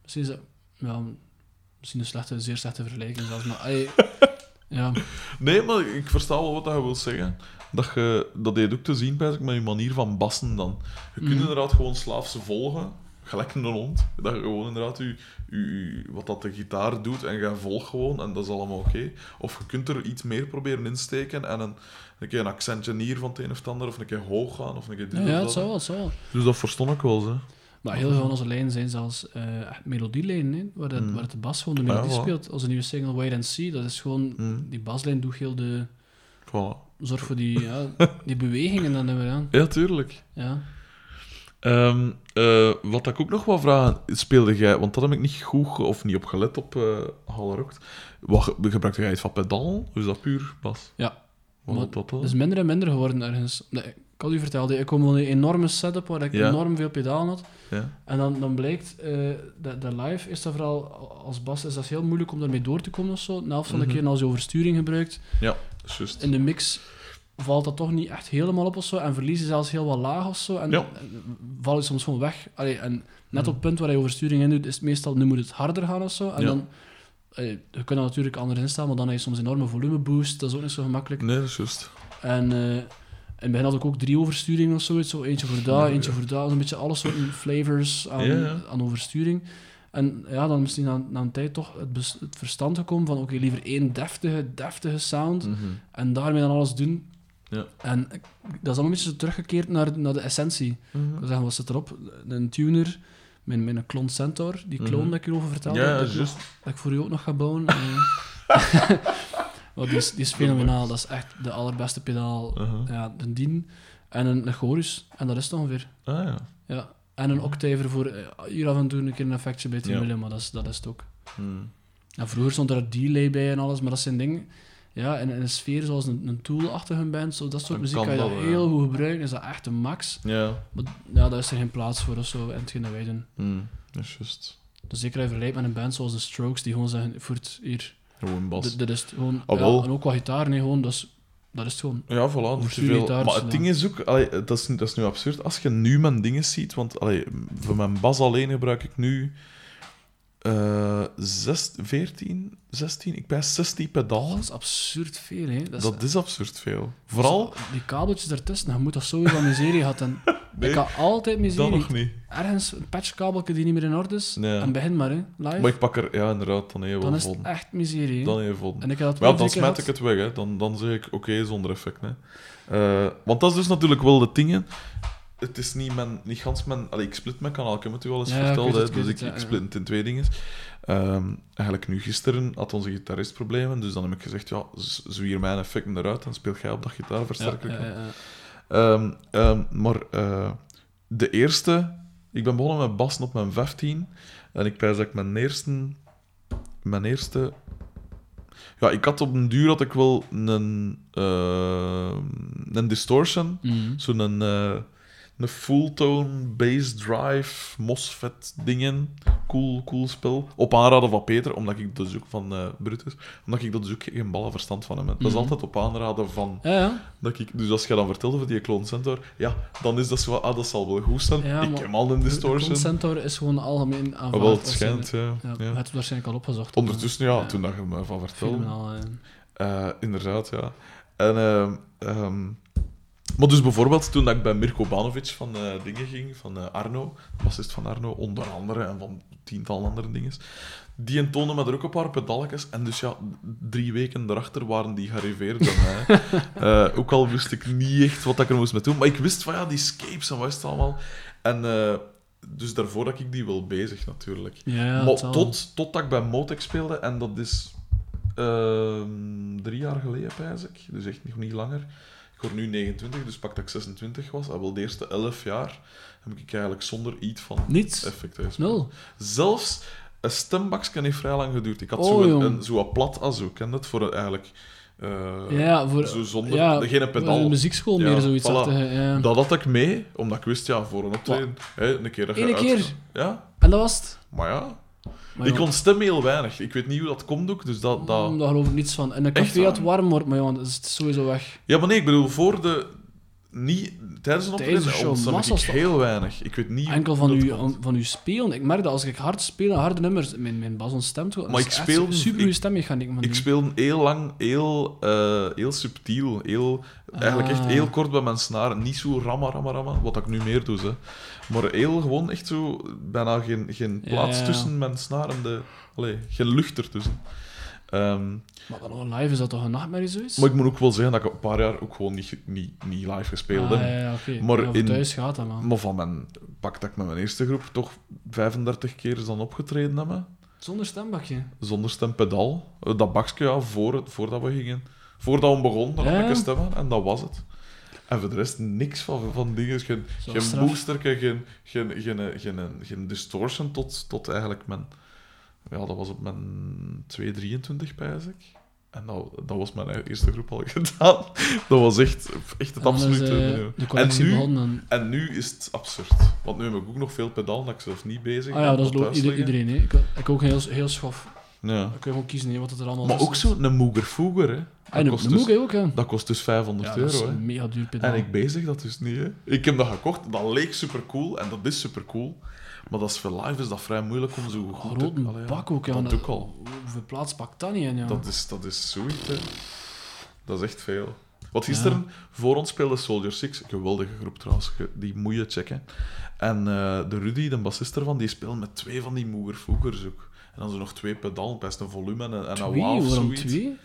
misschien is dat... Ja, misschien een slechte, zeer slechte vergelijking zelfs, maar... ja, Nee, maar ik versta wel wat je wil zeggen. Dat je dat deed ook te zien bij met je manier van bassen dan. Je kunt Mhm. inderdaad gewoon slaafse volgen. gelijk een hond. Dat je gewoon inderdaad je, wat dat de gitaar doet en je volgt gewoon en dat is allemaal oké. Of je kunt er iets meer proberen insteken en een, een keer een accentje hier van het een of het ander, of een keer hoog gaan, of een keer dit Ja, of ja, dat. het zou wel, het zou wel. Dus dat verstond ik wel, hè. Maar heel veel van onze lijnen zijn zelfs eh echt melodielijnen, hè, waar, het, Mm. waar de bas gewoon de Ja, melodie voilà. speelt. Onze nieuwe single Wait and See, dat is gewoon... Mm. Die baslijn doet heel de... Voilà. Zorg voor die, ja, die bewegingen dan hebben we aan. Ja, tuurlijk. Ja. Ehm, eh, wat ik ook nog wel vragen, speelde jij, want dat heb ik niet goed of niet op gelet op eh Halle Rokt. Wat ge- gebruikte jij iets van pedaal? Of is dat puur bas? Ja. Wat dat dan? Het is minder en minder geworden ergens. Nee, ik had u verteld, ik kom van een enorme setup waar ik Ja. enorm veel pedalen had. Ja. En dan, dan blijkt, eh dat, dat live is dat vooral als bas is dat heel moeilijk om daarmee door te komen of zo. De helft van de Mhm. keer als je oversturing gebruikt, ja, juist. in de mix valt dat toch niet echt helemaal op of zo. En verlies je zelfs heel wat laag of zo. En, Ja. val je soms gewoon weg. Allee, en net Mhm. op het punt waar je oversturing in doet, is het meestal, nu moet het harder gaan of zo. En Ja. dan, eh, je kunt dat natuurlijk anders instellen, maar dan heb je soms enorme volumeboost. Dat is ook niet zo gemakkelijk. Nee, dat is juist. En eh, het begin had ik ook drie oversturingen of zoiets. Zo eentje voor daar, eentje voor daar. Een beetje alle soorten flavors aan, aan oversturing. En ja, dan misschien na, na een tijd toch het, bes- het verstand gekomen van oké, liever één deftige, deftige sound. Mhm. En daarmee dan alles doen. Ja. En dat is allemaal een beetje teruggekeerd naar, naar de essentie. Ik wil zeggen, wat zit erop? Een tuner, mijn, mijn klon Centaur, die clone Mhm. dat ik hierover vertelde. Ja, dat, ik juist. nog- dat ik voor u ook nog ga bouwen. Maar die, is, die is fenomenaal. Dat is echt de allerbeste pedaal. Uh-huh. Ja, een Dien en een, een chorus. En dat is het ongeveer. Ah ja. Ja. En een octaver voor eh, hier af en toe een keer een effectje bij te Ja. maar dat is, dat is het ook. Hmm. Ja, vroeger stond er een delay bij en alles, maar dat zijn dingen... Ja, in, in een sfeer zoals een, een Tool-achtige band, zo, dat soort muziek kan kan je dat dat wel, heel ja. goed gebruiken, is dat echt een max. Ja. Maar ja, daar is er geen plaats voor of zo, en hetgeen dat wij doen. Hmm. Dat is juist. Dus zeker als je vergelijkt met een band zoals de Strokes, die gewoon zeggen, voert hier, Gewoon bas. dit, dit is gewoon... Ah, ja, en ook wat gitaar, nee, gewoon, dat is, dat is gewoon. Ja, voilà. Niet te veel. gitaars, Maar het ja. ding is ook, allee, dat, is, dat is nu absurd. Als je nu mijn dingen ziet, want allee, voor mijn bas alleen gebruik ik nu eh 6, 14, 16, ik ben 16 Dat pedalen. is absurd veel, hè. Dat is, Dat is absurd veel. Vooral, Die kabeltjes ertussen, je moet dat sowieso miserie gehad. Nee, ik had altijd dat miserie. nog niet. Ergens een patchkabeltje die niet meer in orde is, Ja. en begin maar, hè, live. Maar ik pak er, ja, inderdaad, dan even dan is het echt miserie. hè. Dan even. En ik had dat Maar ja, dan smijt ik het weg, hè. Dan, dan zeg ik, oké, zonder effect. Hè. Eh, want dat is dus natuurlijk wel de dingen. Het is niet mijn, niet gans mijn... Allee, ik split mijn kanaal, ik heb het u al eens Ja, verteld, het, dus ik, het, ik ja, split het in twee dingen. Ehm, eigenlijk nu gisteren had onze gitarist problemen, dus dan heb ik gezegd, ja, zwier mijn effecten eruit en speel jij op dat gitaarversterker. ja. Ehm, ehm, maar eh, de eerste... Ik ben begonnen met bassen op mijn 15. En ik pijs dat ik mijn eerste... Mijn eerste... Ja, ik had op een duur had ik wel een... een distortion. Mhm. Zo'n... eh een full-tone bass drive MOSFET dingen. Cool, cool spel. Op aanraden van Peter, omdat ik dus ook van eh, Brutus, omdat ik dat dus ook geen ballen verstand van hem heb. Dat is Mhm. altijd op aanraden van Ja, ja. dat ik, dus als je dan vertelt over die Clone Centaur, ja, dan is dat zo, ah, dat zal wel goed zijn. Ja, ik heb al een De distortion. Centaur is gewoon algemeen aanvaard. Maar wel, het schijnt, ja. Je hebt het waarschijnlijk al opgezocht. Ondertussen, ja, toen dat je me van vertelde. Fenomenaal. Eh, inderdaad, ja. En, ehm, ehm, maar dus bijvoorbeeld toen dat ik bij Mirko Banovic van eh, dingen ging, van eh, Arno, de bassist van Arno, onder andere, en van tiental andere dingen, die toonde me er ook een paar pedalletjes. En dus ja, drie weken daarachter waren die gearriveerd bij mij. Eh, ook al wist ik niet echt wat ik er moest mee doen. Maar ik wist van ja, die scapes en wat is het allemaal. En dus daarvoor dat ik die wel bezig natuurlijk. Ja, maar tot, totdat ik bij Motec speelde, en dat is ehm, drie jaar geleden, pijs ik. Dus echt nog niet langer. Ik word nu 29, dus pak dat ik 26 was. En wel de eerste 11 jaar heb ik eigenlijk zonder iets van Niets. effect. Nul. Zelfs een stembakje heeft vrij lang geduurd. Ik had Oh, zo een, een, zo wat plat als ook, ken dat? Voor een- eigenlijk... eh, Ja, voor... Zo zonder... ja, geen Een muziekschool Ja, meer, zoiets. voilà. achtige, Ja. Dat had ik mee, omdat ik wist, ja, voor een optreden... Hè, een keer dat je Ene keer? Ja, En dat was het. maar ja... Maar ik kon stemmen heel weinig. Ik weet niet hoe dat komt ook, dus dat... dat... mm, Daar geloof ik niets van. En een café had waar? warm wordt, maar ja, dat is sowieso weg. Ja, maar nee, ik bedoel, voor de... Niet tijdens een optreden, heb ik toch? heel weinig. Ik weet niet Enkel van, dat u, komt. van uw spelen. Ik merk dat als ik hard speel, harde nummers, mijn, mijn bas ontstemt gewoon. Maar Dat ik speel- super ik- stemmechaniek. Ik speelde heel lang, heel, eh, heel subtiel, heel, eigenlijk echt Ah. heel kort bij mijn snaren. Niet zo ramma, ramma, ramma, wat ik nu meer doe. Hè. Maar heel gewoon echt zo, bijna geen, geen plaats ja, tussen mijn snaren, de, allee, geen lucht ertussen. Ehm, Maar dan live is dat toch een nachtmerrie zoiets? maar ik moet ook wel zeggen dat ik een paar jaar ook gewoon niet, niet, niet live gespeeld heb. Ah, ja, ja. Maar Ja, in- thuis gaat dat, man. Maar van mijn pak dat ik met mijn eerste groep toch 35 keer is dan opgetreden hebben. Zonder stembakje. Zonder stempedaal. Eh, Dat bakje, ja, voor, voordat we gingen. Voordat we begonnen, dan Ja. had ik een stemmen en dat was het. En voor de rest niks van, van dingen. Geen, Zo geen straf. booster, geen, geen, geen, geen, geen, geen distortion tot, tot eigenlijk mijn... Ja, dat was op mijn 223, pijs ik. En dat, dat was mijn eerste groep al gedaan. Dat was echt, echt het absolute... eh, collectie en nu, en nu is het absurd. Want nu heb ik ook nog veel pedaal dat ik zelf niet bezig Ah ja, ben, dat is iedereen. Hè. Ik, ik ook heel, heel schof. Ja. Dan kun je gewoon kiezen hè, wat het er allemaal Maar is. ook zo een Mooger Fooger, hè. Dat de, kost dus- ook, hè. Dat kost dus 500 Ja, dat is euro, hè. een mega duur pedaal. En ik bezig dat dus niet, hè. Ik heb dat gekocht, dat leek super cool en dat is super cool. Maar dat is voor live is dat vrij moeilijk om zo goed te... Allee, bak ook, ja. Dat ik al. Hoeveel plaats pakt dat niet in, ja. Dat is, dat is zoiets, hè. Dat is echt veel. Wat gisteren voor ons speelde Soldier Six, geweldige groep trouwens, die moet je checken. En eh, de Rudy, de bassist ervan, die speelt met twee van die Mooger-Foegers ook. En dan zo nog twee pedalen, best een volume en, een- en een Twee? of Waarom zoiets. twee?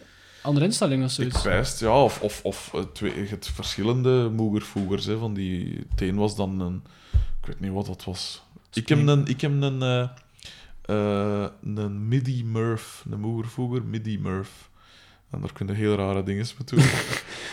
Andere instelling of Ik zoiets. pijst, ja, of, of, of eh, twee, het verschillende moegervoegers. Hè, van die, het een was dan een... Ik weet niet wat dat was. Ik heb een, ik heb een, eh, eh, een MIDI-Murph, een moegervoeger, MIDI-Murph. En daar kun je heel rare dingen mee doen.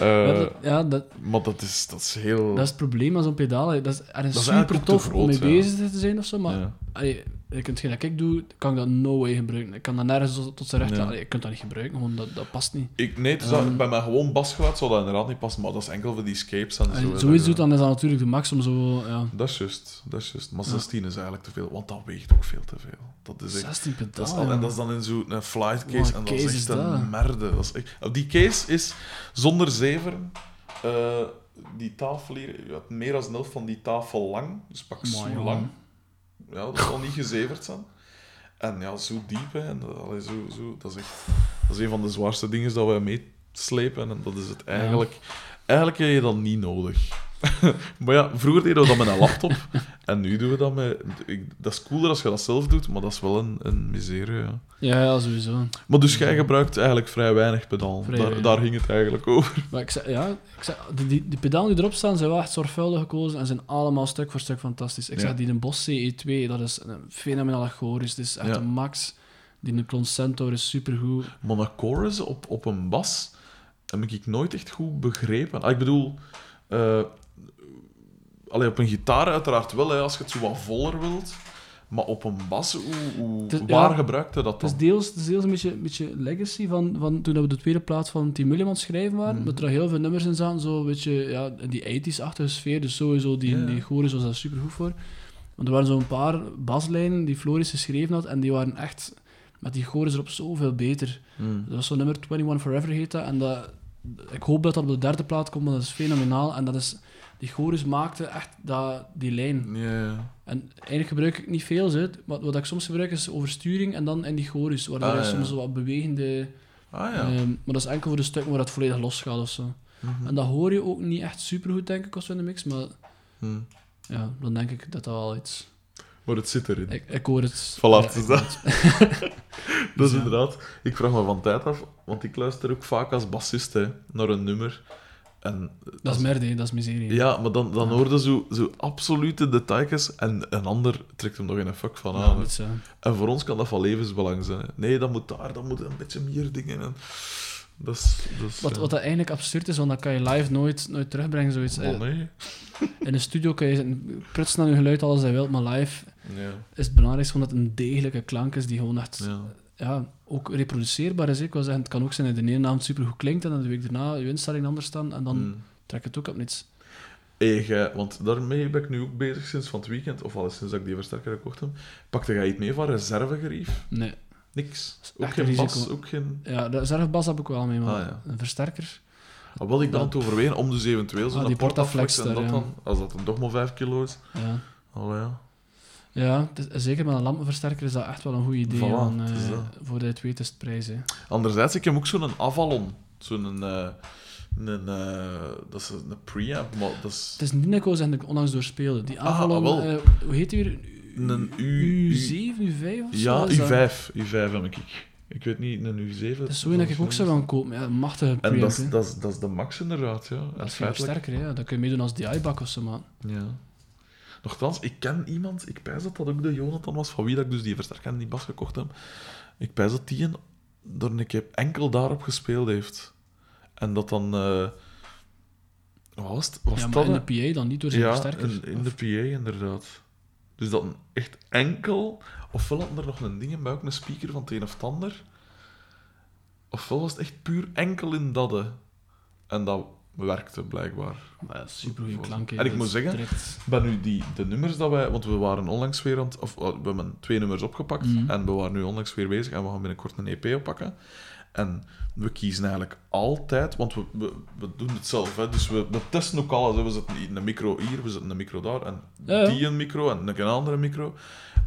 Eh, Ja, dat, ja, dat, maar dat is, dat is heel... dat is het probleem aan zo'n pedaal. hè. Dat is, er is Dat is super tof groot, om mee ja. bezig te zijn of zo, maar allee, je kunt geen dat ik doe, kan ik dat no way gebruiken. Ik kan dat nergens tot, zijn recht Ja. Je kunt dat niet gebruiken, gewoon dat, dat past niet. Ik, nee, Ehm. bij mijn gewoon basgeluid zou dat inderdaad niet passen, maar dat is enkel voor die escapes en Als zo. zoiets doet, dan is dat natuurlijk de max om zo... Ja, Dat is juist, dat is juist. Maar Ja. 16 is eigenlijk te veel, want dat weegt ook veel te veel. Dat is echt... 16 Dat is, al- en dat is dan in zo'n flight case. Wat en dat is een dat? merde. Dat is echt, die case is zonder zever. eh, die tafel hier, je meer dan een helft van die tafel lang. Dus pak zo lang. Ja, dat zal niet gezeverd zijn. En ja, zo diep. Hè, en dat, allee, zo, zo, dat, is echt, dat is een van de zwaarste dingen dat wij meeslepen. En dat is het eigenlijk. Eigenlijk heb je dat niet nodig. maar ja, vroeger deden we dat met een laptop. en nu doen we dat met... ik- dat is cooler als je dat zelf doet, maar dat is wel een, een miserie, ja. Ja, ja, sowieso. Maar dus jij gebruikt eigenlijk vrij weinig pedaal. Vrij Daar, weinig. daar ging het eigenlijk over. Maar ik zeg, ja, ik zeg, die, die, die pedalen die erop staan, zijn wel echt zorgvuldig gekozen en zijn allemaal stuk voor stuk fantastisch. Ik Ja. zeg, die een Boss CE2, dat is een fenomenale chorus. Het is echt een max. Die een Clone Centaur is supergoed. Maar een chorus op, op een bas heb ik nooit echt goed begrepen. Ah, ik bedoel... allee, op een gitaar uiteraard wel, hè, als je het zo wat voller wilt. Maar op een bas, hoe, hoe, waar ja, gebruikte dat Het is dan? deels, het is deels een beetje, een beetje legacy van, van toen we de tweede plaat van aan het schrijven waren. Mhm. Dat er heel veel nummers in zaten, zo een beetje ja, in die 80s-achtige sfeer. Dus sowieso die, Ja. die chorus was daar super goed voor. Want er waren zo'n paar baslijnen die Floris geschreven had en die waren echt met die chorus erop zoveel beter. Hmm. Dat was zo'n nummer 21 Forever heet dat. En dat, ik hoop dat dat op de derde plaat komt, want dat is fenomenaal. En dat is, die chorus maakte echt dat, die lijn. En eigenlijk gebruik ik niet veel, hè. maar wat ik soms gebruik is oversturing en dan in die chorus, waardoor Ah, je ja. soms wat bewegende... Ah ja. ehm, maar dat is enkel voor de stukken waar het volledig los gaat of zo. Mhm. En dat hoor je ook niet echt supergoed, denk ik, als we in de mix. Maar Hmm. ja, dan denk ik dat dat wel iets... Maar het zit erin. Ik, ik hoor het... Voilà, ja, ik dat. Ja. inderdaad... Ik vraag me van tijd af, want ik luister ook vaak als bassist hè, naar een nummer. En Dat is merde, dat is miserie. Ja, maar dan, dan Ja. hoorde zo, zo absolute details en een ander trekt hem nog in een fuck van aan. En voor ons kan dat van levensbelang zijn. hè. Nee, dat moet daar, dat moet een beetje meer dingen. En dat is... Dat is Wat, ja. wat dat eigenlijk absurd is, want dat kan je live nooit, nooit terugbrengen. Zoiets. Oh, nee. In een studio kan je prutsen aan je geluid alles hij wilt, maar live is het belangrijkste gewoon dat het een degelijke klank is die gewoon echt ja. ook reproduceerbaar is. Ik wil zeggen, het kan ook zijn dat de ene avond super goed klinkt en dan de week daarna je instelling anders staan en dan Hmm. trek het ook op niets. Hey, want daarmee ben ik nu ook bezig sinds van het weekend, of al sinds dat ik die versterker gekocht heb. Pakte jij iets mee van reservegerief? Nee. Niks. Ook geen bas, risico. ook geen... Ja, de reservebas heb ik wel mee, maar Ah, ja. een versterker. Ah, wel, ik ben aan het overwegen om dus eventueel zo'n Ah, die Portaflex en dat ja. dan, als dat dan toch maar 5 kilo is. Ja. Allee, ja. Ja, is- zeker met een lampenversterker is dat echt wel een goed idee. Voilà, eh, dat. voordat je het weet is het prijs. Hè. Anderzijds, ik heb ook zo'n Avalon. Zo'n... eh een, eh, dat is een preamp, maar dat is... Het is zeggen dat ik onlangs doorspeelde. Die Ah, Avalon, eh, hoe heet die weer? Een U- U7, U5 of zo? Ja, is dat? U5. U5 heb ik. Ik weet niet, een U7. Dat is zo dat ik ook zou gaan kopen. Ja, machtige En preamp. dat is, hè. dat, is, dat is de max inderdaad, ja. Dat En is veel sterker, hè. Dat kun je meedoen als DI-bak of zo, maar... Ja. Nochtans, ik ken iemand, ik pijs dat dat ook de Jonathan was, van wie dat ik dus die versterker en die bas gekocht heb. Ik pijs dat die een, door een keer enkel daarop gespeeld heeft. En dat dan... wat was het? Was ja, dat in de PA dan niet door zijn ja, versterker. in, in Of- de PA inderdaad. Dus dat echt enkel... Ofwel had er nog een ding in bij, ook een speaker van het een of het ander. Ofwel was het echt puur enkel in dat. En dat werkte blijkbaar. Ja, super goede klank. En ik moet zeggen, direct- ben nu die, de nummers dat wij... Want we waren onlangs weer aan het... Of we hebben twee nummers opgepakt. Mhm. En we waren nu onlangs weer bezig. En we gaan binnenkort een EP oppakken. En we kiezen eigenlijk altijd... Want we, we, we doen het zelf. Hè, dus we, we testen ook alles. We zetten een micro hier, we zetten een micro daar. En Ja, ja. die een micro en een andere micro.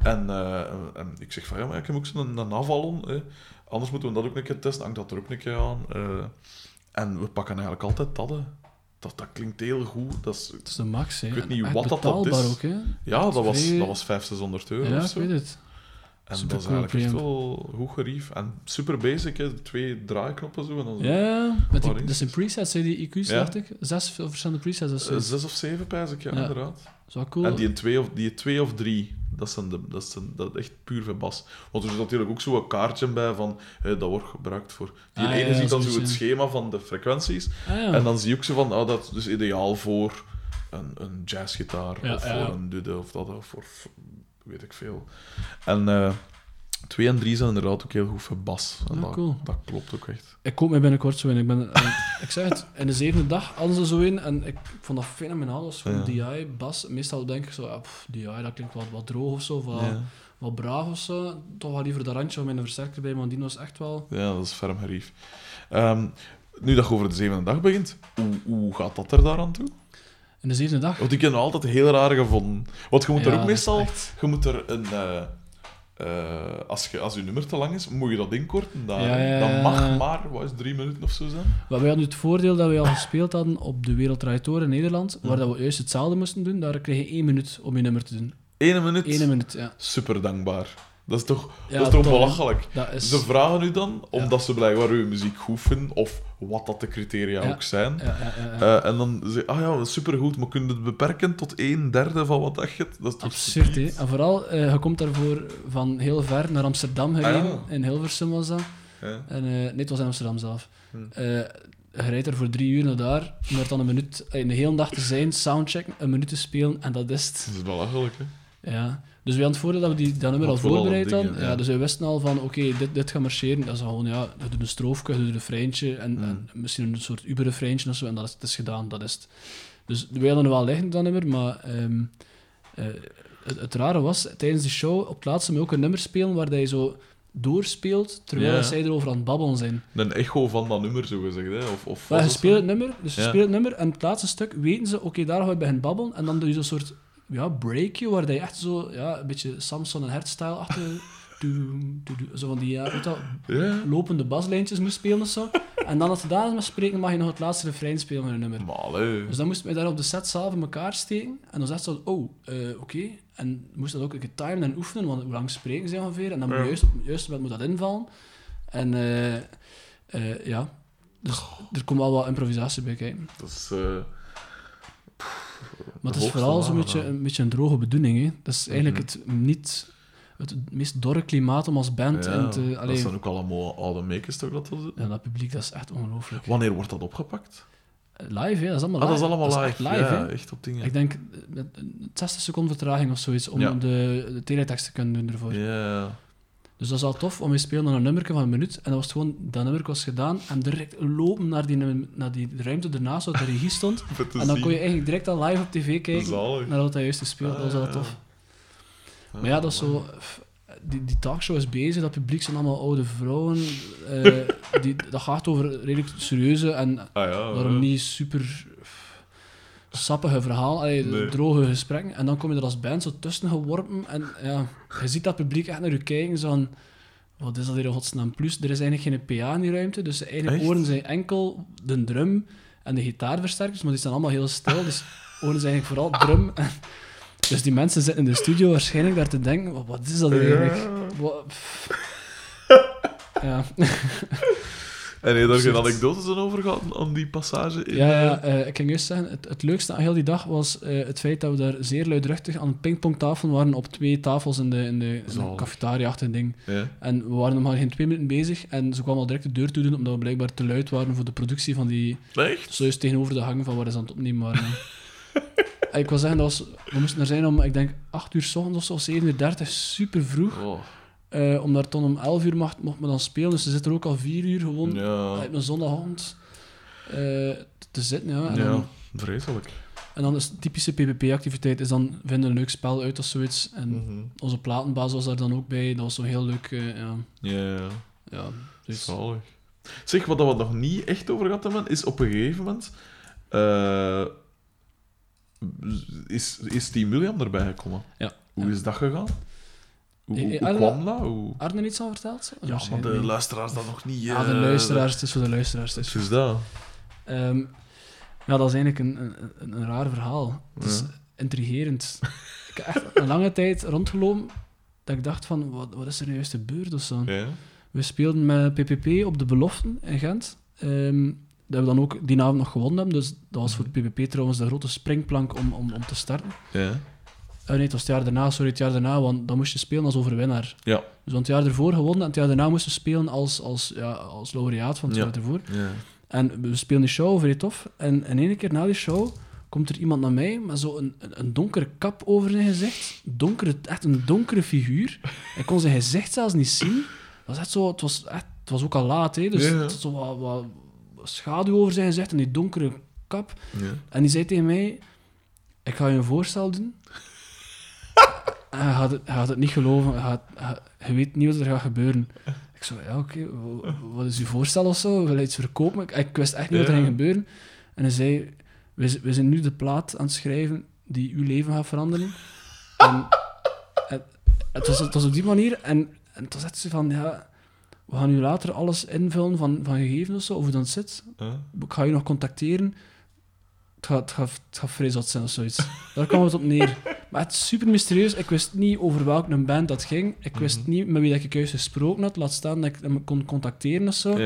En, eh, en ik zeg van, ja, maar ik heb ook zo'n een. Hè. Anders moeten we dat ook een keer testen. Hangt dat er ook een keer aan. Eh, en we pakken eigenlijk altijd hè. Dat, dat klinkt heel goed. Dat is, Het is de max, hè. Ik weet niet wat dat dat is. ook, hè. ja, dat was, vrij- dat was 500, 600 euro Ja, of ik zo. weet het. En Super dat is cool eigenlijk echt wel goed gerief. En super basic, hè. twee draaiknoppen zo. En dan zo. Ja. Met die, dat zijn presets, hè, die IQ's, Ja. dacht ik. Zes verschillende presets. Eh, dat zes of zeven, pijs ik, ja, Ja. inderdaad. Is cool. En die twee of, die twee of drie, dat, zijn de, dat, zijn, dat echt puur voor bas. Want er zit natuurlijk ook zo een kaartje bij van, eh, dat wordt gebruikt voor... Die Ah, ene ja, ziet dan zo het schema van de frequenties. Ah, ja. En dan zie je ook zo van, oh, dat is dus ideaal voor een, een jazzgitaar, Ja, of voor een dude, of dat, of voor weet ik veel. En eh twee en drie zijn inderdaad ook heel goed voor bas. En Ja, dat, cool. dat klopt ook echt. Ik koop mij binnenkort zo in. Ik, ben, eh, ik zeg het, in de zevende dag hadden ze zo in en ik, vond dat fenomenaal. Gewoon Ja. DI, bas. Meestal denk ik zo, ja, pff, DI, dat klinkt wat, wat droog of zo, of wat, wat braaf of zo. Toch wel liever dat randje met een versterker bij, maar die was echt wel... ja, dat is ferm gerief. Ehm, nu dat je over de zevende dag begint, hoe, hoe gaat dat er daaraan toe? In de zevende dag... Want ik heb altijd heel raar gevonden. Want je moet Ja, er ook meestal... echt- Je moet er een... eh, eh, als, je, als je nummer te lang is, moet je dat inkorten. Daar. Ja, ja, Dat mag maar, wat is drie minuten of zo zijn. Maar wij hadden het voordeel dat we al gespeeld hadden op de Wereldrijd Tour in Nederland, waar dat we juist hetzelfde moesten doen. Daar kreeg je één minuut om je nummer te doen. Ene minuut. Eén minuut, ja. Super dankbaar. Dat is toch, Ja, dat is toch belachelijk? Is... Ze vragen u dan, omdat ze blijkbaar uw muziek goed vinden, of wat dat de criteria Ja. ook zijn. Ja, ja, ja, ja. Eh, en dan zeg ah ja, supergoed, maar kunnen het beperken tot een derde van wat dat je? Dat is toch Absurd, hè? En vooral, eh, je komt daarvoor van heel ver naar Amsterdam gereden. Ah, ja. In Hilversum was dat. Ja. En, eh, nee, het was in Amsterdam zelf. Hm. Je rijdt er voor drie uur naar daar, om er dan een minuut, een hele dag te zijn, soundcheck, een minuut te spelen, en dat is het. Dat is belachelijk, hè? Ja. Dus we hadden het voordeel dat we die, dat nummer al voorbereid hadden. Ja. ja. dus we wisten al van, oké, dit, dit gaat marcheren. Dat is gewoon, ja, we doen een stroofje, we doen een refreintje, en, Mm. en misschien een soort Uber-refreintje of zo, en dat is, het is gedaan, dat is het. Dus we hadden wel liggen, dat nummer, maar ehm, eh, het, het rare was, tijdens de show, op het laatste, ook een nummer spelen waar dat je zo doorspeelt, terwijl Ja. zij erover aan het babbelen zijn. Een echo van dat nummer, zo gezegd. Hè? Of, of was je speelt het nummer, dus je Ja. speelt het nummer, en het laatste stuk weten ze, oké, daar gaan we beginnen babbelen, en dan doe je zo'n soort ja, breakje, waar dat je echt zo, ja, een beetje Samson en Hertz-style achter, zo van die, ja, lopende baslijntjes moest spelen of zo. En dan als gedaan is met spreken, mag je nog het laatste refrein spelen met een nummer. Maar allee. Dus dan moesten wij daar op de set zelf in elkaar steken. En dan zegt ze, oh, eh, oké. En moest dat ook getimed en oefenen, want hoe lang spreken ze ongeveer? En dan moet je juist op het juiste moment moet dat invallen. En eh, eh, ja, dus er komt wel wat improvisatie bij kijken. Dat is... eh, Maar het is vooral zo'n beetje, een beetje een droge bedoeling. Hè. Dat is eigenlijk Mhm. het niet... Het meest dorre klimaat om als band ja, en te... dat zijn ook allemaal oude makers toch dat dat ja, dat publiek, dat is echt ongelooflijk. Wanneer wordt dat opgepakt? Live, hè, dat is allemaal Ah, live. dat is allemaal live. echt live, ja, echt op dingen. Ik denk eh, met een 60 seconden vertraging of zoiets om de, de teletext te kunnen doen ervoor. Ja. Dus dat is al tof om je spelen naar een nummer van een minuut. En dan was gewoon, dat nummer was gedaan en direct lopen naar die, naar die ruimte ernaast waar de regie stond. En dan kon je eigenlijk direct al live op tv kijken Zalig. naar wat hij juist gespeeld. Dat was wel Ah, tof. ja. Maar ja, dat is zo... die, die talkshow is bezig, dat publiek zijn allemaal oude vrouwen. eh, die, dat gaat over redelijk serieuze en Ah ja. daarom ja. niet super sappige verhaal, allee, Nee. droge gesprekken. En dan kom je er als band zo tussen geworpen en ja, je ziet dat publiek echt naar je kijken, zo van... Wat is dat hier in godsnaam plus? Er is eigenlijk geen PA in die ruimte, dus de eigen oren zijn enkel de drum en de gitaarversterkers, maar die staan allemaal heel stil, dus oren zijn eigenlijk vooral drum. En, dus die mensen zitten in de studio waarschijnlijk daar te denken, wat, is dat hier eigenlijk? Wat, ja. En heb je daar geen anekdotes over gehad, aan die passage? In, Ja, eh, ja eh, ik ging juist zeggen, het, het leukste aan heel die dag was eh, het feit dat we daar zeer luidruchtig aan een pingpongtafel waren op twee tafels in de, in de, de Zalig. cafetaria-achtige ding. ja. En we waren nog maar geen twee minuten bezig en ze kwamen al direct de deur toe doen omdat we blijkbaar te luid waren voor de productie van die... Echt? Zojuist tegenover de hang van waar ze aan het opnemen waren. En ik wil zeggen, dat was, we moesten er zijn om, ik denk, 8 uur s ochtends of zo, of 7 uur 30, super vroeg. Oh. Eh omdat dan om 11 uur mocht, mocht me dan spelen, dus ze zitten er ook al 4 uur gewoon Ja. uit een zondagochtend eh, te zitten. Ja. En, ja, dan, vreselijk. en dan is typische PvP-activiteit, is dan vinden een leuk spel uit of zoiets. En Mhm. onze platenbaas was daar dan ook bij, dat was zo heel leuk. eh, ja, Ja, ja. ja, dus, Zalig. Zeg, wat we het nog niet echt over gehad hebben, is op een gegeven moment... is, is Team William erbij gekomen? Ja. Hoe Ja. is dat gegaan? Hoe, Eh, hoe, eh, hoe Arne- kwam dat? Hoe... Arne iets aan verteld? Ja, maar de luisteraars dat nog niet... Ja, de eh, luisteraars, het is voor de luisteraars. Het is Dus dat. Ehm, ja, dat is eigenlijk een, een, een, raar verhaal. Het is Ja. intrigerend. ik heb echt een lange tijd rondgelopen dat ik dacht van, wat, wat is er nu juist gebeurd of zo? Ja. We speelden met PPP op de Beloften in Gent. Ehm, dat we dan ook die avond nog gewonnen hebben. Dus dat was voor PPP trouwens de grote springplank om, om, om te starten. Ja. Eh, nee, het was het jaar daarna, sorry, het jaar daarna, want dan moest je spelen als overwinnaar. Ja. Dus want het jaar ervoor gewonnen en het jaar daarna moesten we spelen als, als, ja, als laureaat van het Ja. jaar ervoor. Ja. En we spelen die show, vrij tof. En, en ene keer na die show komt er iemand naar mij met zo'n een, een, donkere kap over zijn gezicht. Donkere, echt een donkere figuur. Ik kon zijn gezicht zelfs niet zien. Dat was echt zo, het, was echt, het was ook al laat, hè, dus Ja, het was zo wat, wat schaduw over zijn gezicht en die donkere kap. Ja. En die zei tegen mij: Ik ga je een voorstel doen. Hij gaat, het, hij gaat het niet geloven. Hij gaat, hij- je weet niet wat er gaat gebeuren. Ik zo, ja, oké. wa- Wat is uw voorstel of zo? Wil je iets verkopen? Ik, ik wist echt niet wat er ging gebeuren. En hij zei: we, zijn nu de plaat aan het schrijven die uw leven gaat veranderen. En het, het, was, het was op die manier. En, en het was echt zo van: ja, we gaan nu later alles invullen van, van gegevens of zo, of hoe dat zit ik ga je nog contacteren. Het gaat, het gaat, het gaat vrij zot zijn of zoiets. Daar kwam het op neer. Maar het is super mysterieus. Ik wist niet over welke band dat ging. Ik wist Mhm. niet met wie dat ik juist gesproken had. Laat staan dat ik hem kon contacteren of zo.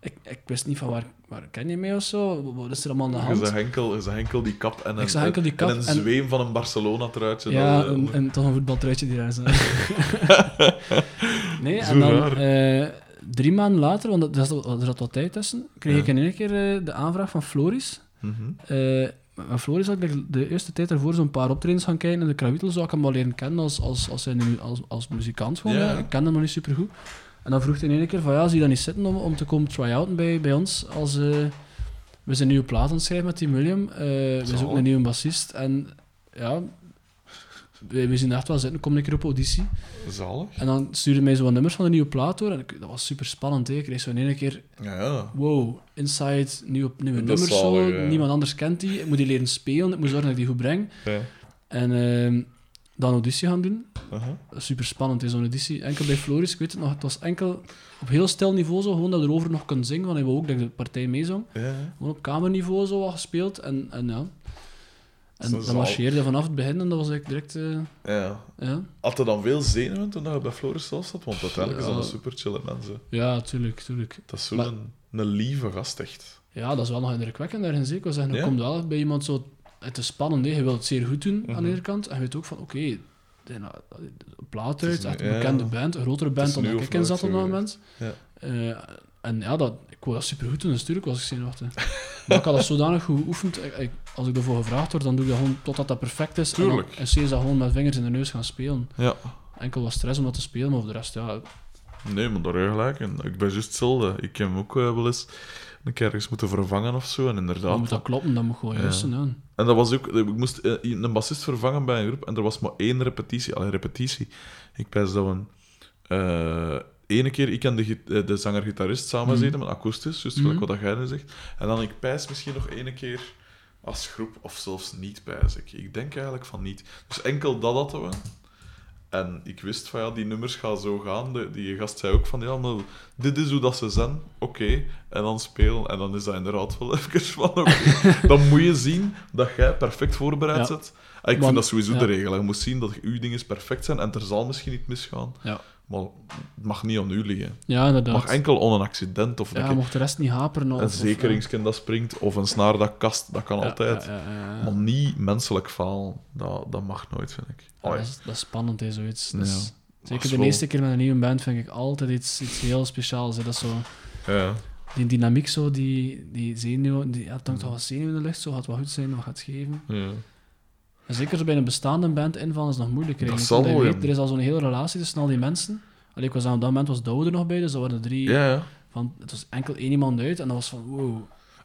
Ik, ik wist niet van waar, waar ken je mij of zo. Wat is er allemaal aan de hand? zag enkel, zag enkel die kap en een, enkel die kap en een en- zweem van een Barcelona-truitje. Ja, dat, eh, en, toch een voetbaltruitje die daar is. nee, Zo en dan eh, drie maanden later, want er zat, wat tijd tussen, kreeg Ja. ik in één keer eh, de aanvraag van Floris. mhm. Floris had ik de eerste tijd ervoor zo'n paar optredens gaan kijken in de Krawitel, zou ik hem wel leren kennen als, als, als, zijn als, als muzikant. Gewoon. Ik kende hem nog niet super goed. En dan vroeg hij in één keer van ja, zie je dat niet zitten om, om te komen try-outen bij, bij ons als... eh, we zijn nieuwe plaat aan het schrijven met Team William. Eh, we zoeken een nieuwe bassist. En ja, we, zien echt wel zitten. Kom een keer op auditie. Zalig. En dan stuurde mij zo wat nummers van de nieuwe plaat door. En ik- dat was super spannend. Hè. Ik kreeg zo in één keer Ja, ja. wow, inside, nieuwe, nieuwe Dat nummers zo. ja. Niemand anders kent die. Ik moet die leren spelen. Ik moet zorgen dat ik die goed breng. ja. En ehm, dan auditie gaan doen. Aha. Super spannend is zo'n auditie. Enkel bij Floris, ik weet het nog, het was enkel op heel stil niveau zo. Gewoon dat erover nog kunnen zingen, want hij wou ook dat ik de partij meezong. Gewoon op kamerniveau zo wat gespeeld. En, en ja. En dan marcheerde vanaf het begin en dat was eigenlijk direct... eh, ja. ja. Had je dan veel zenuwen toen je bij Floris zelf zat? Want uiteindelijk is dat Ja. een super chille mensen. ja, tuurlijk, tuurlijk. Dat is zo'n Maar- een, een lieve gast, echt. Ja, dat is wel nog indrukwekkend. Ik wil zeggen, Ja? komt wel bij iemand zo... Het is spannend, hè. je wilt het zeer goed doen aan Mhm. de ene kant. En je weet ook van, oké, nou, een plaat uit, echt een bekende band, een grotere band dan dat ik in zat op dat moment. Ja. Eh, en ja, dat, ik wou dat super goed doen, dus natuurlijk was ik zenuwachtig. maar ik had dat zodanig goed geoefend. Ik, ik- als ik ervoor gevraagd word, dan doe ik dat gewoon totdat dat perfect is. Tuurlijk. En dan en steeds dat gewoon met vingers in de neus gaan spelen. Ja. Enkel wat stress om dat te spelen, maar voor de rest, ja... Nee, maar daar heb je gelijk. in. ik ben juist hetzelfde. Ik heb hem ook eh, wel eens een keer ergens moeten vervangen of zo. En Dan inderdaad. moet dat kloppen, dat moet gewoon juist. En dat was ook... Ik moest eh, een bassist vervangen bij een groep en er was maar één repetitie. Allee, repetitie. Ik pijs dat we... eh ene keer ik en de, eh, de zanger-gitarist samen Mhm. zitten met akoestisch, dus gelijk wat jij nu zegt. En dan ik pijs misschien nog ene keer als groep, of zelfs niet pijs ik. Ik denk eigenlijk van niet. Dus enkel dat hadden we. En ik wist van ja, die nummers gaan zo gaan. De, die gast zei ook van ja, maar dit is hoe dat ze zijn. Oké. En dan spelen. En dan is dat inderdaad wel even van oké. dan moet je zien dat jij perfect voorbereid Ja. zit. En ik Want- vind dat sowieso ja. de regel. Je moet zien dat uw dingen perfect zijn en er zal misschien niet misgaan. Ja. Maar het mag niet aan u liggen. Ja, Het mag enkel on een accident of ja, mocht de rest niet haperen. Of, een of- zekeringsken dat springt of een snaar dat kast. Dat kan ja, altijd. Ja. Maar niet menselijk falen. Dat, dat mag nooit, vind ik. Ja, Allee. dat, is, dat is spannend, hè, zoiets. Zeker de wel- eerste keer met een nieuwe band vind ik altijd iets, iets heel speciaals. Hè. Dat zo, Ja. die dynamiek, zo, die, die zenuw, die, ja, het hangt toch wat zenuw in de lucht, zo gaat wat goed zijn, wat gaat geven. Ja. En zeker zo bij een bestaande band invallen is nog moeilijker. Dat zal wel, weet. Er is al zo'n hele relatie tussen al die mensen. Allee, ik was aan op dat moment was Douwe er nog bij, dus dat waren drie. ja, ja. Van, het was enkel één iemand uit en dat was van wow.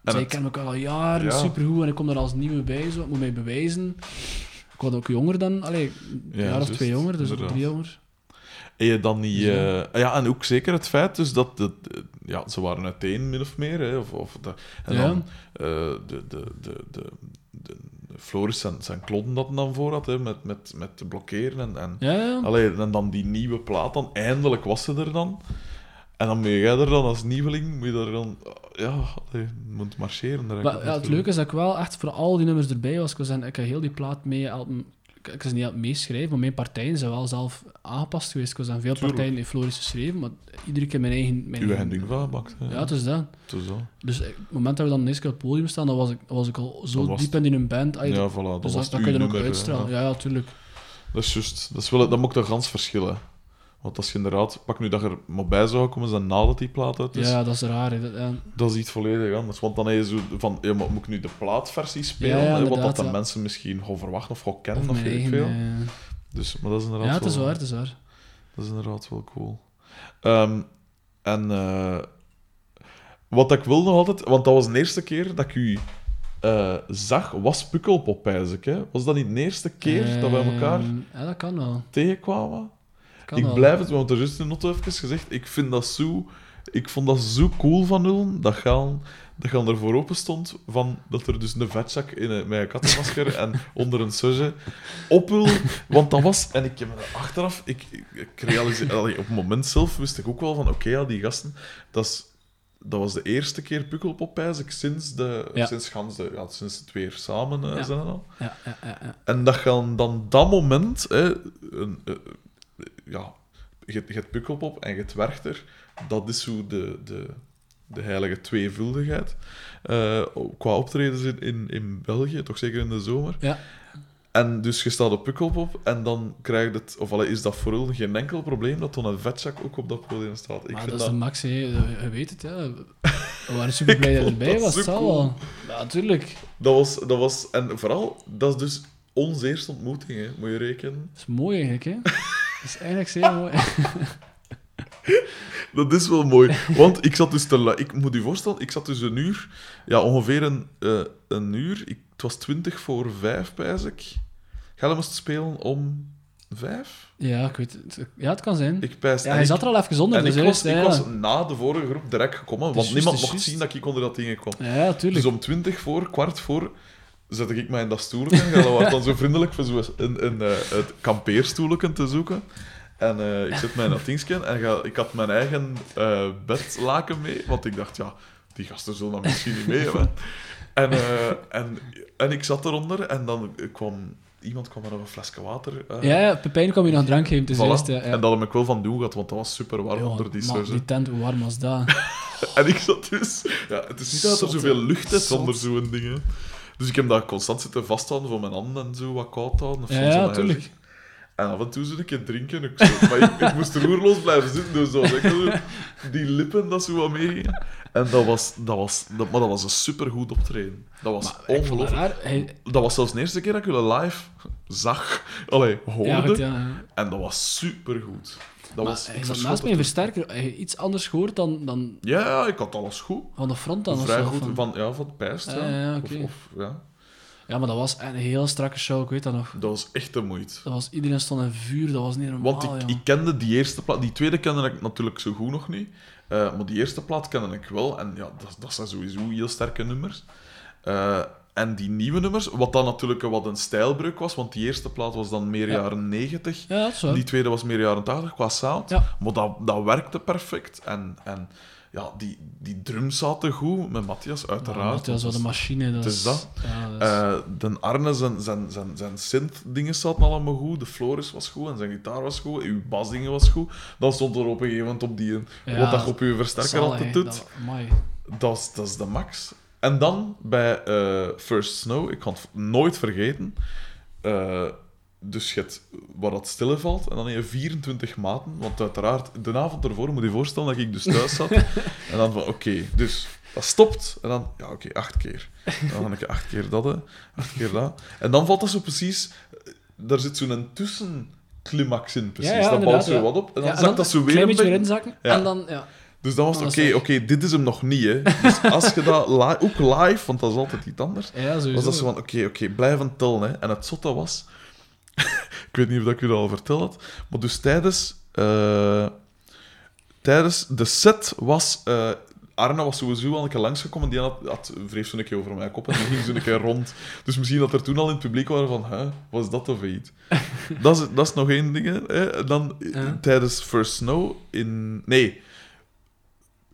Zij het- kennen elkaar al jaren, Ja. supergoed, en ik kom er als nieuwe bij, zo, ik moet mij bewijzen. Ik was ook jonger dan, allee, een Ja, jaar of twee jonger, dus ook drie jonger. En je dan niet... Zo. eh, ja, en ook zeker het feit dus dat... De, de- ja, ze waren uiteen, min of meer. Hè, of, of dat- en Ja. dan eh, de, de, de, de, de, de Floris zijn, zijn klodden dat dan voor had, hè, met, met, met te blokkeren. En, en, Ja, ja. allee, en dan die nieuwe plaat, dan eindelijk was ze er dan. En dan moet jij er dan als nieuweling, moet je daar dan... Ja, allee, je moet marcheren. Maar, ja, het leuke is dat ik wel echt voor al die nummers erbij was. Ik, was ik heb heel die plaat mee... Ik, was niet aan het meeschrijven, maar mijn partijen zijn wel zelf aangepast geweest. Ik was aan veel Tuurlijk. partijen in Floris geschreven, maar iedere keer mijn eigen... Mijn Uw eigen- ding. Ja, het is dat. Het is dat. Dus eh, op het moment dat we dan de keer op het podium staan, dan was ik, was ik al zo was diep in die band. Ah, Ja, voilà. Dat dus was dat, dat uw kun je dan ook uitstralen. Ja, ja, tuurlijk. Dat is juist. Dat, is wel, dat moet toch gans verschillen. Want als je inderdaad... Pak nu dat er maar bij zou komen zijn nadat die plaat uit is. ja, dat is raar. hè. Dat. Dat is iets volledig anders. Want dan heb je zo van... Ja, maar moet ik nu de plaatversie spelen? Ja, ja, hè, wat dat de mensen misschien gaan verwachten of gaan Of kennen of, mijn weet ik veel. eh, Dus, maar dat is inderdaad ja, het is wel, waar, het is waar. Dat is inderdaad wel cool. Ehm, en eh, wat ik wil nog altijd... Want dat was de eerste keer dat ik u eh, zag, was Pukkelpop, hè? Was dat niet de eerste keer dat wij elkaar Eh, Ja, dat kan wel. tegenkwamen? Kan ik blijf het, want er is nog even gezegd, ik vind dat zo... Ik vond dat zo cool van Nullen, dat gaan, dat gaan er voor open stond, van, dat er dus een vetzak in een, met een kattenmasker en onder een suje op wil. Want dat was... En ik heb me achteraf... Ik, ik, ik realiseer, allee, op het moment zelf wist ik ook wel van, oké, ja, die gasten... Dat, is, dat was de eerste keer Pukkelpop, ik, sinds de... Ja. Sinds, gans de, ja, sinds het weer samen eh, Ja. zijn en al. Ja, ja, ja, ja. En dat gaan dan dat moment, hè, een, eh, ja, je, je hebt Pukkelpop en je hebt Werchter, dat is zo de, de, de heilige tweevuldigheid. eh, qua optredens in, in, in België, toch zeker in de zomer. Ja. En dus je staat op Pukkelpop en dan krijg je het, of allee, is dat voor hun geen enkel probleem dat dan een vetzak ook op dat podium staat. Ik Maar vind dat is dat, de max, je weet het. Ja. We waren super blij dat erbij was. cool. Ja, natuurlijk. dat, was, dat was, en vooral, dat is dus onze eerste ontmoeting, hè, moet je rekenen. Dat is mooi eigenlijk, hè? Dat is eigenlijk zeer mooi. Dat is wel mooi. Want ik zat dus te Ik moet je voorstellen, ik zat dus een uur... Ja, ongeveer een, eh, een uur. Ik, het was twintig voor vijf, pijs ik. Gelle moest spelen om vijf? Ja, ik weet het. Ja, het kan zijn. Ik pijs... Ja, hij zat er al even zonder, En dus ik was, ik was na de vorige groep direct gekomen, want juist, niemand is mocht zien dat ik onder dat ding kwam. Ja, ja, tuurlijk. Dus om twintig voor, kwart voor, zette ik mij in dat stoelje. En Gelle was dan zo vriendelijk voor zo een, een, eh, het kampeerstoelje te zoeken. En eh, ik zet mij in dat dingetje en ga- ik had mijn eigen eh, bedlaken mee, want ik dacht, ja, die gasten zullen dat misschien niet mee hebben. En, en, en ik zat eronder en dan kwam iemand kwam met nog een flesje water. Ja, ja, Pepijn kwam je nog drank geven, voilà. Ja. En dat heb ik wel van doen gehad, want dat was super warm onder die maar seuze. die tent, hoe warm was dat? En ik zat dus... Ja, het is niet dat er zoveel lucht is Zot. onder zo'n dingen. Dus ik heb daar constant zitten vasthouden voor mijn handen en zo wat koud houden. Of Ja, soms ja, dan ga je tuurlijk. zeggen- En af en toe zit ik een drinken. Ik zo, maar ik, ik moest roerloos blijven zitten. Dus zo, die lippen dat zo wat meegingen. En dat was, dat was, dat, maar dat was een supergoed optreden. Dat was Maar ongelooflijk. Hij- Dat was zelfs de eerste keer dat ik jullie live zag. Allee, hoorde. Ja, goed, ja. En dat was supergoed. Dat was, ik verschot naast mij een toen. versterker. Iets anders gehoord dan, dan Ja, ja, ik had alles goed. van de front dan. of Vrij zo, goed. van- Van, ja, van het pijst. Ah, ja. ja, Of- ja. Ja, maar dat was een heel strakke show, ik weet dat nog. Dat was echt de moeite. Dat was, iedereen stond in vuur, dat was niet normaal, Want ik, ik kende die eerste plaat. Die tweede kende ik natuurlijk zo goed nog niet. Eh, maar die eerste plaat kende ik wel. En ja, dat, dat zijn sowieso heel sterke nummers. Eh, en die nieuwe nummers, wat dan natuurlijk wat een stijlbreuk was, want die eerste plaat was dan meer Ja. jaren 90. Ja. Die tweede was meer jaren 80 qua sound. Ja. Maar dat, dat werkte perfect. En, en ja, die, die drums zaten goed met Matthias, uiteraard. Dat was de machine. Dat is dat. Ja, dat is- Eh, de Arne, zijn, zijn, zijn, zijn synth-dingen zaten allemaal goed. De Floris was goed en zijn gitaar was goed. Uw basdingen was goed. Dan stond er op een gegeven moment op die... Wat dat op je versterker altijd doet. Dat is, dat is de max. En dan bij eh, First Snow, ik kan het nooit vergeten. eh, dus je hebt waar dat stille valt en dan heb je 24 maten. Want uiteraard, de avond ervoor moet je voorstellen dat ik dus thuis zat. en dan van, oké, dus dat stopt. En dan, ja, oké, acht keer. En dan ga ik acht keer dat, hè, acht keer dat. En dan valt dat zo precies... eh, Daar zit zo'n tussenclimax in, precies. Ja, ja, dat bouwt zo ja. wat op. En dan Ja, zakt dat zo weer een beetje weer inzakken. Ja. En dan, ja. Dus dan was het, Dat oké, oké, dit is hem nog niet, hè. Dus als je dat li- ook live, want dat is altijd iets anders, Ja, sowieso. was dat zo van, oké, oké, blijven tellen, hè. En het zotte was... ik weet niet of ik u dat al verteld had, maar dus tijdens... eh, tijdens de set was... eh, Arne was sowieso al een keer langsgekomen, die had, had wreef zo'n keer over mijn kop en ging zo'n keer rond. Dus misschien dat er toen al in het publiek waren van, hè, was dat of iets? dat, is, dat is nog één ding, hè. Dan eh, Ja. tijdens First Snow in... Nee,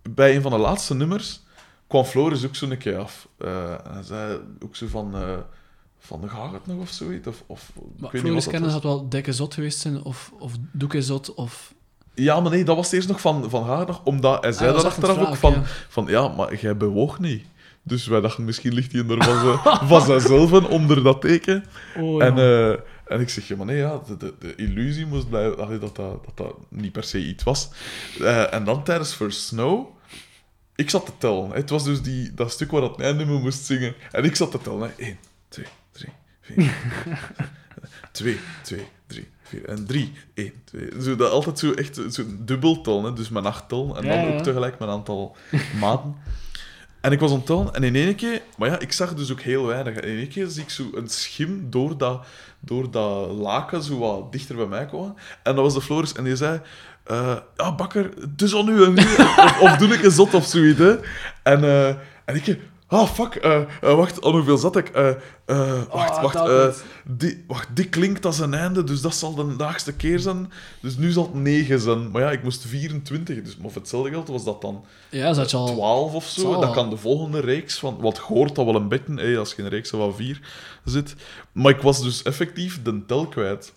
bij een van de laatste nummers kwam Floris ook zo'n keer af. Eh, en hij zei ook zo van... eh van, gaat het nog of zoiets? Of, of, Maar Floris dat Kennen had wel dikke zot geweest zijn, of, of doeke zot, of... Ja, maar nee, dat was eerst nog van, van haar nog, omdat hij zei Ah, dat echt een achteraf ook van, ja. van... Ja, maar jij bewoog niet. Dus wij dachten, misschien ligt hij er van, ze- van zijzelf onder dat teken. Oh, En, ja. En ik zeg, ja, maar nee, ja, de, de, de illusie moest blijven... allee, dat, dat, dat dat niet per se iets was. Eh, en dan tijdens First Snow... Ik zat te tellen. hè. Het was dus die, dat stuk waar dat nummer moest zingen. En ik zat te tellen. hè. 1, 2, 3, 4... 2, 2, 3, 4 en 3, 1, 2. Zo, dat altijd zo echt zo'n dubbeltel, hè? dus mijn achttel en Ja, dan ja. ook tegelijk mijn aantal maten. En ik was aan het tellen en in één keer, maar ja, ik zag dus ook heel weinig. In één keer zie ik zo een schim door dat, door dat laken zo wat dichter bij mij komen. En dat was de Floris en die zei: eh, Ja, bakker, het is al nu en nu. Of, of doe ik een zot of zoiets. Hè? En, eh, en ik. Ah, fuck. eh, eh, wacht, aan hoeveel zat ik? Eh, wacht, Ah, wacht. dat die, wacht, die klinkt als een einde, dus dat zal de laagste keer zijn. Dus nu zal het 9 zijn. Maar ja, ik moest 24, dus maar of hetzelfde geld was dat dan ja, al... 12 of zo. zal Dat kan de volgende reeks van. Wat hoort dat wel een beetje, hè, als je een reeks van 4 zit. Maar ik was dus effectief de tel kwijt.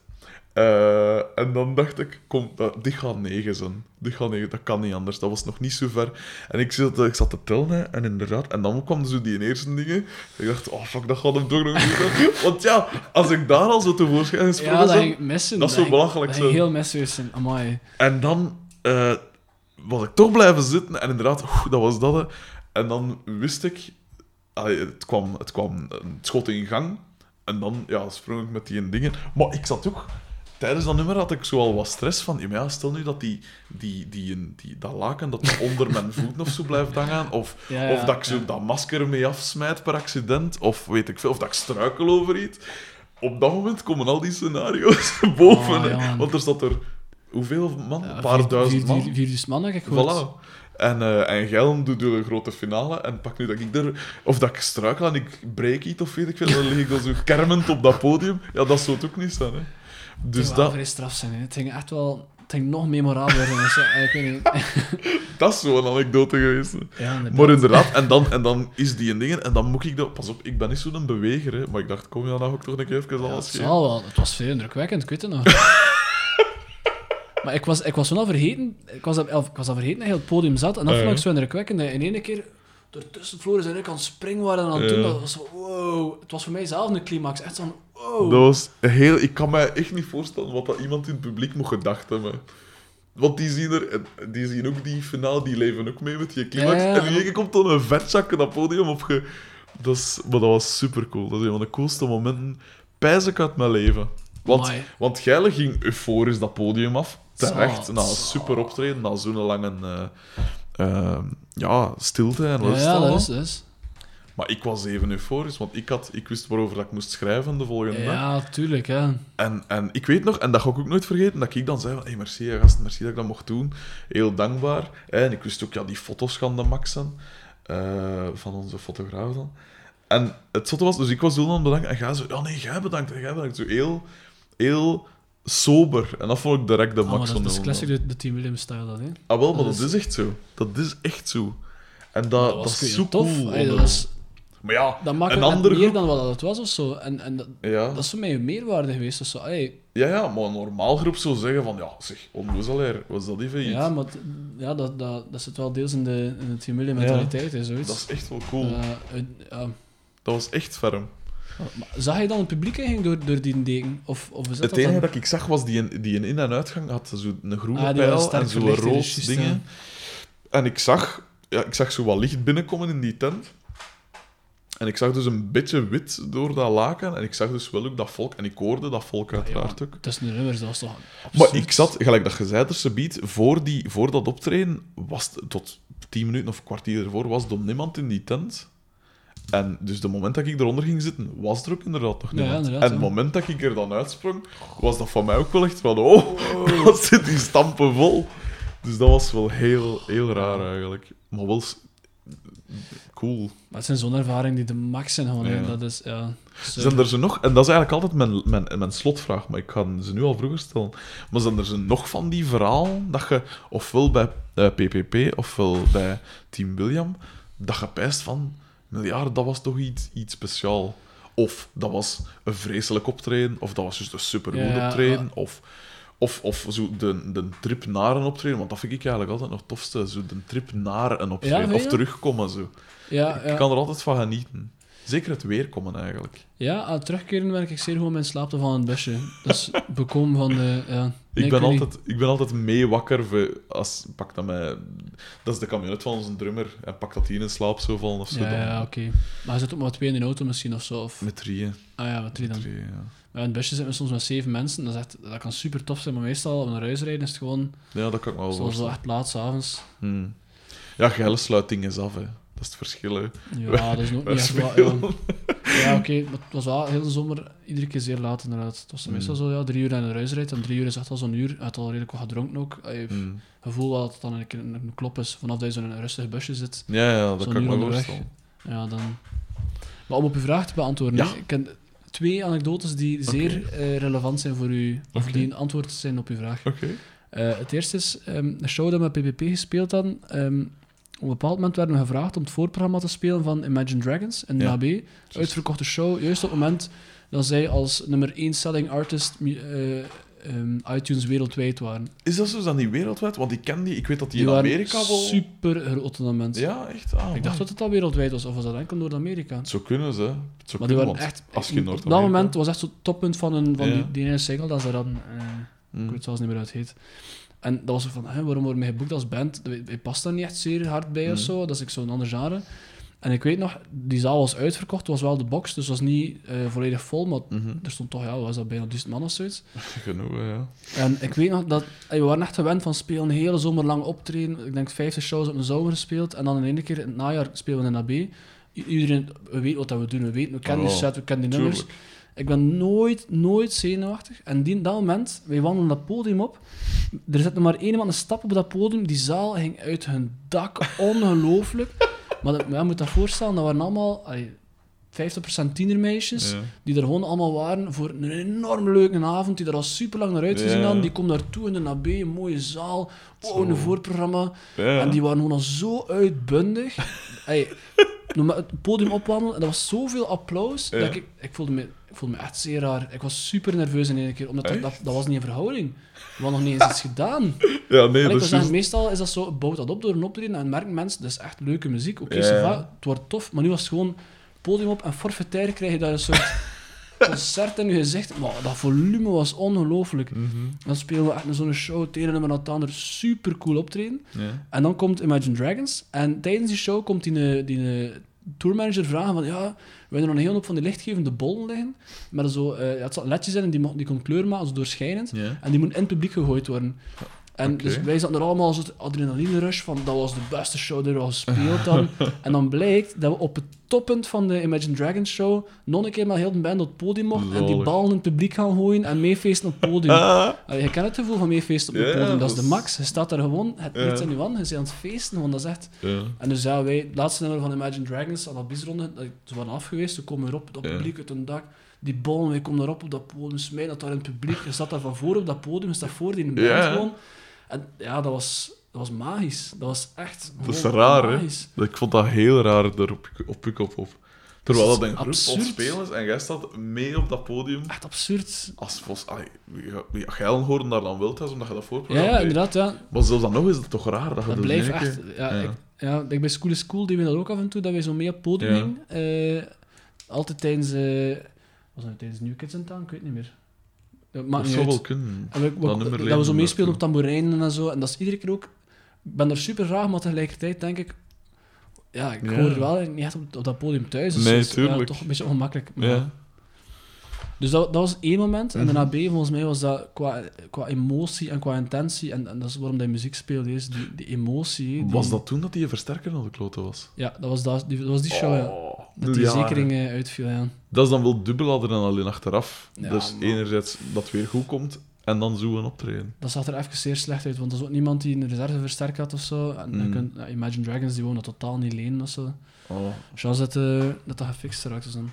Eh, en dan dacht ik, kom, dat, dit gaat 9 zijn. Dit gaat 9, dat kan niet anders. Dat was nog niet zo ver. En ik zat, ik zat te tellen, hè, en inderdaad. En dan kwam zo die eerste dingen. Ik dacht, oh fuck, dat gaat hem toch nog niet doen. Want ja, als ik daar al zo tevoorschijn Ja, gesprongen dat missen. dat zou ging- belachelijk dat heel zijn. Amai. En dan eh, was ik toch blijven zitten. En inderdaad, oeh, dat was dat. hè. En dan wist ik... allee, het, kwam, het kwam een schot in gang. En dan ja, sprong ik met die dingen. Maar ik zat ook... Tijdens dat nummer had ik zo al wat stress van... Ja, stel nu dat, die, die, die, die, die, dat laken dat onder mijn voeten of zo blijft hangen. Of, Ja, ja, of dat ik zo ja. dat masker mee afsmijt per accident. Of weet ik veel. Of dat ik struikel over iets. Op dat moment komen al die scenario's boven. Oh. Want er staat er... Hoeveel man? Een paar vier- duizend vier- man. vier- Vierduizend man, heb ik gehoord. Voilà. En, eh en Gelm doet de grote finale. En pak nu dat ik er... Of dat ik struikel en ik breek iets of weet ik veel. Dan lig ik dan zo kermend op dat podium. Ja, dat zou het ook niet zijn, hè. Het Dus wel dat, vrij straf zijn. Hè. Het ging echt wel... Het ging nog memorabeler zijn. Dus, ik weet niet. dat is zo'n anekdote geweest. Ja, inderdaad. Maar inderdaad, en dan, en dan is die een ding. En dan moet ik dat... Pas op, ik ben niet zo'n beweger, hè. Maar ik dacht, kom, ja, dan ik toch een keer even Ja, het alles geven. zal wel. Het was veel indrukwekkend, ik weet het nog. maar ik was, ik was al vergeten... Ik was, al- ik was al vergeten dat hij op het podium zat. En dat Ah, vond ik zo indrukwekkend. In één keer... Ertussen Floris en ik aan het springen waren aan het doen. Dat was zo... Wow. Het was voor mij zelf een climax. Echt zo'n... Wow. Dat was heel... Ik kan me echt niet voorstellen wat dat iemand in het publiek moet gedacht hebben. Want die zien, er, die zien ook die finale, die leven ook mee met die climax. Ja, ja. En keer komt dan een vetzak dat podium op ge... Dat is, maar dat was super cool. Dat is een van de coolste momenten, pijs ik uit mijn leven. Want, Amai. want Geile ging euforisch dat podium af. Terecht, na een super optreden, na zo'n lange eh, eh, ja, stilte en Ja, rust ja, dat is, dat is. Maar ik was even euforisch, want ik, had, ik wist waarover dat ik moest schrijven de volgende dag. Ja, tuurlijk, ja. En, en ik weet nog, en dat ga ik ook nooit vergeten, dat ik dan zei van, hey, merci hè, gast, merci dat ik dat mocht doen. Heel dankbaar. En ik wist ook, ja, die foto's gaan de max zijn, eh, van onze fotograaf dan. En het zotte was, dus ik was aan het bedanken, en ga zo, ja nee, jij bedankt, en jij bedankt. Zo heel, heel sober. En dat vond ik direct de Ah, max van dat is de classic, de, de Team Williams-style, dat, hè. Ah, wel, maar Dat dat is- is echt zo. Dat is echt zo. En dat, dat, was is zo tof. cool. Dat, Maar ja, dat maakt een meer groep... dan wat het was of zo. En, en dat, Ja. dat is voor mij een meerwaarde geweest of zo. Allee, ja, ja, maar een normaal groep zou zeggen van, ja, zeg, onnozelaar, was dat even iets? ja, maar ja, dat, dat, dat zit wel deels in de, in de Team Williams-mentaliteit, hè, zoiets. Dat is echt wel cool. Eh, eh. Dat was echt ferm. Zag je dan het publiek eigenlijk door, door die deken? Of, of is dat Het enige dan? dat ik zag was die een, die een in- en uitgang had zo een groene Ah, pijl en zo'n rood dingen. En ik zag, ja, ik zag zo wat licht binnenkomen in die tent. En ik zag dus een beetje wit door dat laken. En ik zag dus wel ook dat volk. En ik hoorde dat volk uiteraard ook. Het is een nummers, dat was toch Maar ik zat, gelijk dat je zei, er voor, die, voor dat optreden, was tot tien minuten of een kwartier ervoor, was er niemand in die tent. En dus de moment dat ik eronder ging zitten, was er ook inderdaad nog niemand. inderdaad, en het moment dat ik er dan uitsprong, was dat van mij ook wel echt van, oh, wat zit die stampen vol. Dus dat was wel heel, heel raar eigenlijk. Maar wel cool. Maar het zijn zo'n ervaring die de max zijn gewoon. Ja. Dat is, ja... Zijn er ze nog, en dat is eigenlijk altijd mijn, mijn, mijn slotvraag, maar ik ga ze nu al vroeger stellen. Maar zijn er ze nog van die verhaal dat je, ofwel bij eh, PPP ofwel bij Team William, dat je pijst van, miljard, dat was toch iets, iets speciaal. Of dat was een vreselijk optreden, of dat was juist een supergoed Ja, optreden, of, of, of zo de, de trip naar een optreden, want dat vind ik eigenlijk altijd nog het tofste, zo de trip naar een optreden, of terugkomen zo. ja, Ik kan er altijd van genieten. Zeker het weerkomen eigenlijk. ja, aan het terugkeren werk ik zeer gewoon mijn slaap te van het busje. Dat is bekomen van de... Ja. Nee, ik, ben niet. altijd, ik ben altijd mee wakker voor, als pak dat mij. Dat is de camionet van onze drummer. En pak dat die in slaap zou vallen of zo. Ja, ja oké. Maar je zit ook maar twee in de auto misschien of zo. Of... Met drieën. Ah ja, wat drie dan. Met drieën, ja. Maar in het busje zitten we soms met zeven mensen. Dat, is echt, dat kan super tof zijn, maar meestal op naar huis rijden is het gewoon ja, dat kan ik wel zo, zo voorstellen. echt laat s'avonds. Hmm. Ja, geile sluit dingen af, hè. Dat is het verschil, hè. Ja, dat is nog niet echt spelen. Ja, ja oké. maar het was wel heel de zomer iedere keer zeer laat inderdaad. Het was meestal Mm. zo, ja, drie uur naar huis rijdt. En drie uur is echt al zo'n uur. Hij had al redelijk wat gedronken ook. Hij heeft Hmm. gevoel dat het dan een, keer een, een klop is. Vanaf dat je zo in een rustig busje zit. Ja, ja, dat Zo'n kan ik me voorstellen. Ja, dan... Maar om op uw vraag te beantwoorden, Ja. ik ken twee anekdotes die zeer eh, relevant zijn voor u. Of die een antwoord zijn op uw vraag. Oké. Eh, het eerste is ehm, een show dat we met PPP gespeeld hadden. Ehm, op een bepaald moment werden we gevraagd om het voorprogramma te spelen van Imagine Dragons in Ja. AB. Uitverkochte show, juist op het moment dat zij als nummer 1 selling artist eh, ehm, iTunes wereldwijd waren. Is dat zo dan die wereldwijd? Want ik ken die, ik weet dat die, Die in Amerika wel. super groot op dat moment. Ja, echt. Ah, Ik dacht dat het al wereldwijd was, of was dat enkel Noord-Amerika? Het zou kunnen, ze. Het zou Maar die waren echt... als je in op dat moment was echt zo'n toppunt van, een, van Ja. die, die ene single dat ze dan... eh, Hmm. Ik weet zelfs niet meer hoe het heet. En dat was van, hè, waarom worden we geboekt als band? Wij past daar niet echt zeer hard bij of Mhm. zo. Dat is ik zo'n ander genre. En ik weet nog, die zaal was uitverkocht, het was wel de box, dus het was niet eh, volledig vol, maar Mhm. er stond toch, ja, was dat, bijna duizend man of zoiets. Genoeg, ja. En ik weet nog dat, eh, we waren echt gewend van spelen, een hele zomer lang optreden. Ik denk 50 shows op een zomer gespeeld. En dan in één keer in het najaar spelen we in AB. Iedereen, we weten wat dat we doen, we weten, we kennen die Oh, set, we kennen die nummers. Tuurlijk. Ik ben nooit, nooit zenuwachtig. En die, dat moment, wij wandelen dat podium op. Er zit nog maar één iemand een stap op dat podium. Die zaal ging uit hun dak. Ongelooflijk. maar dat, ja, je moet dat voorstellen, dat waren allemaal allee, 50% tienermeisjes. Ja. Die er gewoon allemaal waren voor een enorm leuke avond. Die er al super lang naar uitgezien Ja. hadden. Die komen daartoe in de AB, een mooie zaal. Oh, een voorprogramma. Ja. En die waren gewoon al zo uitbundig. Hey, het podium opwandelen, en dat was zoveel applaus, dat ik, ik, voelde me, voelde me echt zeer raar. Ik was super nerveus in één keer, omdat dat, dat, dat was niet in verhouding. We hadden nog niet eens iets gedaan. Ja, nee, dat is zeggen, meestal is dat zo, bouwt dat op door een optreden en merken mensen, dat is echt leuke muziek. Oké, ja. va, het wordt tof, maar nu was het gewoon podium op en forfaitair krijg je daar een soort concert in je gezicht. Maar dat volume was ongelooflijk. Mhm. Dan spelen we echt zo'n show, het ene nummer na het andere, super cool optreden. Ja. En dan komt Imagine Dragons. En tijdens die show komt die, eh, die eh, tourmanager vragen van... Ja, we hebben er nog een hele hoop van die lichtgevende bollen liggen. Met zo, eh, ja, het zat ledjes in en die, die kon kleur maken, zo doorschijnend. En die moeten in het publiek gegooid worden. En dus wij zaten er allemaal zo'n adrenaline rush van dat was de beste show die we al gespeeld dan. en dan blijkt dat we op het toppunt van de Imagine Dragons show nog een keer met heel de band op het podium mochten en die ballen in het publiek gaan gooien en meefeesten op het podium. Ah, Allee, je kent het gevoel van meefeesten op het Ja, podium, dat is de max. Je staat daar gewoon, het Ja. niets aan je aan, je bent aan het feesten, want dat is echt... ja. En dus ja, wij, het laatste nummer van Imagine Dragons, aan dat bisronde, dat- waren af geweest, ze komen erop, dat publiek uit een dak, die ballen, wij komen erop op dat podium, smijt dat daar in het publiek, je staat daar van voor op dat podium, je staat voor die band gewoon. En ja, dat was, dat was magisch. Dat was echt Dat is raar, hè? Ik vond dat heel raar, daar op, op op. Terwijl Dat een groep van spelers en jij staat mee op dat podium. Echt absurd. Als ja, jij horen daar dan thuis, omdat je dat voorprogramma ja, inderdaad, ja. Maar zelfs dan nog is het toch raar dat je Dat dus blijft echt... Ja, ja. Ik, ja, ik bij School is School deden we dat ook af en toe, dat wij zo mee op podium Ja. hingen. Eh, altijd tijdens... eh was dat tijdens New Kids in Town? Ik weet niet meer. Maakt Dat zou wel kunnen. En we, we- Dat we zo me meespelen op tamboerijnen en zo. En dat is iedere keer ook... Ik ben er super graag, maar tegelijkertijd denk ik... Ja, ik Ja. hoor wel niet echt op, op dat podium thuis. Dus Nee, dat is, ja, toch een beetje ongemakkelijk. Maar- Ja. Dus dat, dat was één moment. En Mhm. daarna B, volgens mij, was dat qua, qua emotie en qua intentie. En, en dat is waarom dat muziek speelde, is die, die emotie. die- Was dat toen dat die versterker naar de kloten was? Ja, dat was, dat, die, dat was die show, ja. Oh, Dat die zekering eh, uitviel, ja. Dat is dan wel dubbel adrenaline achteraf. Ja, dus man. enerzijds dat het weer goed komt en dan zo een optreden. Dat zag er even zeer slecht uit, want er was ook niemand die een reserveversterker had of zo. En je Mm. kunt, ja, Imagine Dragons, die wonen dat totaal niet lenen of zo. Oh, Chance dat, eh, dat dat gefixt raakt is dan.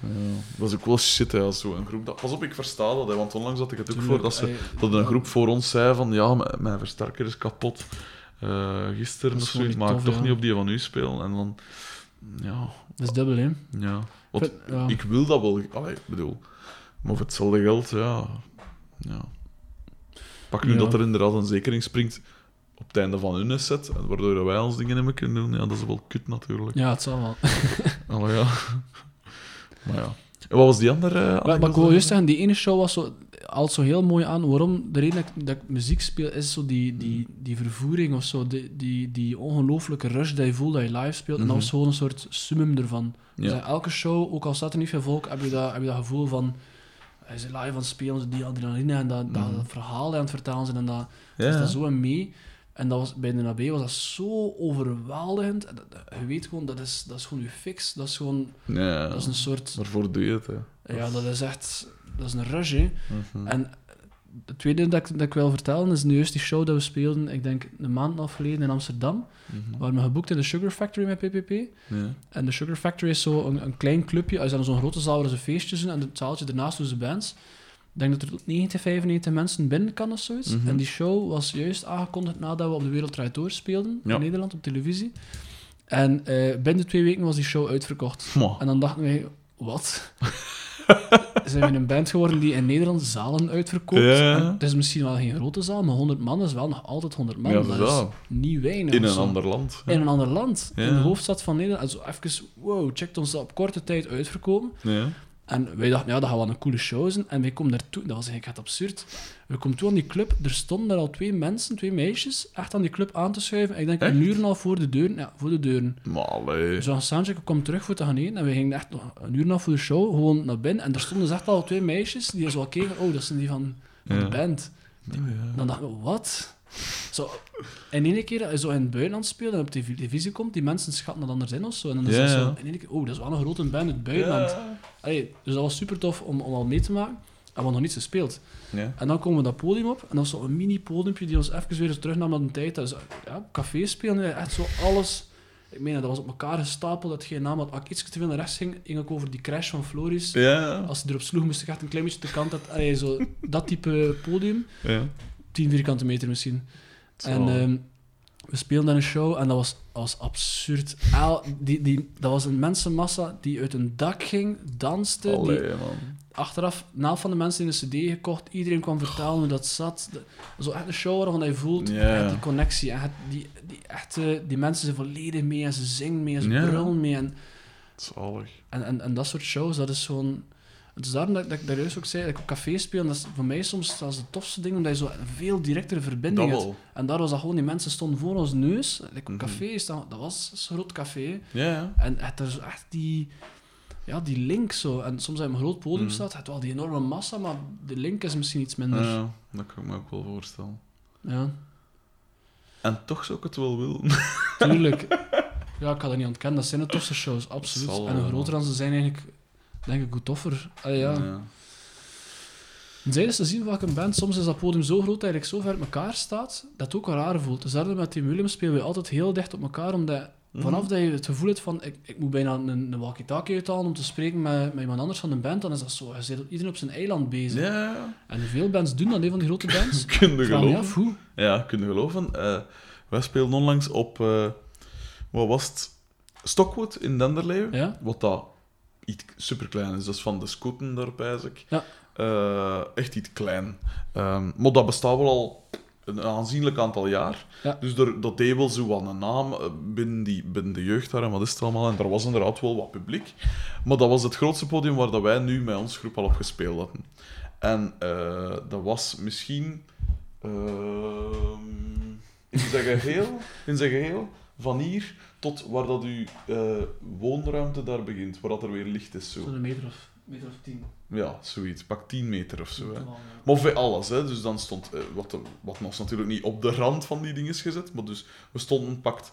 Ja. Dat is ook wel shit, hè, als zo'n groep... Dat... Pas op, ik versta dat, hè, want onlangs had ik het ook voor dat, ze, dat een groep voor ons zei van ja, mijn, mijn versterker is kapot. Eh, gisteren of zoiets, maar ik tof, toch ja. niet op die van u spelen. En dan... Ja, Dat is dubbel, hè. ja. Want Ik vind- ja. ik wil dat wel... Allee, ik bedoel... Maar voor hetzelfde geld, ja... ja. Pak nu dat er inderdaad een zekering springt op het einde van hun set, waardoor wij ons dingen meer kunnen doen. Ja, dat is wel kut natuurlijk. Ja, het zal wel. Allee, ja. Maar ja. En wat was die andere? eh, Maar, ik wil juist zeggen, die ene show was zo, haalt zo heel mooi aan. Waarom? De reden dat ik, dat ik muziek speel, is zo die, die, die vervoering of zo. Die, die, die ongelooflijke rush dat je voelt dat je live speelt. En dat was Mhm. gewoon een soort summum ervan. Dus Ja. in elke show, ook al staat er niet veel volk, heb je dat, heb je dat gevoel van... Hij is live aan het spelen, die adrenaline en dat, dat, Mhm. dat verhaal aan het vertellen zijn. En dat, Ja. is dat zo mee. En dat was, bij de NAB was dat zo overweldigend. Je weet gewoon, dat is, dat is gewoon je fix. Dat is gewoon... Ja. Dat is een soort... Waarvoor doe je het, hè? Ja, dat is echt... Dat is een rush, hè. Mhm. En het tweede dat ik, dat ik wil vertellen is nu juist die show dat we speelden, ik denk een maand of geleden in Amsterdam. Mhm. We waren geboekt in de Sugar Factory met PPP. En de Sugar Factory is zo een, een klein clubje. Als dan zo'n grote zaal waar ze feestjes doen en het zaaltje ernaast doen ze bands. Ik denk dat er tot 90, 95 mensen binnen kan of zoiets. Mhm. En die show was juist aangekondigd nadat we op de Wereld Door speelden Ja. in Nederland op televisie. En eh, binnen twee weken was die show uitverkocht. En dan dachten wij, wat? Zijn we een band geworden die in Nederland zalen uitverkoopt? Ja. Het is misschien wel geen grote zaal, maar 100 man is wel nog altijd 100 man. Ja, dat is niet weinig. In een ander land. In een ander land. In de hoofdstad van Nederland. En zo even, wow, checkt ons dat op korte tijd uitverkopen. En wij dachten, ja, dat gaat wel een coole show zijn. En wij komen daartoe, dat was eigenlijk echt absurd. We komen toe aan die club, er stonden daar al twee mensen, twee meisjes, echt aan die club aan te schuiven. Ik denk een uur en al voor de deuren. Ja, voor de deuren. Dus soundchecken, ik kwam terug voor te gaan eten. En we gingen echt nog een uur en al voor de show gewoon naar binnen. En er stonden dus echt al twee meisjes die zo al keken, oh, dat zijn die van, van Ja. de band. Ja. Dan dachten we, wat? Zo, en ene keer dat je zo in het buitenland speelt en op tv televisie komt, die mensen schatten dat anders in of zo. En dan is dat zo, in ene keer, oh, dat is wel een grote band uit het buitenland. Allee, dus dat was super tof om, om al mee te maken. En we nog niets gespeeld. Ja. En dan komen we dat podium op. En dat was zo'n mini-podiumpje die ons even weer terugnam naar de tijd. Dat is, ja, café spelen, echt zo alles... Ik meen, dat was op elkaar gestapeld, dat geen naam had. Als ik iets te veel naar rechts ging, ging ik over die crash van Floris. Ja. Als hij erop sloeg, moest ik echt een klein beetje de kant uit. Allee, zo, dat type podium. Ja. 10 vierkante meter misschien. Zo. En ehm, we speelden dan een show en dat was, dat was absurd. Die, die, dat was een mensenmassa die uit een dak ging, danste. Die, Allee, man. achteraf, na van de mensen in de cd gekocht, iedereen kwam vertellen hoe dat zat. De- zo echt een show waarvan je voelt, echt die connectie. Echt, die, die, echt, die mensen zijn volledig mee en ze zingen mee en ze brullen mee. En, Zalig. en, en, en dat soort shows, dat is gewoon... Het is daarom dat, dat ik daar juist ook zei, dat ik op café speel, en dat is voor mij soms zelfs de tofste ding, omdat je zo een veel directere verbinding Dat hebt. En daar was dat gewoon, die mensen stonden voor ons neus. Like, op Mhm. café is dat, dat was een groot café. Ja. En het is echt die, ja, die link zo. En soms als je op een groot podium Mhm. staat, het wel die enorme massa, maar de link is misschien iets minder. Ja, dat kan ik me ook wel voorstellen. Ja, En toch zou ik het wel willen. tuurlijk. Ja, ik ga dat niet ontkennen. Dat zijn de tofste shows, absoluut. Zal en hoe groter dan ze zijn, eigenlijk, denk ik, hoe toffer. Allee, ja. Ja. Zij is te zien welke band, soms is dat podium zo groot dat je zo ver uit elkaar staat, dat het ook wel raar voelt. Dus met Team Williams spelen we altijd heel dicht op elkaar, omdat vanaf Mhm. dat je het gevoel hebt van, ik, ik moet bijna een, een walkie-talkie uithalen om te spreken met, met iemand anders van de band, dan is dat zo. Je zit iedereen op zijn eiland bezig. Ja, ja. En veel bands doen dat, hè, van die grote bands. Kun je Ik vraag me geloven? af hoe. Ja, kun je geloven. Eh, wij speelden onlangs op, eh, wat was het? Stockwood in Denderleeuw. Ja? Wat dat iets superklein is. Dat is van de scooten daar, ik. Ja. Eh, echt iets klein. Ehm, maar dat bestaat wel al een aanzienlijk aantal jaar. Ja. Dus er, dat deed wel zo wat een naam eh, binnen, die, binnen de jeugd daar en wat is het allemaal. En er was inderdaad wel wat publiek. Maar dat was het grootste podium waar dat wij nu met ons groep al op gespeeld hadden. En eh, dat was misschien ehm, in zijn geheel, in zijn geheel, van hier tot waar dat uw eh, woonruimte daar begint, waar dat er weer licht is. Zo. Zo'n meter of, meter of tien. Ja, zoiets. Pak 10 meter of zo. Hè. Maar voor alles, hè. Dus dan stond... eh, wat, wat was natuurlijk niet op de rand van die dingen gezet, maar dus we stonden pakt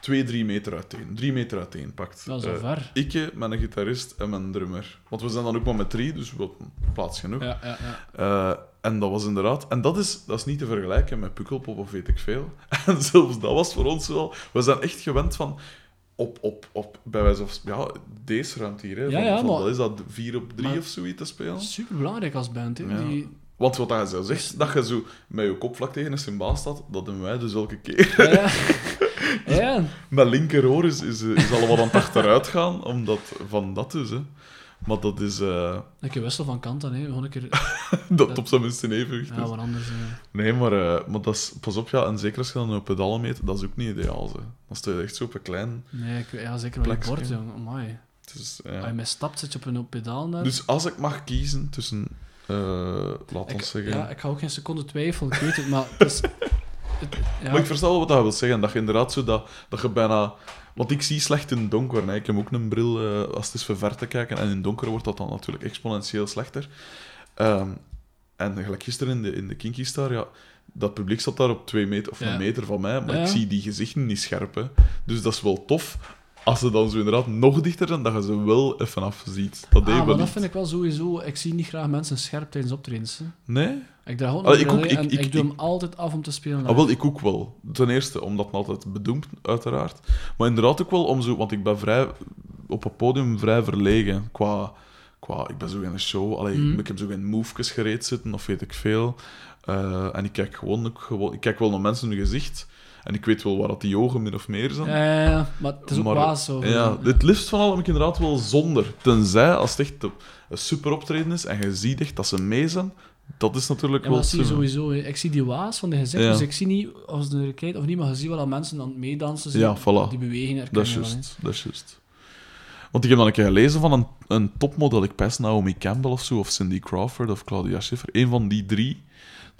2, 3 meter uiteen. 3 meter uiteen pakt. Dat is Eh, ver. Ikke, met een gitarist en een drummer. Want we zijn dan ook maar met drie, dus we hadden plaats genoeg. Ja, ja, ja. Eh, en dat was inderdaad... En dat is, dat is niet te vergelijken met Pukkelpop of weet ik veel. En zelfs dat was voor ons wel... We zijn echt gewend van... Op, op, op, bij wijze van... Ja, deze ruimte hier, hè. Ja, van, ja, van, maar- is dat? Vier op drie Maar- of zoiets te spelen? Super belangrijk als band. Hè. Die, Want wat hij zo zegt, dat je zo met je kop vlak tegen een cymbaal staat, dat doen wij dus elke keer. ja, ja. ja. Mijn linkeroor is, is, is al wat aan het achteruit gaan, omdat van dat dus. Hè. Maar dat is... eh, Ik heb wissel van kant dan, hè. Gewoon een keer... dat Dat- op zijn minst in evenwicht Ja, wat anders. Nee, maar, eh, maar dat is... Pas op, ja, en zeker als je dan op pedalen meet, dat is ook niet ideaal. Zo. Dan sta je echt zo op een klein... Nee, ik, ja, zeker met je Plekje. bord, jong. Amai. Het is, Als ja. je misstapt, zit je op een op pedaal daar. Dus als ik mag kiezen tussen... eh laat ik, ons zeggen... ja, ik ga ook geen seconde twijfelen, ik weet het, maar het is... Ja, Maar ik versta wel wat dat wil zeggen. Dat je inderdaad zo dat, dat je bijna... Want ik zie slecht in het donker. hè. Ik heb ook een bril eh, als het is ver te kijken. En in het donker wordt dat dan natuurlijk exponentieel slechter. Ehm, en gelijk gisteren in de, in de Kinky Star, ja, dat publiek zat daar op twee meter of Ja. een meter van mij. Maar Ja. ik zie die gezichten niet scherp. Hè. Dus dat is wel tof. Als ze dan zo inderdaad nog dichter zijn, dat je ze wel even afziet. Dat deed ah, wel maar dat vind ik wel sowieso... Ik zie niet graag mensen scherp tijdens optredens. Hè. Nee? Ik draag een ik ook, ik- ik- ik, doe hem altijd af om te spelen. Ah, wel, ik ook wel. Ten eerste, omdat men altijd bedoemt, uiteraard. Maar inderdaad ook wel om zo... Want ik ben vrij... Op het podium vrij verlegen. Qua... qua ik ben zo in een show. Allee, Mhm. Ik heb zo in movejes gereed zitten, of weet ik veel. Eh, en ik kijk gewoon, ook gewoon... Ik kijk wel naar mensen hun gezicht. En ik weet wel waar dat die ogen min of meer zijn. Ja, ja, ja, maar het is ook Maar, waas zo. Ja, het liefst van al heb ik inderdaad wel zonder. Tenzij als het echt een super optreden is en je ziet echt dat ze mee zijn. Dat is natuurlijk Ja, wel... dat zie sowieso. Ik zie die waas van de gezicht, Ja. dus ik zie niet als er kijkt of niet, maar je ziet wel dat mensen aan het meedansen zijn. Ja, voilà. Die bewegingen herken Dat is juist, dat is juist. Want ik heb dan een keer gelezen van een, een topmodel, ik pijs Naomi Campbell of zo, of Cindy Crawford of Claudia Schiffer. Een van die drie,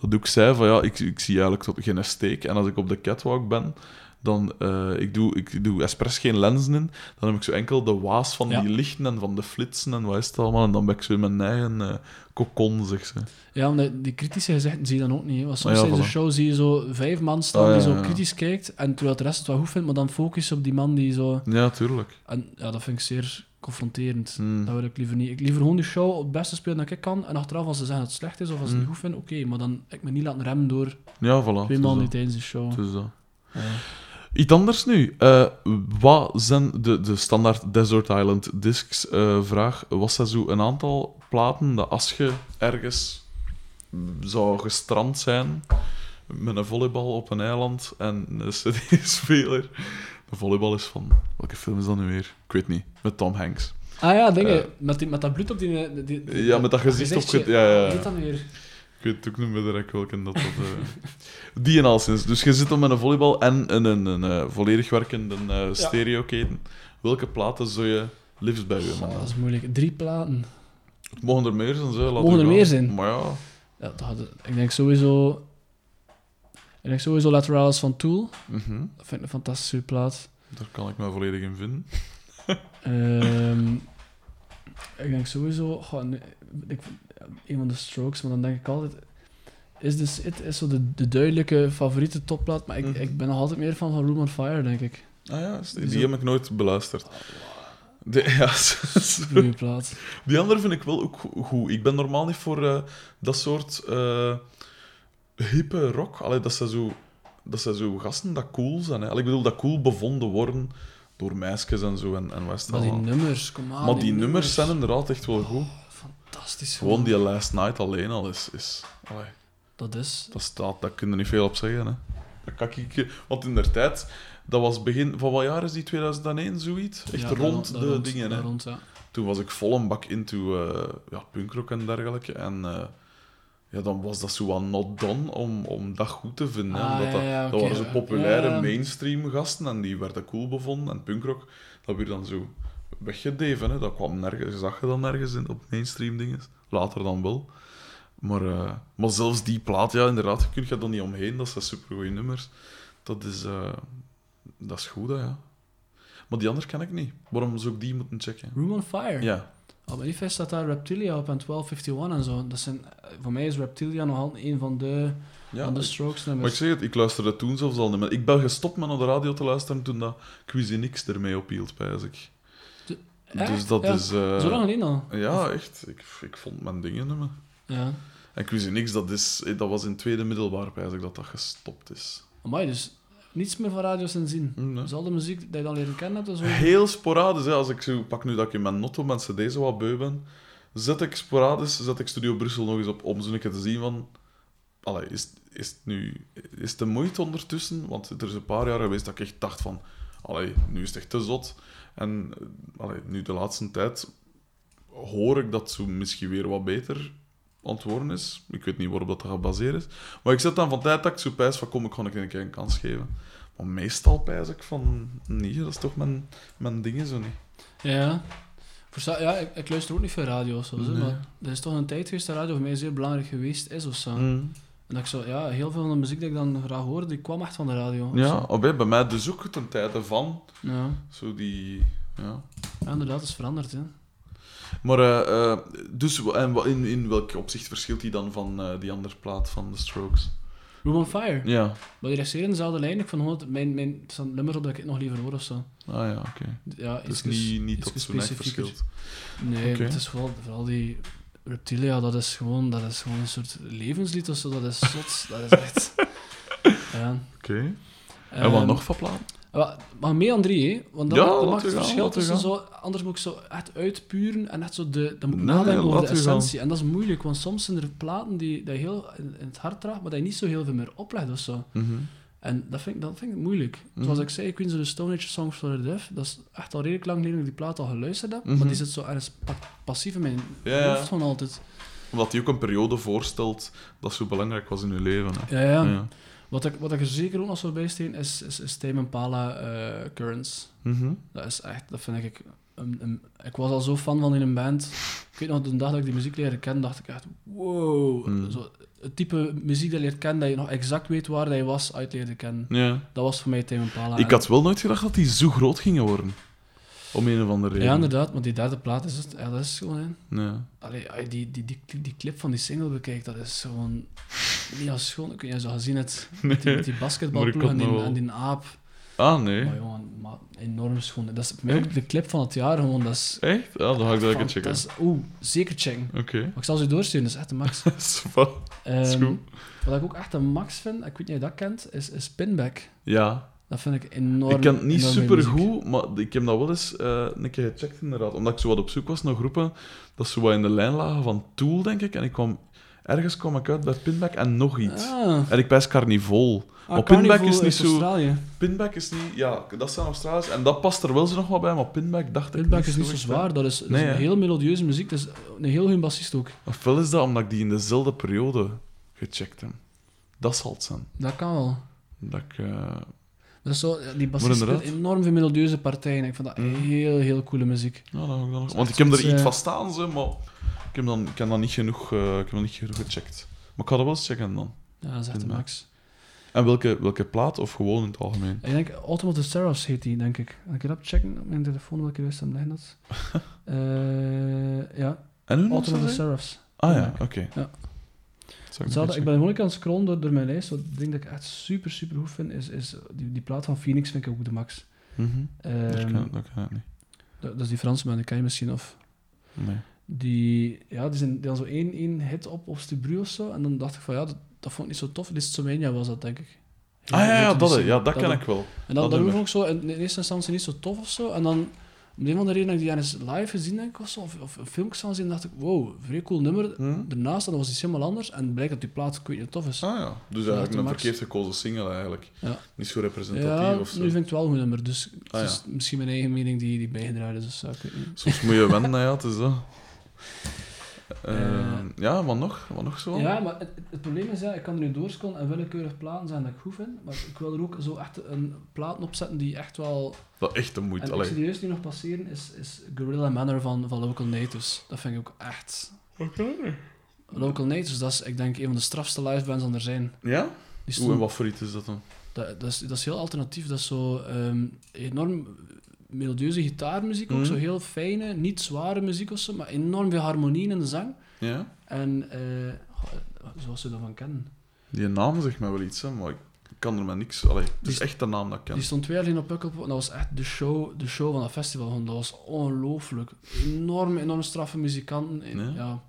dat ook zei van ja, ik, ik zie eigenlijk tot geen steek. En als ik op de catwalk ben, dan uh, ik doe ik doe expres geen lenzen in. Dan heb ik zo enkel de waas van Ja. die lichten en van de flitsen en wat is het allemaal. En dan ben ik zo in mijn eigen uh, kokon, zeg ze. Ja, maar die kritische gezichten zie je dan ook niet. hè. Want soms Ah, ja, in de show zie je zo vijf man staan Ah, ja, die zo kritisch kijkt, en terwijl de rest het wel goed vindt, maar dan focus je op die man die zo... Ja, tuurlijk. En ja, dat vind ik zeer confronterend. Hmm. Dat wil ik liever niet. Ik liever gewoon die show op het beste spelen dat ik kan, en achteraf als ze zeggen dat het slecht is of als ze het Hmm. niet goed vinden, oké, maar dan ik me niet laten remmen door Ja, voilà. twee man die tijdens de show... Het is dat. Ja. Iets anders nu. Eh, wat zijn de, de standaard Desert Island discs eh, vraag? Was dat zo een aantal platen dat als je ergens zou gestrand zijn met een volleybal op een eiland en een cd-speler. De volleybal is van... Welke film is dat nu weer? Ik weet niet. Met Tom Hanks. Ah ja, dingen. Eh. met, die, met dat bloed op die... die, Ja, met dat gezicht op... Ja, ja, ja. heet dat nu weer? Ik weet ook niet meer direct welke dat eh, Die en al sinds. Dus je zit dan met een volleybal en een, een, een, eh, volledig werkende uh, stereoketen. Welke platen zou je liefst bij je man? dat is moeilijk. Drie platen. Het mogen er meer zijn, zo. Mogen er meer zijn? Maar ja, Ja, dat had- ik denk sowieso... Ik denk sowieso Lateralis van Tool. mhm. Dat vind ik een fantastische plaat. daar kan ik me volledig in vinden. Ehm, ik denk sowieso... goh, nee, ik, een van de Strokes, maar dan denk ik altijd... Is This It is zo de, de duidelijke favoriete topplaat, maar ik, Mhm. ik ben nog altijd meer van van Room on Fire, denk ik. Ah ja, is- die, Die heb ik nooit beluisterd. De, ja, Supergoeie plaat. die andere vind ik wel ook go- goed. Ik ben normaal niet voor eh, dat soort eh hippe rock. Allee, dat zijn zo, dat zijn zo gasten dat cool zijn. Hè. Ik bedoel, dat cool bevonden worden door meisjes en zo en, en Maar die nummers, kom aan. Maar die nummers zijn inderdaad echt wel goed. Fantastisch. Gewoon die Last Night alleen al is... is allee, Dat is... dat staat, daar kun je niet veel op zeggen. Hè. Dat kan ik, want in der tijd, dat was begin... Van wat jaar is die? 2001, zoiets? Echt Ja, rond daar de dingen, hè. rond, ja. Toen was ik vol een bak into eh ja, punkrock en dergelijke. En eh, ja, dan was dat zo aan not done om, om dat goed te vinden. hè. Ah, Omdat ja, dat, dat waren zo populaire Ja. mainstream gasten en die werden cool bevonden. En punkrock, dat werd dan zo weggedeven. Hè. Dat kwam nergens, zag je dan nergens in, op mainstream dingen. Later dan wel. Maar, eh, maar zelfs die plaat, ja, inderdaad, je kunt je er niet omheen. Dat zijn supergoeie nummers. Dat is, eh, dat is goed, hè, ja. Maar die andere ken ik niet. Waarom zou ik die moeten checken? Room on Fire. Ja. Op Manifest staat daar Reptilia op en 1251 en zo. Dat zijn, voor mij is Reptilia nog altijd een van de, ja van de Strokes Maar ik nummers. zeg het, ik luisterde toen zelfs al niet meer. Ik ben gestopt met naar de radio te luisteren toen dat Cuisinix ermee ophield, pijs ik. Dus dat Ja. is... eh, Zo lang geleden al. Ja, echt. Ik, ik vond mijn dingen niet meer. Ja. En Cuisinix, dat, is, eh, dat was in tweede middelbaar, ik, dat dat gestopt is. Amai, dus niets meer van radio sinds zien. Hm, nee. Dus al de muziek die je dan leren kennen hebt, zo... Heel sporadisch, hè. Als ik zo pak nu dat ik in mijn notto met cd zo wat beu ben, zet ik sporadisch, zet ik Studio Brussel nog eens op om zo een keer te zien van... Allee, is, is het nu... Is de moeite ondertussen? Want er is een paar jaar geweest dat ik echt dacht van... Allee, nu is het echt te zot. En allee, nu de laatste tijd hoor ik dat zo misschien weer wat beter worden is. Ik weet niet waarop dat gebaseerd is. Maar ik zet dan van tijd dat ik zo pijs van kom, ik ga een keer een kans geven. Maar meestal pijs ik van... Nee, dat is toch mijn, mijn dingen zo niet. Ja. Versta ja, ik, ik luister ook niet veel radio of zo, zo, Nee. maar er is toch een tijd geweest dat radio voor mij zeer belangrijk geweest is of zo. Mm. En dat ik zo, ja, heel veel van de muziek die ik dan graag hoorde, die kwam echt van de radio. Ja, zo. of bij mij dus ook ten tijde van. ja. Zo die... Ja. Ja, inderdaad, het is veranderd, hè. Maar, eh, eh, dus en in, in welk opzicht verschilt die dan van eh, die andere plaat van The Strokes? Room on Fire. Ja. Maar die reageren dezelfde lijn. Ik van gewoon, mijn, mijn, het zijn nummers op dat ik het nog liever hoor of zo. Ah ja, oké. Ja, Dus niet, niet tot zo'n verschilt. Nee, het is vooral, vooral die Reptilia, dat is gewoon, dat is gewoon een soort levenslied of zo. Dat is zot. dat is echt... Ja. Oké. En wat Ehm, nog van plaat? Maar, meer dan drie, hè? Want dat, Ja, dat maakt het gaan, verschil tussen zo... Anders moet ik zo echt uitpuren en echt zo de... Dan moet ik Nee, nadenken over de gaan. essentie. En dat is moeilijk, want soms zijn er platen die, die je heel in, in het hart draagt, maar dat je niet zo heel veel meer oplegt of zo. Mhm. En dat vind ik, dat vind ik moeilijk. Zoals Mhm. ik zei, Queens of the Stone Age Songs for the Deaf, dat is echt al redelijk lang geleden dat ik die plaat al geluisterd heb, Mhm. maar die zit zo ergens pa- passief in mijn hoofd van altijd. Omdat die ook een periode voorstelt dat zo belangrijk was in je leven. Hè. Ja, ja. Ja. Wat, ik, wat ik er zeker ook nog zou bijsteken is, is, is Tame Impala eh, Currents. Mhm. Dat is echt, dat vind ik... Een, een- ik was al zo fan van in een band. Ik weet nog, de dag dat ik die muziek leerde kennen, dacht ik echt, wow. Mm. Zo, het type muziek dat je leert kennen, dat je nog exact weet waar dat je was uit leerde kennen. Ja. Dat was voor mij Tame Impala. Ik had wel nooit gedacht dat die zo groot gingen worden. Om een of andere reden. Ja, inderdaad, maar die derde plaat is het. Ja, dat is gewoon... Ja. Allee, als je die, die, die, die clip van die single bekijkt, dat is gewoon... Niet als schoon. Of je gezien het. Met die, met die basketbalploeg en die aap. Ah, nee. Maar jongen, maar enorm schoon. Dat is mij ook de clip van het jaar gewoon. Dat is... Echt? Ja, dan ga ik dat even checken. Dat is, oeh, zeker checken. Oké. Maar ik zal ze doorsturen, dat is echt de max. Spa. is Ehm, goed. wat ik ook echt een max vind, ik weet niet of je dat kent, is, is Pinback. ja. Dat vind ik enorm ik ken het niet super goed, maar ik heb dat wel eens eh, een keer gecheckt inderdaad. Omdat ik zo wat op zoek was naar groepen dat zo wat in de lijn lagen van Tool, denk ik. En ik kwam, ergens kwam ik uit bij Pinback en nog iets. Ah, En ik pijs Carnivol. ah, Maar Pinback Carnival is niet zo- Australië. Pinback is niet... Ja, dat zijn Australiërs. En dat past er wel zo nog wat bij, maar Pinback dacht ik Pinback is niet zo zwaar, dat is, dat is een heel melodieuze muziek. Dat is een heel goede bassist ook. Ofwel is dat omdat ik die in dezelfde periode gecheckt heb. Dat zal het zijn. Dat kan wel. Dat ik... eh, Dat is zo, die bassist speelt inderdaad. enorm veel melodieuze partijen. Ik vind dat Mm. heel, heel coole muziek. Ja, dat is Want ik heb er iets eh, van staan, ze, maar heb dan, ik heb dan niet genoeg, eh, ik heb dan niet genoeg gecheckt. Maar ik ga dat wel eens checken dan. Ja, dat is echt de max. En welke, welke plaat of gewoon in het algemeen? Ik denk Ultimate of the Seraphs heet die, denk ik. Kan ik dat checken op mijn telefoon welke juist aan liggen had? Eh ja, En Ultimate of dat? Seraphs. Ah ja, oké. Ja. Ik Hetzelfde, ik ben gewoon aan het scrollen door, door mijn lijst. Wat ding dat ik echt super, super goed vind, is, is die, die plaat van Phoenix vind ik ook de max. Mhm. Dat Ehm, dat ken ik niet. dat, dat is die Fransman, die ken je misschien. Of Nee. Die, ja, die, zijn, die hadden zo één, één hit op of Stubru of zo. En dan dacht ik van ja, dat, dat vond ik niet zo tof. Listomania was dat, denk ik. Ah ja, ja, dat, ja, dat ken ik wel. En dan, dat vond ik zo in, in eerste instantie niet zo tof of zo. En dan, om de een of andere reden, dat ik die eens live gezien denk ik, of, zo, of, of een filmpje van zien, dacht ik, wow, vrij cool nummer. Hm? Daarnaast, dat was iets helemaal anders. En blijkt dat die plaat, ik weet niet, tof is. Ah ja, dus eigenlijk de een max. verkeerd gekozen single eigenlijk. Ja. Niet zo representatief Ja, of zo. nu vind ik het wel een goed nummer. Dus het Ah, ja. is misschien mijn eigen mening die, die bijgedraaid is. Dus, ik weet niet. Soms moet je wennen, ja, het is dat. Eh, Eh. ja, wat nog? Wat nog zo? Ja, maar het, het probleem is, ja, ik kan er nu doorscrollen en willekeurig platen zijn dat ik goed vind. Maar ik wil er ook zo echt een platen opzetten die echt wel... Dat echt de En moeite. ik Allee. serieus nu nog passeren, is, is Gorilla Manor van, van Local Natives. Dat vind ik ook echt... Local Natives, dat is, ik denk, een van de strafste livebands aan er zijn. Ja? Hoe en wat voor iets is dat dan? dat, dat, is, dat is heel alternatief. Dat is zo ehm, enorm melodieuze gitaarmuziek, ook Mhm. zo heel fijne, niet zware muziek of zo, maar enorm veel harmonie in de zang. Ja? En eh, goh, zoals ze dat van kennen. Die naam zegt mij wel iets, hè, maar ik kan er met niks... Allee, het is echt de naam dat ik ken. Die stond twee jaar geleden op Pukkelpop en dat was echt de show, de show van dat festival. Dat was ongelooflijk. Enorm, enorm straffe muzikanten. En, Ja? ja.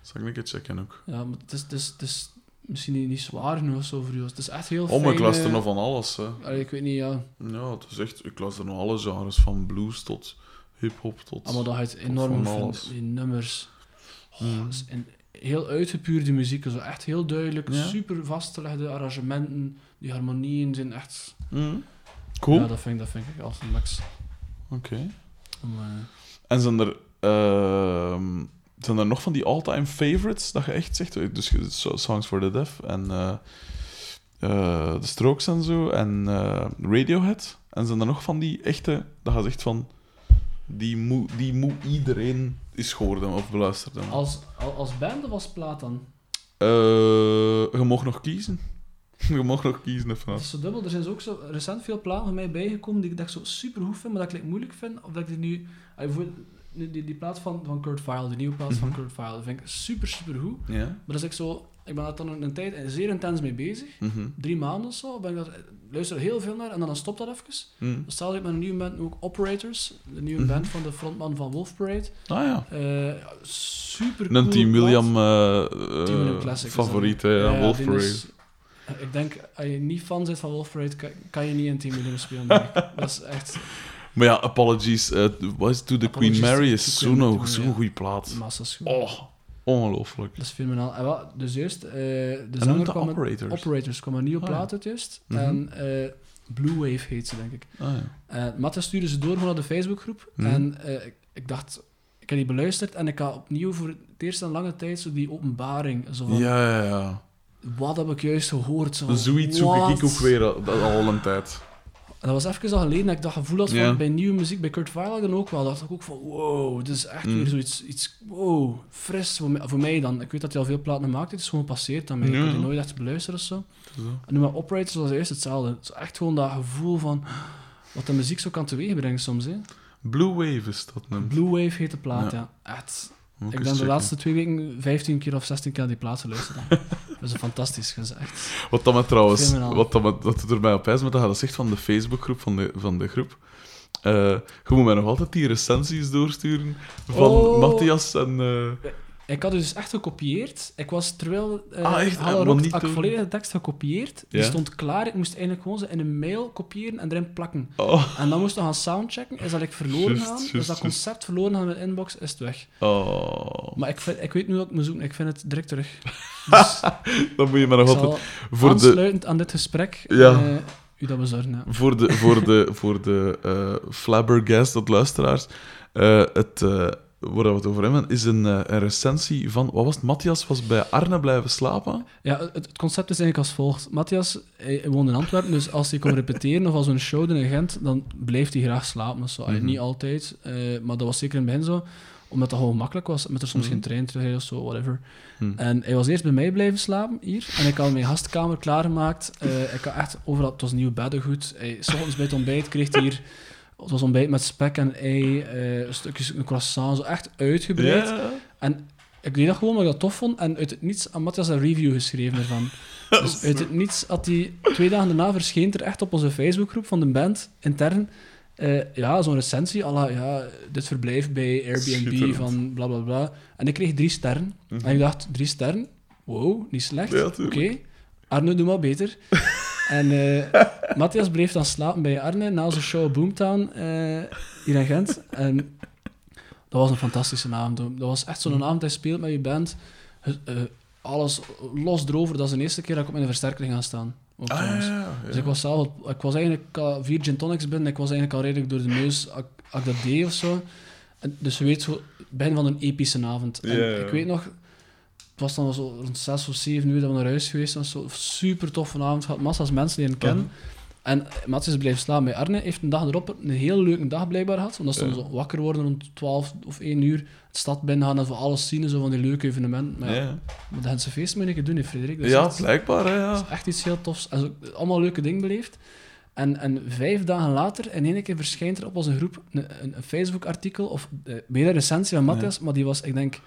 Zal ik een keer checken ook. Ja, maar het is, het is, het is misschien niet, niet zwaar genoeg zo voor jou. Het is echt heel Oh, maar ik fijne- luister nog van alles, hè. Allee, ik weet niet, ja. Ja, het is echt... Ik luister nog alle genres, van blues tot hip-hop tot... Allemaal dat uit enorm van van alles. die nummers. Oh, Mm. dat is een heel uitgepuurde muziek. Zo echt heel duidelijk, Ja. super vastgelegde arrangementen. Die harmonieën zijn echt... Mhm. Cool. Ja, dat vind, ik- dat vind ik als een max. Oké. Eh, En zijn er, ehm, zijn er nog van die all-time favorites dat je echt zegt? Dus so- Songs for the Deaf en eh eh, The Strokes en zo en eh, Radiohead. En zijn er nog van die echte, dat je zegt van, die moet die moet iedereen eens gehoord of beluisterd hebben? als, al- als band of als plaat dan? Eh, je mag nog kiezen. je mag nog kiezen even. Het is zo dubbel. Er zijn ook zo recent veel platen van mij bijgekomen die ik, ik zo super goed vind, maar dat ik moeilijk vind. Of dat ik die nu... bijvoorbeeld Die, die, die plaat van, van Kurt Vile, de nieuwe plaat van Mhm. Kurt Vile, vind ik super, super goed. Ja. Maar dat is ik zo... Ik ben daar dan een tijd zeer intens mee bezig. Mhm. Drie maanden of zo. Ben ik dat, luister er heel veel naar en dan stopt dat even. Mhm. Stel ik met een nieuwe band ook Operators, de nieuwe band van de frontman van Wolf Parade. Ah ja. Eh, super Een Team William uh, eh, Team William Classic. dat. favoriet, hè, ja, Wolf die Parade. is- ik denk, als je niet fan bent van Wolf Parade, kan, kan je niet in Team William spelen. dat is echt Maar ja, Apologies uh, what is to the Queen Mary is zo'n zo ja. goede plaat. massa's goed. Oh, ongelooflijk. Dat is fenomenaal. En wat, dus juist, eh, de En zanger de kwam Operators. Operators, kwam een nieuwe Ah, plaat uit juist. Mhm. En eh, Blue Wave heet ze, denk ik. Ah, ja. En Matthias stuurde ze door naar de Facebookgroep. Mhm. En eh, ik, ik dacht, ik heb die beluisterd en ik had opnieuw voor het eerst in lange tijd zo die openbaring. Zo van, ja, ja, ja. wat heb ik juist gehoord? Zo Zoiets zoek ik ook weer al een tijd. En dat was even al geleden dat ik dat gevoel had van bij nieuwe muziek, bij Kurt Weill dan ook wel. dacht ik ook van, wow, dit is echt Mm. weer zoiets, iets, wow, fris voor mij, voor mij dan. Ik weet dat hij al veel platen heeft, het is gewoon passeerd aan mij. Ik Ja. heb nooit echt beluisterd of zo. En nu met Operators was eerst hetzelfde. Het is echt gewoon dat gevoel van wat de muziek zo kan teweegbrengen soms. Hè. Blue Wave is dat nu. Blue Wave heet de plaat, ja. Ja. Echt. Moet Ik ben de checken. laatste twee weken 15 keer of 16 keer naar die plaat geluisterd. dan. dat is fantastisch. Dat is echt... Wat dat met trouwens, wat dat met, dat doet er mij op ijs, maar dat gaat zegt van de Facebookgroep van de, van de groep. Eh, je moet mij nog altijd die recensies doorsturen van Oh. Matthias en... eh, Ik had dus echt gekopieerd. Ik was terwijl uh, Ah, echt? Halle Ah, maar niet had ik doen. volledige tekst gekopieerd. Die Ja? stond klaar. Ik moest eigenlijk gewoon ze in een mail kopiëren en erin plakken. oh, En dan moest ik gaan soundchecken. Is dat ik verloren gaan? juist, is dat concept verloren gaan in mijn inbox? Is het weg. oh. Maar ik, vind, ik weet nu wat ik moet zoeken. Ik vind het direct terug. Dus Dan moet je ik nog altijd... Voor de, aansluitend aan dit gesprek Ja. eh, u dat bezorgen. Ja. voor de, voor de, voor de eh flabbergasted luisteraars, het, waar we het over hebben, is een, eh, een recensie van... Wat was het? Matthias was bij Arne blijven slapen. Ja, het, het concept is eigenlijk als volgt. Matthias hij, woont in Antwerpen, dus als hij komt repeteren of als we een show doen in Gent, dan blijft hij graag slapen. zo. Mhm. Niet altijd, eh, maar dat was zeker in het begin zo. Omdat dat gewoon makkelijk was, met er soms Mhm. geen trein terug of zo, whatever. Hm. En hij was eerst bij mij blijven slapen, hier. En ik had mijn gastkamer klaargemaakt. Eh, ik had echt overal... Het was nieuw beddengoed. Hij, s ochtends bij het ontbijt kreeg hij hier... Het was ontbijt met spek en ei, eh, stukjes een croissant, zo echt uitgebreid. Ja. En ik deed dat gewoon omdat ik dat tof vond. En uit het niets had Matthias een review geschreven ervan. Dus uit het niets had hij twee dagen daarna verscheen er echt op onze Facebookgroep van de band, intern, eh, ja, zo'n recensie, à la, ja, dit verblijf bij Airbnb van bla bla bla. En ik kreeg drie sterren. En ik dacht, drie sterren? Wow, niet slecht. Ja, Oké. Arne, doe maar beter. en eh, Matthias bleef dan slapen bij Arne na zijn show Boomtown eh, hier in Gent. En dat was een fantastische avond. Dat was echt zo'n avond dat je speelt met je band. Eh, alles los erover. Dat is de eerste keer dat ik op mijn versterker ga staan. Ook Ah, trouwens. ja, ja, Dus ik was zelf, ik was eigenlijk al vier gin tonics binnen. Ik was eigenlijk al redelijk door de neus als ik- dat deed of zo. En, dus je weet zo, begin van een epische avond. En ja. ik weet nog, het was dan zo rond zes of zeven uur dat we naar huis geweest zijn. Zo super toffe avond gehad, massa's mensen leren kennen. Uh-huh. En Matthias bleef slaan bij Arne. Heeft een dag erop een heel leuke dag blijkbaar gehad. Want dan Ja. zo wakker worden rond 12 of 1 uur. De stad binnen gaan en voor alles zien. Zo van die leuke evenementen. Maar ja, Ja, maar de Gentse feest moet ik doen, hè, Frederik. Dat is ja echt- blijkbaar, hè, ja. dat is echt iets heel tofs. En zo, allemaal leuke dingen beleefd. En, en vijf dagen later, in één keer verschijnt er op onze groep een, een, een Facebook-artikel, of uh, weer een recensie van Matthias, maar die was, ik denk,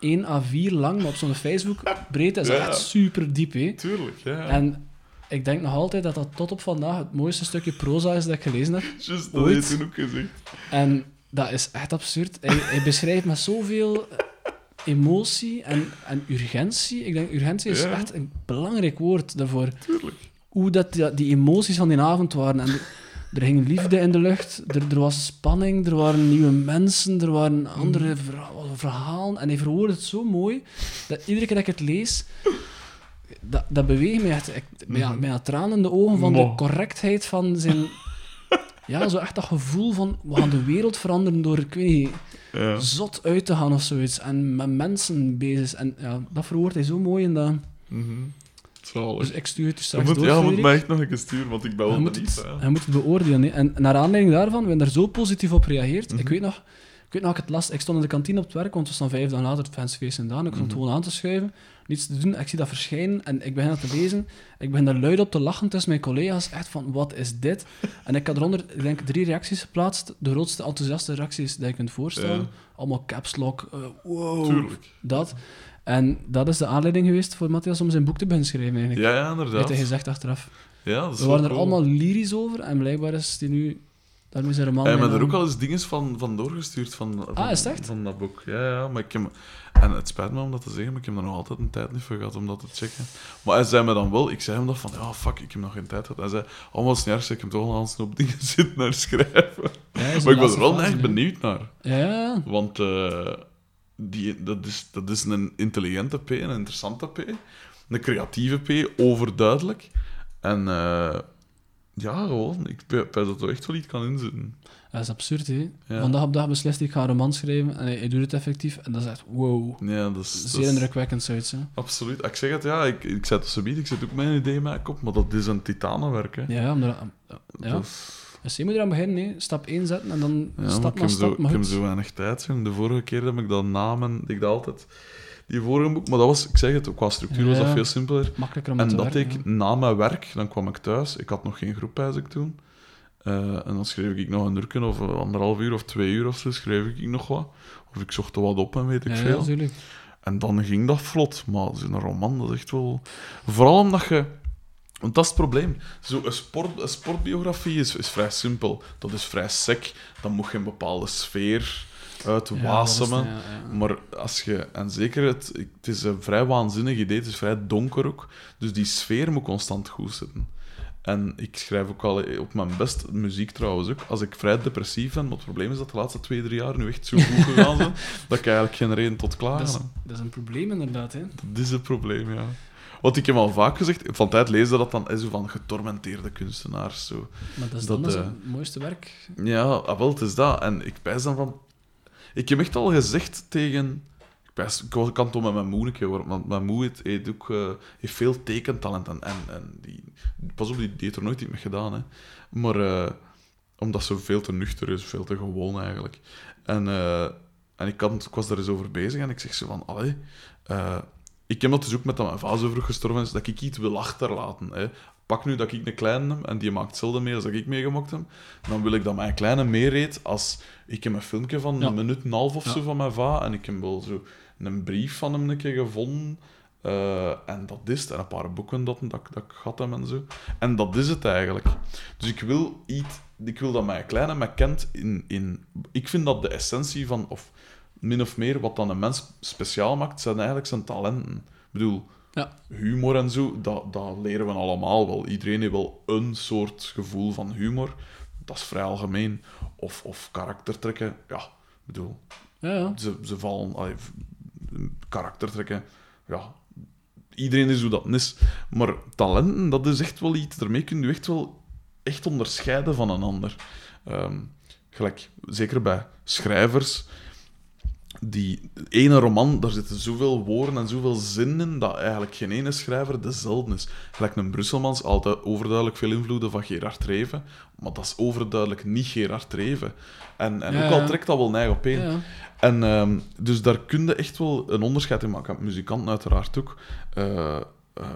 1 à 4 lang, maar op zo'n Facebook-breedte is dat Ja. echt super diep. Hè? Tuurlijk, ja. En ik denk nog altijd dat dat tot op vandaag het mooiste stukje proza is dat ik gelezen heb. Just, dat ooit- heeft toen ook gezegd. En dat is echt absurd. Hij, hij beschrijft met zoveel emotie en, en urgentie. Ik denk, urgentie is Ja. echt een belangrijk woord daarvoor. Tuurlijk. Hoe dat, die, die emoties van die avond waren. En er hing liefde in de lucht, er, er was spanning, er waren nieuwe mensen, er waren andere verha- verhalen. En hij verwoordde het zo mooi, dat iedere keer dat ik het lees, dat, dat beweegt mij echt. Ik, met, Mhm. tranen in de ogen van de correctheid van zijn... Ja, zo echt dat gevoel van, we gaan de wereld veranderen door, ik weet niet, Ja. zot uit te gaan of zoiets. En met mensen bezig. En ja, dat verwoordt hij zo mooi in dat... Mhm. Zalig. Dus ik stuur het je Je straks moet, door, ja, je moet mij echt nog een keer sturen, want ik ben Je wel moet, benieuwd. het, hè. je moet het beoordelen. hè. En naar aanleiding daarvan, we hebben daar zo positief op gereageerd. Mhm. Ik weet nog, ik weet nog, ik het last. Ik stond in de kantine op het werk, want het was dan vijf dagen later het fansfeest gedaan. Ik stond Mhm. gewoon aan te schuiven, niets te doen. Ik zie dat verschijnen en ik begin dat te lezen. Ik begin daar luid op te lachen tussen mijn collega's. Echt van, wat is dit? En ik had eronder, ik denk, drie reacties geplaatst. De grootste enthousiaste reacties die je kunt voorstellen. Ja. Allemaal caps lock, eh, wow, Tuurlijk. dat. En dat is de aanleiding geweest voor Matthias om zijn boek te beginnen schrijven, eigenlijk. Ja, ja, Heeft inderdaad. hij gezegd achteraf. Ja, dat is We waren er cool. allemaal lyrisch over en blijkbaar is die nu... Daarmee zijn er man Hij heeft er ook al eens dingen van, van doorgestuurd van, van, Ah, is echt? van dat boek. Ja, ja, maar ik heb... En het spijt me om dat te zeggen, maar ik heb er nog altijd een tijd niet voor gehad om dat te checken. Maar hij zei me dan wel, ik zei hem dat van, ja, fuck, ik heb nog geen tijd gehad. Hij zei, allemaal niet erg, ik heb toch al aan een snoep dingen zitten naar schrijven. Ja, Maar ik was er wel echt benieuwd naar. Ja, ja. Want eh, die, dat, is, dat is een intelligente P, een interessante P. Een creatieve P, overduidelijk. En eh, ja, gewoon, ik weet dat er echt wel iets kan inzitten. Dat is absurd, hè. Ja. Van dag op dag beslist ik ga een roman schrijven en hij, doet het effectief. En dat is echt, wow. Ja, dat is... Zeer indrukwekkend zoiets, hè. Absoluut. Ik zeg het, ja, ik, ik zei het zo ik zet ook mijn idee mijn kop, maar dat is een titanenwerk, hè. Ja, ja, om er, ja. Dat is- Dus je moet eraan beginnen, hè. Stap 1 zetten en dan ja, stap na zo, stap. ik heb zo weinig tijd. Zo. De vorige keer heb ik dat namen, ik dat altijd... Die vorige boek, maar dat was, ik zeg het, qua structuur was dat Ja. veel simpeler. makkelijker om En te dat werken, ik na mijn werk, dan kwam ik thuis, ik had nog geen groep bij ik toen. Eh, en dan schreef ik nog een uur of anderhalf uur of twee uur of zo, schreef ik nog wat. Of ik zocht er wat op en weet ik ja. Ja, veel. natuurlijk. En dan ging dat vlot. Maar zo'n roman, dat is echt wel... Vooral omdat je... Want dat is het probleem. Zo, een, sport, een sportbiografie is, is vrij simpel. Dat is vrij sec. Dan moet je een bepaalde sfeer uitwasemen. ja, ja. Maar als je... En zeker, het, het is een vrij waanzinnig idee. Het is vrij donker ook. Dus die sfeer moet constant goed zitten. En ik schrijf ook al op mijn best, muziek trouwens ook, als ik vrij depressief ben. Maar het probleem is dat de laatste twee, drie jaar nu echt zo goed gegaan zijn, dat ik eigenlijk geen reden tot klagen Dat is, heb. dat is een probleem, inderdaad, hè. Dat is het probleem, ja. Want ik heb al vaak gezegd, van tijd leesde dat dan is zo van getormenteerde kunstenaars. Zo. Maar dat is Dat, dan is eh, het mooiste werk. Ja, ah, wel, het is dat. En ik pijs dan van... Ik heb echt al gezegd tegen... Ik, pijs, ik kan het om met mijn moe een keer horen, want mijn moe heeft, ook, eh, heeft veel tekentalent. En, en, en die, pas op, die, die heeft er nooit iets mee gedaan. Hè. Maar eh, omdat ze veel te nuchter is, veel te gewoon eigenlijk. En, en ik, kan, ik was daar eens over bezig en ik zeg zo van... Allee, ik heb dat dus ook met dat mijn vader zo vroeg gestorven is, dat ik iets wil achterlaten. Hè. Pak nu dat ik een kleine heb en die maakt hetzelfde mee als dat ik meegemaakt heb. Dan wil ik dat mijn kleine meer eet als... Ik heb een filmpje van Ja. een minuut en een half of Ja. zo van mijn va en ik heb wel zo een brief van hem een keer gevonden. eh, en dat is het. En een paar boeken dat, dat, dat ik had hem en zo. En dat is het eigenlijk. Dus ik wil iets... Ik wil dat mijn kleine mij kent in, in... Ik vind dat de essentie van... Of min of meer wat dan een mens speciaal maakt, zijn eigenlijk zijn talenten. Ik bedoel, Ja. humor en zo, dat, dat leren we allemaal wel. Iedereen heeft wel een soort gevoel van humor. Dat is vrij algemeen. Of, of karaktertrekken. Ja, ik bedoel, Ja, ja. ze, ze vallen... allee, karaktertrekken, ja... Iedereen is hoe dat is. Maar talenten, dat is echt wel iets... Daarmee kun je echt wel echt onderscheiden van een ander. Ehm, gelijk, zeker bij schrijvers... Die ene roman, daar zitten zoveel woorden en zoveel zinnen in, dat eigenlijk geen ene schrijver dezelfde is. Gelijk een Brusselmans, altijd overduidelijk veel invloeden van Gerard Reven, maar dat is overduidelijk niet Gerard Reven. En, en Ja, ook al trekt dat wel neig op één. Ja. En ehm, dus daar kun je echt wel een onderscheid in maken. Muzikanten uiteraard ook. Eh, eh,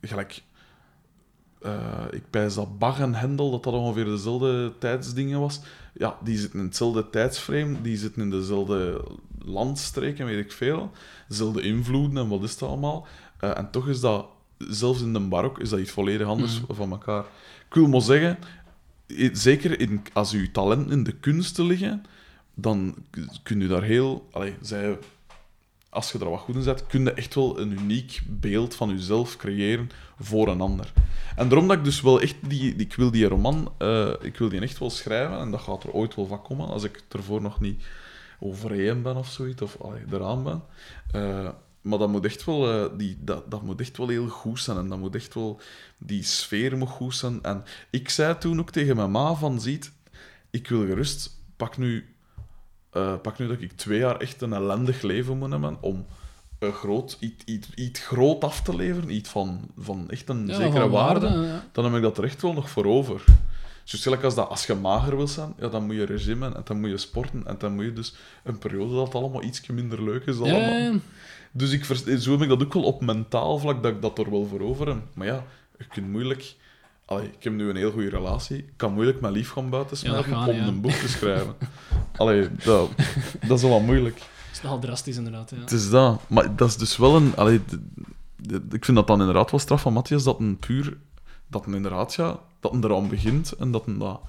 gelijk... eh, ik pijs dat Bach en Hendel, dat dat ongeveer dezelfde tijdsdingen was. Ja, die zitten in hetzelfde tijdsframe, die zitten in dezelfde landstreken, weet ik veel. Dezelfde invloeden en wat is het allemaal. Eh, en toch is dat, zelfs in de barok, is dat iets volledig anders van elkaar. Ik wil maar zeggen, zeker in, als uw talenten in de kunsten liggen, dan kun je daar heel... Allee, zij, als je er wat goed in zet, kun je echt wel een uniek beeld van jezelf creëren voor een ander. En daarom dat ik dus wel echt die... die- ik wil die roman... eh, ik wil die echt wel schrijven, en dat gaat er ooit wel van komen, als ik ervoor nog niet overheen ben of zoiets, of allee, eraan ben. Eh, maar dat moet echt wel, eh, die, dat, dat moet echt wel heel goed zijn. En dat moet echt wel, die sfeer moet goed zijn. En ik zei toen ook tegen mijn ma van, ziet, ik wil gerust, pak nu, eh, pak nu dat ik twee jaar echt een ellendig leven moet hebben om een groot, iets, iets, iets groot af te leveren, iets van, van echt een Ja, zekere waarde, ja. dan heb ik dat er echt wel nog voor over. Gelijk als dat, als je mager wil zijn, ja, dan moet je regime en dan moet je sporten en dan moet je dus een periode dat allemaal iets minder leuk is. Allemaal. ja. Dus ik zo heb ik dat ook wel op mentaal vlak, dat ik dat er wel voor over heb. Maar ja, je kunt moeilijk... Allee, ik heb nu een heel goede relatie. Ik kan moeilijk mijn lief gaan buiten smijten om ja. een boek te schrijven. Allee, dat, dat is wel moeilijk. Dat is nogal drastisch, inderdaad. Ja. Het is dat. Maar dat is dus wel een... Allee, ik vind dat dan inderdaad wel straf van Matthias, dat een puur... Dat een inderdaad, ja, dat een eraan begint en dat een dat,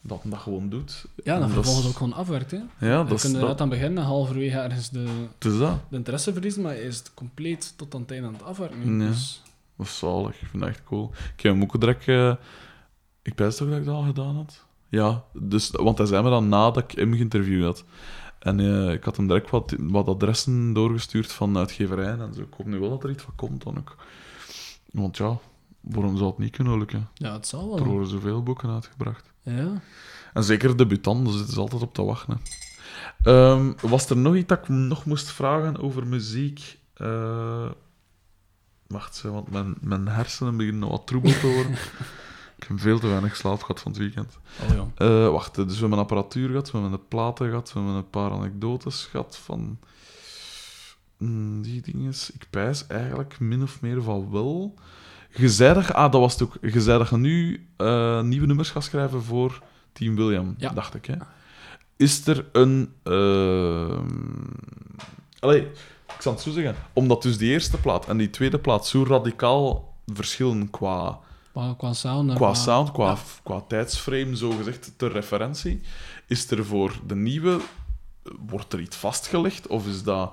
dat, een dat gewoon doet. Ja, En dan dat vervolgens ook gewoon afwerkt. Hè. Ja, je dat kunt is inderdaad dat. aan beginnen, halverwege ergens de, Het is dat. de interesse verliezen, maar je is het compleet tot aan het einde aan het afwerken. Dus, Is zalig. Ik vind dat echt cool. Ik heb hem ook direct... eh, ik pijs toch dat ik dat al gedaan had? Ja, dus, want hij zei me dan nadat ik hem geïnterviewd had. En eh, ik had hem direct wat, wat adressen doorgestuurd van uitgeverijen en zo. Ik hoop nu wel dat er iets van komt dan ook. Want ja, waarom zou het niet kunnen lukken? ja, het zal Er wel. worden zoveel boeken uitgebracht. Ja. En zeker debutant, daar zitten ze altijd op te wachten. Ehm, was er nog iets dat ik nog moest vragen over muziek? Eh, wacht, zeg, want mijn, mijn hersenen beginnen wat troebel te worden. ik heb veel te weinig slaap gehad van het weekend. Oh ja. Eh, wacht, dus we hebben een apparatuur gehad, we hebben de platen gehad, we hebben een paar anekdotes gehad van mm, die dingen. Ik pijs eigenlijk min of meer van wel. Gezijdig, ah, dat was het ook. Gezijdig nu eh, nieuwe nummers gaat schrijven voor Team William, Ja. dacht ik. Hè? Is er een. ehm, Allee, ik zal het zo zeggen. Omdat dus die eerste plaat en die tweede plaat zo radicaal verschillen qua Qua, qua sound. qua sound, qua, ja. qua tijdsframe, zo gezegd, ter referentie, is er voor de nieuwe, wordt er iets vastgelegd, of is dat,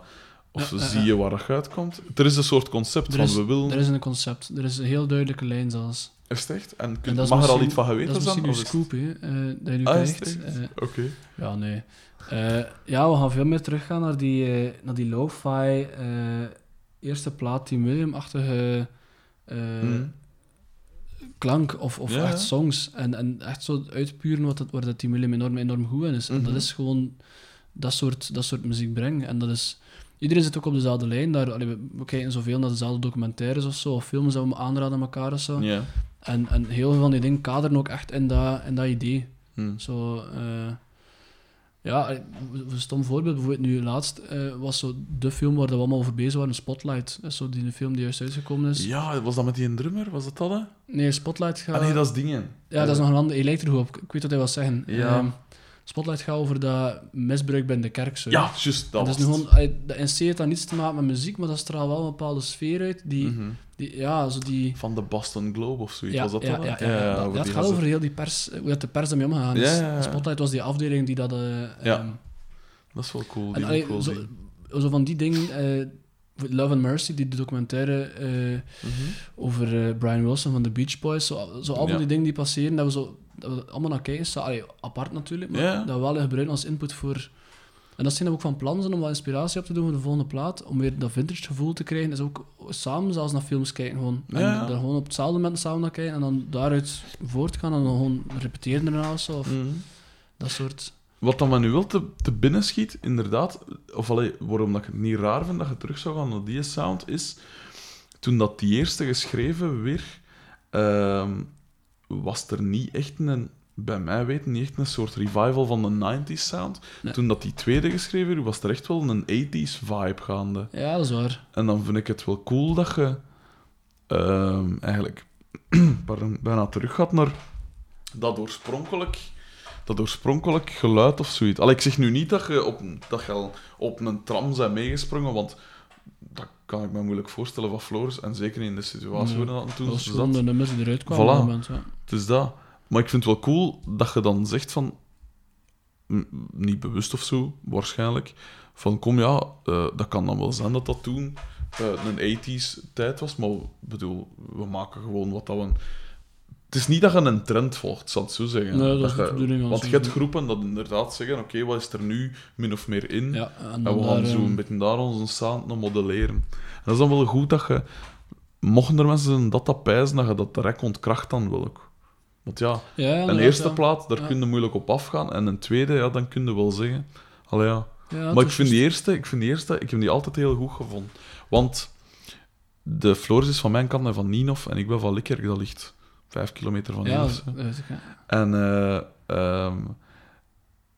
of Ja, ja, zie je waar dat uitkomt? Er is een soort concept Er van, is, we willen... er is een concept. Er is een heel duidelijke lijn zelfs. Is het echt? En kun, mag er al iets van geweten Dat is zijn? misschien het- scoop, hè, eh, dat je nu Ah, het krijgt. Eh, Oké. Ja, nee. Eh, ja, we gaan veel meer teruggaan naar die, eh, naar die lo-fi eh, eerste plaat, die William-achtige Hmm. klank of, of Ja, echt songs. En, en echt zo uitpuren wat het, waar dat die William enorm, enorm goed in is. En dat Mhm. is gewoon dat soort, dat soort muziek brengen. En dat is... Iedereen zit ook op dezelfde lijn. Daar, allee, we, kijken zoveel naar dezelfde documentaires of zo, of films dat we aanraden aan elkaar of zo. En, en heel veel van die dingen kaderen ook echt in dat, in dat idee. Hm. Zo, ja, eh, een stom voorbeeld, bijvoorbeeld nu laatst eh, was zo de film waar we allemaal over bezig waren, Spotlight. Is zo die film die juist uitgekomen is. Ja, was dat met die een drummer? Was dat dat, hè? Nee, Spotlight gaat... Ah nee, dat is dingen. Ja, dat is nog een ander... Hij lijkt er goed op. Ik weet wat hij wil zeggen. Ja. Ehm, Spotlight gaat over dat misbruik bij de kerk. Zo. Ja, juist, En dat dat was is gewoon, de NC heeft dan niets te maken met muziek, maar dat straalt wel een bepaalde sfeer uit. Die, Mhm. die ja, zo die... Van de Boston Globe of zoiets, Ja, was dat ja, dan? ja, ja. Dat- dat gaat over heel die pers, hoe dat de pers ermee omgegaan is. Spotlight was die afdeling die dat... eh, Ja. ehm, Dat is wel cool, en, allee, wel zo, van die dingen... eh, Love and Mercy, die documentaire Mhm. over Brian Wilson van de Beach Boys. Zo, zo al die dingen die passeren, dat we, zo, dat we allemaal naar kijken. Allee, apart natuurlijk, maar Ja. dat we wel gebruiken als input voor... En dat zijn we ook van plan zijn om wat inspiratie op te doen voor de volgende plaat. Om weer dat vintage gevoel te krijgen. Is ook samen zelfs naar films kijken. Gewoon. En Ja. daar gewoon op hetzelfde moment samen naar kijken. En dan daaruit voortgaan en dan gewoon repeteren daarna of zo. Of Mhm. dat soort... Wat dan me nu wel te, te binnen schiet, inderdaad, of allee, waarom dat ik het niet raar vind dat je terug zou gaan naar die sound, is toen dat die eerste geschreven weer, ehm, was er niet echt een, bij mij weten, niet echt een soort revival van de 90s sound. Nee. Toen dat die tweede geschreven werd, was er echt wel een 80s vibe gaande. Ja, dat is waar. En dan vind ik het wel cool dat je ehm, eigenlijk pardon, bijna terug gaat naar dat oorspronkelijk, dat oorspronkelijk geluid of zoiets. Allee, ik zeg nu niet dat je op, dat je al op een tram bent meegesprongen, want dat kan ik me moeilijk voorstellen van Floris. En zeker in de situatie Nee, waarin dat toen Dat was gewoon de nummers die eruit kwamen. Voilà. op dat moment, ja. Het is dat. Maar ik vind het wel cool dat je dan zegt van... Niet bewust of zo, waarschijnlijk. Van kom ja, eh, dat kan dan wel zijn dat dat toen eh, een 80s tijd was. Maar bedoel, we maken gewoon wat dat we... Het is niet dat je een trend volgt, zal ik het zo zeggen. Nee, dat is de bedoeling Want je- hebt groepen dat inderdaad zeggen, oké, wat is er nu min of meer in? Ja, en we gaan daar, zo eh, een beetje daar onze sound naar modelleren. En dat is dan wel goed dat je... Mochten er mensen dat dat pijzen, dat je dat direct ontkracht dan wel ook. Want ja, ja, een eerste ja. plaat, daar Ja. kun je moeilijk op afgaan. En een tweede, ja, dan kun je wel zeggen... Allee, ja. Maar ik vind, die eerste, ik vind die eerste, ik heb die altijd heel goed gevonden. Want de Floris is van mijn kant en van Ninov, en ik ben van Likkerk, dat ligt vijf kilometer van Ja, Ninov. dat hè. weet ik, ja. En ehm,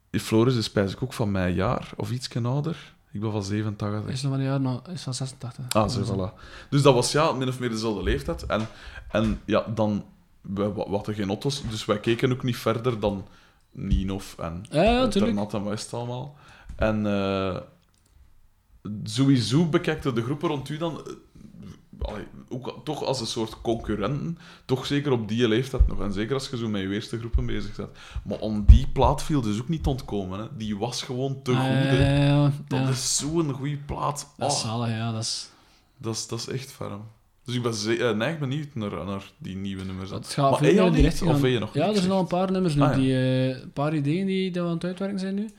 die Floris is spijs ik ook van mijn jaar, of iets ouder. Ik ben van 87. Hij is nog van een jaar, nou, is van 86. Ah, zo, voilà. Dus dat was ja, min of meer dezelfde leeftijd. En, en ja, dan, we, we hadden geen auto's, dus wij keken ook niet verder dan Ninov en Ja, ja, eh. Ternat en West allemaal. En eh, sowieso bekijkte de groepen rond u dan, allee, ook toch als een soort concurrenten, toch zeker op die leeftijd nog. En zeker als je zo met je eerste groepen bezig bent. Maar om die plaat viel dus ook niet te ontkomen. Hè. Die was gewoon te Ah, goed. ja, hè. ja, ja, Dat is zo'n goede plaat. Dat is zalig, ja. Dat is... Dat is, dat is echt ferm. Dus ik ben ze- eh, neig benieuwd naar, naar die nieuwe nummers. Het gaat maar veel je meer Of nog Ja, er zijn al een paar nummers nu, Ah, ja. die, eh, een paar ideeën die, die we aan het uitwerken zijn nu.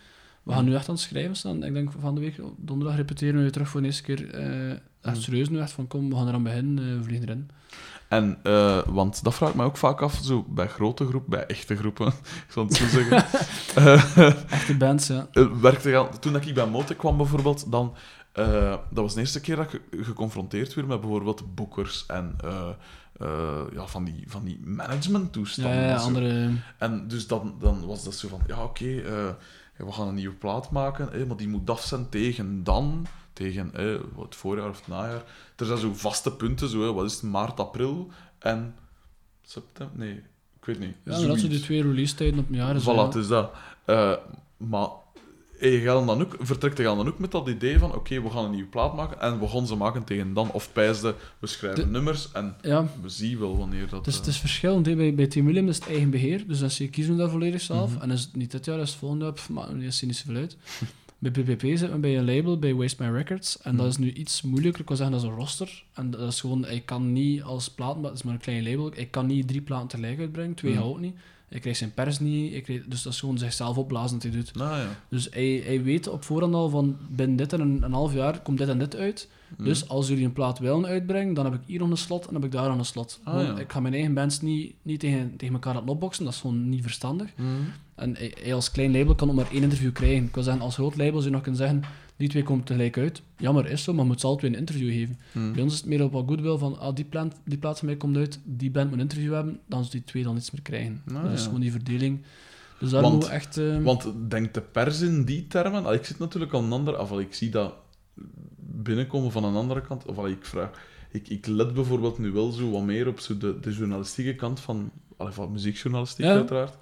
We gaan nu echt aan het schrijven staan. Ik denk van de week, donderdag repeteren we weer terug voor de eerste keer. eh echt Ja. serieus nu, echt van kom, we gaan eraan beginnen, we vliegen erin. En, eh, want dat vraag ik me ook vaak af, zo bij grote groepen, bij echte groepen, ik zal het zo zeggen. Eh, Echte bands, ja. werkte al- toen ik bij Mote kwam bijvoorbeeld, dan, dat was de eerste keer dat ik ge- geconfronteerd werd met bijvoorbeeld boekers en ja, van die, van die managementtoestanden. Ja, ja, en zo. andere... En dus dan, dan was dat zo van, ja oké, we gaan een nieuwe plaat maken, maar die moet af zijn tegen dan, tegen het voorjaar of het najaar. Er zijn zo vaste punten, zo, hè, wat is het, maart, april en september? Nee, ik weet niet. Ja, inderdaad, zo die twee release-tijden op een jaar. is Voilà, wel- het is dat. Eh, maar eh, je gaat dan ook, vertrekt je dan ook met dat idee van, oké, we gaan een nieuwe plaat maken en we gaan ze maken tegen dan, of pijsde, we schrijven De- nummers en Ja, we zien wel wanneer dat... Dus eh, het is verschillend. hè. Bij, bij Team William is het eigen beheer, dus dan zie je kiezen we dat volledig zelf. Mhm. En is het niet dit jaar, is het volgende jaar, me niet eens niet zoveel uit. bij PPP zitten we bij een label, bij Waste My Records. En dat Mhm. is nu iets moeilijker. Ik wil zeggen, dat is een roster. En dat is gewoon, ik kan niet als plaat, maar het is maar een klein label, ik kan niet drie platen tegelijk uitbrengen, twee gaat ook niet. Ik krijg zijn pers niet, ik krijg, dus dat is gewoon zichzelf opblazen dat hij doet. Nou ja. Dus hij, hij weet op voorhand al van, binnen dit en een, een half jaar komt dit en dit uit. Mhm. Dus als jullie een plaat willen uitbrengen, dan heb ik hier nog een slot en heb ik daar nog een slot. Ah, Gewoon, ja. Ik ga mijn eigen bands niet, niet tegen, tegen elkaar laten opboksen, dat is gewoon niet verstandig. Mhm. En hij, hij als klein label kan nog maar één interview krijgen. Ik wil zeggen, als groot label zou je nog kunnen zeggen, die twee komen tegelijk uit. Jammer is zo, maar moet ze alle twee een interview geven. Mhm. Bij ons is het meer op wat goodwill van, ah, die, plan, die plaat van mij komt uit, die band moet een interview hebben, dan zullen die twee dan iets meer krijgen. Ah, dat is gewoon die verdeling. Dus daar Want- echt... eh, Want denkt de pers in die termen? Al, ik zit natuurlijk aan een andere... Of, al, ik zie dat binnenkomen van een andere kant. Of al, ik vraag... Ik, ik let bijvoorbeeld nu wel zo wat meer op zo de, de journalistieke kant van... Allee, van muziekjournalistiek, Ja. uiteraard.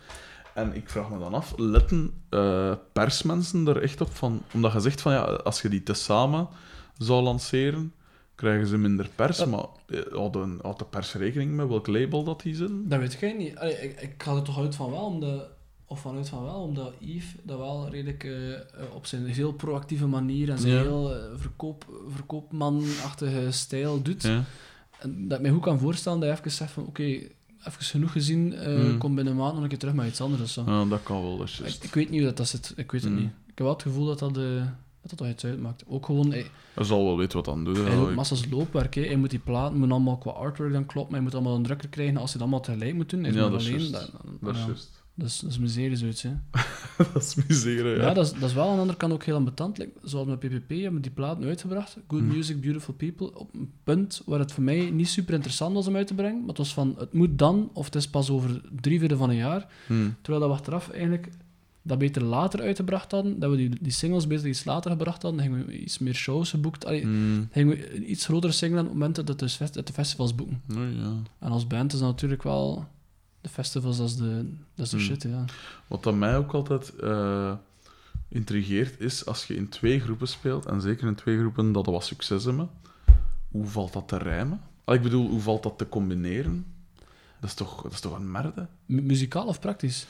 En ik vraag me dan af, letten eh, persmensen er echt op van... Omdat je zegt van, ja, als je die tezamen zou lanceren, krijgen ze minder pers. Maar eh, houdt de, houdt de pers rekening met welk label dat die zitten? Dat weet ik niet. Allee, ik, ik ga er toch uit van wel, omdat, of vanuit van wel, omdat Yves dat wel redelijk eh, op zijn heel proactieve manier en zijn Ja. heel eh, verkoop, verkoopmanachtige stijl doet. Ja. En dat ik me goed kan voorstellen dat je even zegt van oké, even genoeg gezien, eh, Hmm. kom binnen een maand nog een keer terug met iets anders of zo. Ja, dat kan wel, dat is ik, ik weet niet hoe dat, dat zit, ik weet het Hmm. niet. Ik heb wel het gevoel dat dat, eh dat, dat wel iets uitmaakt. Ook gewoon, hij, Hij zal wel weten wat dan doen. hij doet massas loopwerk, hè. hij moet die platen, moet allemaal qua artwork dan kloppen, hij moet allemaal een drukker krijgen als hij dat allemaal tegelijk moet doen. Hij Ja, dat is alleen, juist. dat, Dat is juist. Dat is, dat is miserie zoiets, hè. dat is misere, ja. Ja, dat, is, dat is wel aan de andere kant ook heel ambetant. Like, zoals met PPP hebben we die platen uitgebracht. Good Hmm. Music, Beautiful People. Op een punt waar het voor mij niet super interessant was om uit te brengen. Maar het was van, het moet dan, of het is pas over drie vierde van een jaar. Hm. Terwijl dat we achteraf eigenlijk dat beter later uitgebracht hadden. Dat we die, die singles beter iets later gebracht hadden. Dan gingen we iets meer shows geboekt. Allee, Hm. gingen we een iets grotere single op het moment dat we de, dat de festivals boeken. Ja. En als band is dat natuurlijk wel... De festivals, dat is de, dat is de Hmm. shit, ja. Wat dat mij ook altijd eh, intrigeert, is als je in twee groepen speelt, en zeker in twee groepen dat er wat succes hebben, hoe valt dat te rijmen? Al, ik bedoel, hoe valt dat te combineren? Dat is toch, dat is toch een merde? Mu- muzikaal of praktisch?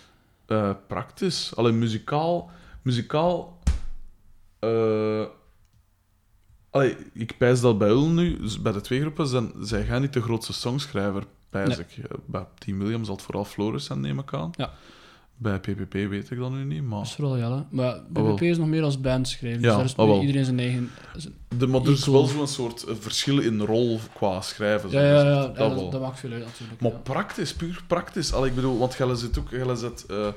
Eh, praktisch. Alleen muzikaal... Muzikaal... allee, ik pijs dat bij Ul nu, bij de twee groepen, zijn, zij gaan niet de grootste songschrijver, pijs Nee. ik. Eh, Bij Team Williams zal het vooral Floris zijn, neem ik aan. Ja. Bij PPP weet ik dat nu niet, maar... Dat is vooral Jelle. Maar wel. BBP is nog meer als band schrijven. Ja, dus daar is oh, wel. iedereen zijn eigen... zijn- De, maar er is wel zo'n soort eh, verschil in rol qua schrijven. Ja, zo ja, gezegd. ja, ja, dat dat, maakt veel uit natuurlijk. Maar ja. praktisch, puur praktisch. Allee, ik bedoel, want jij zit ook jij zit, eh,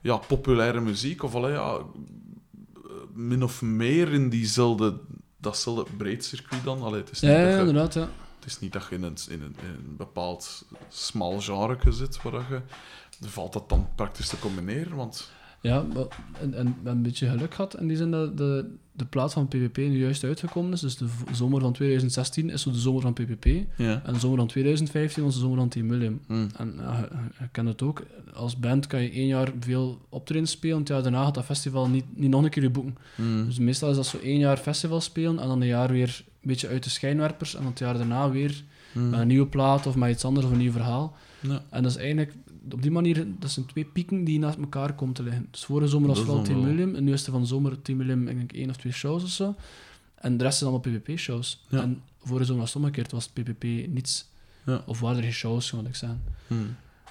ja, populaire muziek, of allee, ja, min of meer in diezelfde, datzelfde breed circuit dan. Allee, het, is niet Ja, ja, inderdaad, ja. Het is niet dat je in een, in een, in een bepaald smal genre zit, waar je, valt dat dan praktisch te combineren, want... Ja, en, en een beetje geluk gehad in die zin dat de, de plaat van PPP nu juist uitgekomen is. Dus de zomer van 2016 is zo de zomer van PPP. Ja. En de zomer van 2015 was de zomer van Team William. Hm. En ja, je, je kent het ook. Als band kan je één jaar veel optredens spelen. Het jaar daarna gaat dat festival niet, niet nog een keer je boeken. Hm. Dus meestal is dat zo één jaar festival spelen en dan een jaar weer beetje uit de schijnwerpers. En het jaar daarna weer Hm. met een nieuwe plaat of met iets anders of een nieuw verhaal. Ja. En dat is eigenlijk, op die manier, dat zijn twee pieken die naast elkaar komen te liggen. Dus vorige zomer was vooral Team William, en nu is er van zomer Team William, ik denk één of twee shows of zo. En de rest is allemaal PPP-shows. Ja. En vorige zomer was het omgekeerd, was PPP niets. Ja. Of waren er geen shows, moet ik zeggen.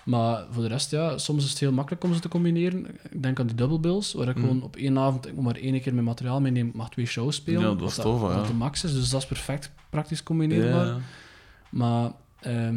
Maar voor de rest, ja, soms is het heel makkelijk om ze te combineren. Ik denk aan die double bills, waar ik Mm. gewoon op één avond ik moet maar één keer mijn materiaal meeneem, mag twee shows spelen. Ja, dat is tof, hè, ja. de max is, dus dat is perfect praktisch combineerbaar. Ja. Maar ehm,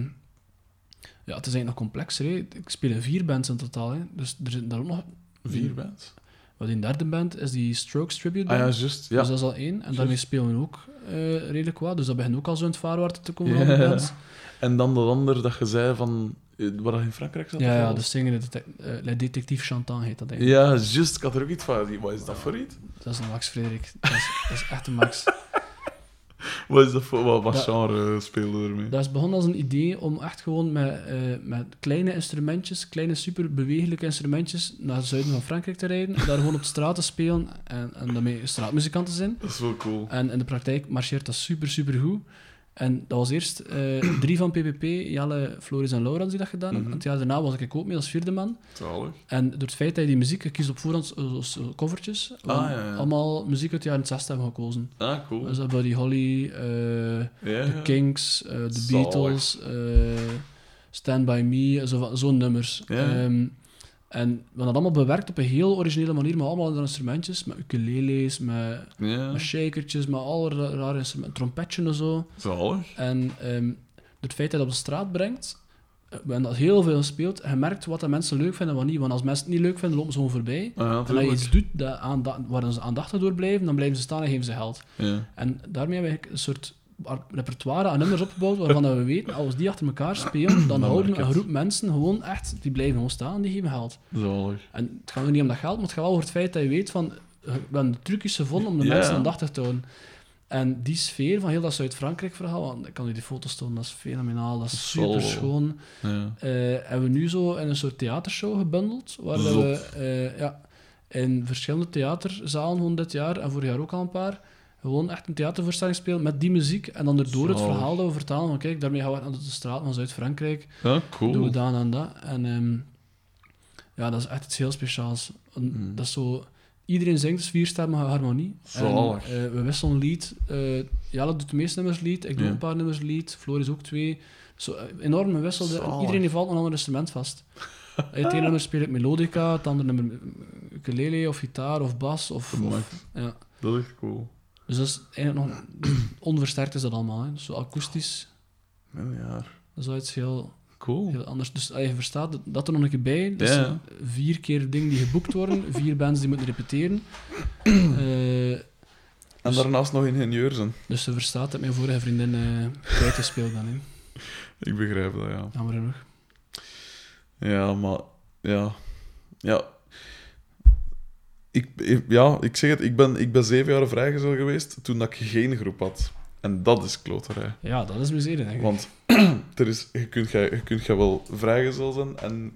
ja, het is eigenlijk nog complexer. Hè. Ik speel in vier bands in totaal. Hè. Dus er zitten daar ook nog... Vier bands? Wat die derde band is die Strokes Tribute Ah ja, juist. Dus dat is al één. En daarmee spelen we ook eh, redelijk wat. Dus dat begint ook al zo in het vaarwater te komen van de bands. En dan dat ander dat je zei van... eh, Waar dat in Frankrijk zat? Ja, ja, wat? de zingende detec- eh, Le Détective Chantant heet dat eigenlijk. Ja, juist. Ik had er ook iets van. Wat is dat voor iets? Dat is een Max Frederik. Dat is, dat is echt een Max. Wat is dat voor... Wat, wat Dat- genre speelde er ermee? Dat is begonnen als een idee om echt gewoon met, eh, met kleine instrumentjes, kleine super bewegelijke instrumentjes, naar het zuiden van Frankrijk te rijden. Daar gewoon op de straat te spelen en, en daarmee straatmuzikanten zijn. Dat is wel cool. En in de praktijk marcheert dat super, super goed. En dat was eerst eh, drie van PPP, Jelle, Floris en Laura die dat gedaan hebben. Mhm. Het jaar daarna was ik ook mee als vierde man. Zalig. En door het feit dat je die muziek, kiest op voorhand zo covertjes, Ah, hebben ja, ja. allemaal muziek uit de jaren 60 hebben gekozen. Ah, cool. Dus dat Buddy Holly, de ja. Kings, eh, de Zalig. Beatles, Stand By Me, zo zo'n nummers. Ehm, en we hebben dat allemaal bewerkt op een heel originele manier, met allemaal andere instrumentjes, met ukulele's, met, Ja, met shakertjes, met alle ra- rare instrumenten, trompetje en zo. zalig. En ehm, door het feit dat je dat op de straat brengt, eh, we hebben dat heel veel gespeeld, en je merkt wat de mensen leuk vinden en wat niet. Want als mensen het niet leuk vinden, lopen ze gewoon voorbij. Ja, En als je iets doet dat waar ze aandachtig door blijven, dan blijven ze staan en geven ze geld. Ja. En daarmee hebben we een soort repertoire aan nummers opgebouwd waarvan dat we weten, als die achter elkaar spelen, dan houden een groep mensen gewoon echt, die blijven gewoon staan die geven geld. Zalig. En het gaat er niet om dat geld, maar het gaat wel over het feit dat je weet van, eh, we hebben de trucjes gevonden om de Ja. mensen aandachtig te houden. En die sfeer van heel dat Zuid-Frankrijk-verhaal, want ik kan u die foto's tonen, dat is fenomenaal, dat is super schoon. Ja. hebben we nu zo in een soort theatershow gebundeld, waar Zot. we eh, ja, in verschillende theaterzalen gewoon dit jaar, en vorig jaar ook al een paar, gewoon echt een theatervoorstelling spelen met die muziek, en dan erdoor het verhaal dat we vertalen, van kijk, daarmee gaan we naar de straat van Zuid-Frankrijk, ja, cool. doen we dat en dat. En ehm, ja, dat is echt iets heel speciaals. En Mm. Dat is zo... Iedereen zingt dus vierstemmige harmonie. En, eh, we wisselen lied. Eh Jelle doet de meeste nummers lied. Ik doe Ja. een paar nummers lied. Floor is ook twee. Zo, eh, enorme wissel. Iedereen altijd een ander instrument vast. Het ene nummer speel ik melodica, het andere nummer ukulele of gitaar of bas. Of, of- ja. Dat is cool. Dus dat is eigenlijk nog... onversterkt is dat allemaal. Hè. Zo akoestisch. Jaar. Dat is wel iets heel... Cool. Heel anders. Dus ah, je verstaat dat- er nog een keer bij. Dus vier keer dingen die geboekt worden, vier bands die moeten repeteren. Eh, En daarnaast nog ingenieur zijn. dus ze verstaat dat mijn vorige vriendin eh kwijtgespeeld ben. Hè. Ik begrijp dat, ja. Jammer genoeg. Ja, maar... Ja. Ja. Ik, ik- ja, ik zeg het, ik ben, ik ben zeven jaar vrijgezel geweest toen dat ik geen groep had. En dat is kloterij. Ja, dat is miserie, denk ik. Want er is, je kunt jij je kunt jij wel vrijgezel zijn en,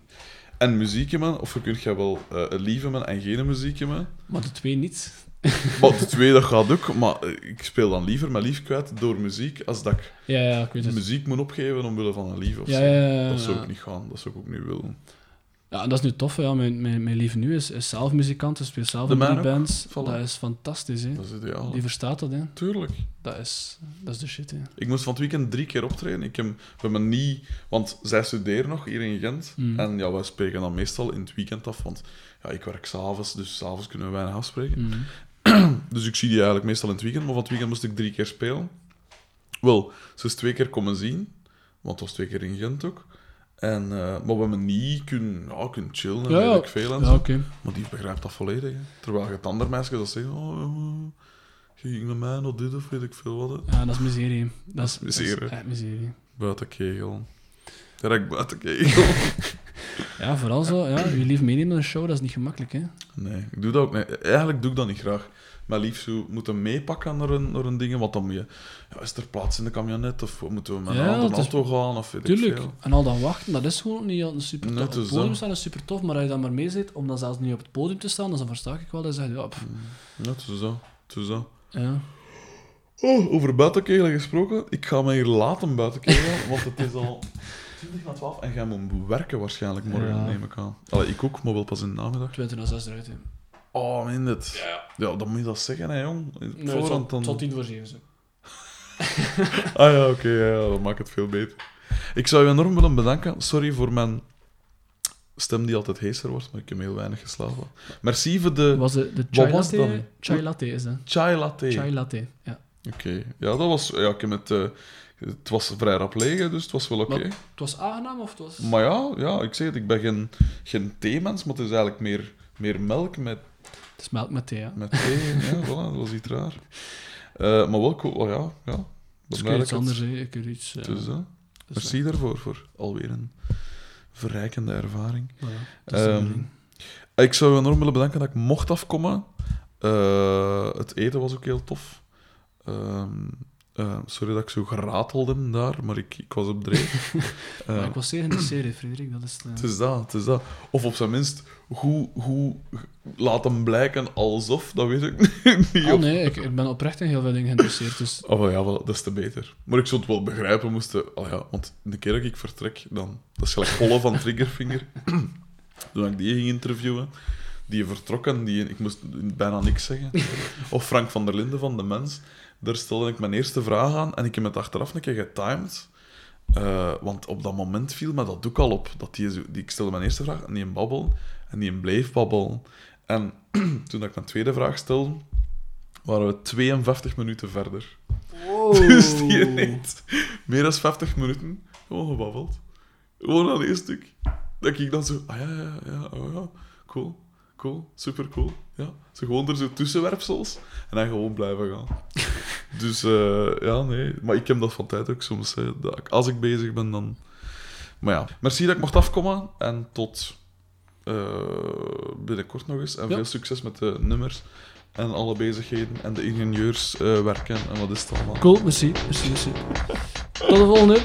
en muziek hebben, of je kunt jij wel eh lief hebben en geen muziek hebben. Maar de twee niet. Maar de twee, dat gaat ook. Maar eh, ik speel dan liever mijn lief kwijt door muziek, als dat ik Ja, ja, ik weet muziek moet opgeven omwille van een lief of Ja, zo. Dat zou ik niet gaan, dat zou ik ook niet willen. Ja, dat is nu tof. Ja. Mijn, mijn, mijn lieve nu is, is zelf muzikant, hij speelt zelf in ook. bands. Voilà. Dat is fantastisch. Hè. Dat is ideaal. Die verstaat dat. Hè. Tuurlijk. Dat, is, dat is de shit. Hè. Ik moest van het weekend drie keer optreden. Ik heb, we hebben niet... Want zij studeren nog hier in Gent. Mm. En ja, wij spreken dan meestal in het weekend af. Want ja, ik werk s'avonds, dus s'avonds kunnen we weinig afspreken. Mhm. Dus ik zie die eigenlijk meestal in het weekend. Maar van het weekend moest ik drie keer spelen. Wel, ze is twee keer komen zien. Want het was twee keer in Gent ook. En, eh, maar we hebben niet kunnen, ja, kunnen chillen en Ja, ja. weet ik veel en Ja, zo. Maar die begrijpt dat volledig. Hè. Terwijl je het andere meisjes dat zeggen... Oh, je ging met mij naar dit of weet ik veel wat. hè. Ja, dat is miserie. Dat is, miserie. Dat is miserie. Buiten kegel. Direct buiten kegel. Ja, vooral zo. Ja, je lief meenemen naar een show, dat is niet gemakkelijk. Hè. Nee, ik doe dat ook niet. Eigenlijk doe ik dat niet graag. Maar lief zo moeten meepakken naar een, naar een ding, want dan moet je... Ja, is er plaats in de camionet, of moeten we met een andere is- auto gaan, of weet ik Tuurlijk. veel. En al dat wachten, dat is gewoon niet altijd super tof. het Op is het podium staan is super tof, maar als je dan maar mee zit, om dan zelfs niet op het podium te staan, dan versta ik wel dat je zegt, ja, pff, het is zo. Zo. ja. Oh, over buitenkegelen gesproken. Ik ga me hier laten buitenkegelen, want het is al 20 na 12 en jij moet werken waarschijnlijk morgen, Ja. neem ik aan. Allee, ik ook, maar wel pas in de namiddag. 20 naar 6 eruit. Oh, min dit. Ja, Ja, dan moet je dat zeggen, hè, jong. Nee, het Voorhand zal, dan... het zal 10 voor 7 zijn. Ah ja, oké, ja, ja, dat maakt het veel beter. Ik zou je enorm willen bedanken. Sorry voor mijn stem die altijd heeser wordt, maar ik heb heel weinig geslapen. Merci voor de Was de, de Wat chai was het latte? dan? Chai latte is dat. chai latte. Chai latte, ja. Oké, ja, dat was... Ja, ik heb het... eh, het was vrij rap liggen, dus het was wel oké. Het was aangenaam of het was... Maar ja, ja, ik zeg het, ik ben geen, geen theemens, maar het is eigenlijk meer, meer melk met, Het is melk met thee, ja. met thee. ja, voilà, dat was iets raar. Eh, maar wel cool, oh, ja, ja. Iets dat ik het- anders, hè. Ik heb iets... Ja, dus, Merci daarvoor, voor alweer een verrijkende ervaring. is de Ehm. Ik zou je enorm willen bedanken dat ik mocht afkomen. Eh, het eten was ook heel tof. Ehm, eh, sorry dat ik zo geratelde daar, maar ik, ik was op dreef. Maar ik was zeer geïnteresseerd, Frederik. Dat is het, eh. Het is dat, het is dat. Of op zijn minst, hoe, hoe laat hem blijken alsof, dat weet ik niet. Oh nee, ik, ik ben oprecht in heel veel dingen geïnteresseerd. Dus Oh ja, wel, dat is te beter. Maar ik zou het wel begrijpen moesten... Oh ja, want de keer dat ik vertrek, dan... Dat is gelijk Polle van Triggerfinger. Toen ik die ging interviewen, die vertrok en die... Ik moest bijna niks zeggen. Of Frank van der Linden van De Mens. Daar stelde ik mijn eerste vraag aan en ik heb het achteraf een keer getimed. Eh, want op dat moment viel me dat ook al op. Dat die, die, ik stelde mijn eerste vraag en die een babbel. En die een bleef babbelen. En toen ik mijn tweede vraag stelde, waren we 52 minuten verder. Dus die heeft meer dan 50 minuten gewoon gebabbeld. Gewoon aan één stuk. Dat ik dan zo, ah ja, ja, ja, oh ja, cool, cool, super cool. Ja, ze gewoon er zo tussenwerpsels en dan gewoon blijven gaan. Dus eh, ja, nee, maar ik heb dat van tijd ook soms. Hè, dat ik, als ik bezig ben, dan. Maar ja, merci dat ik mocht afkomen en tot eh, binnenkort nog eens. En Ja. veel succes met de nummers. En alle bezigheden en de ingenieurswerken en wat is het allemaal. Cool, merci. merci, merci. Tot de volgende.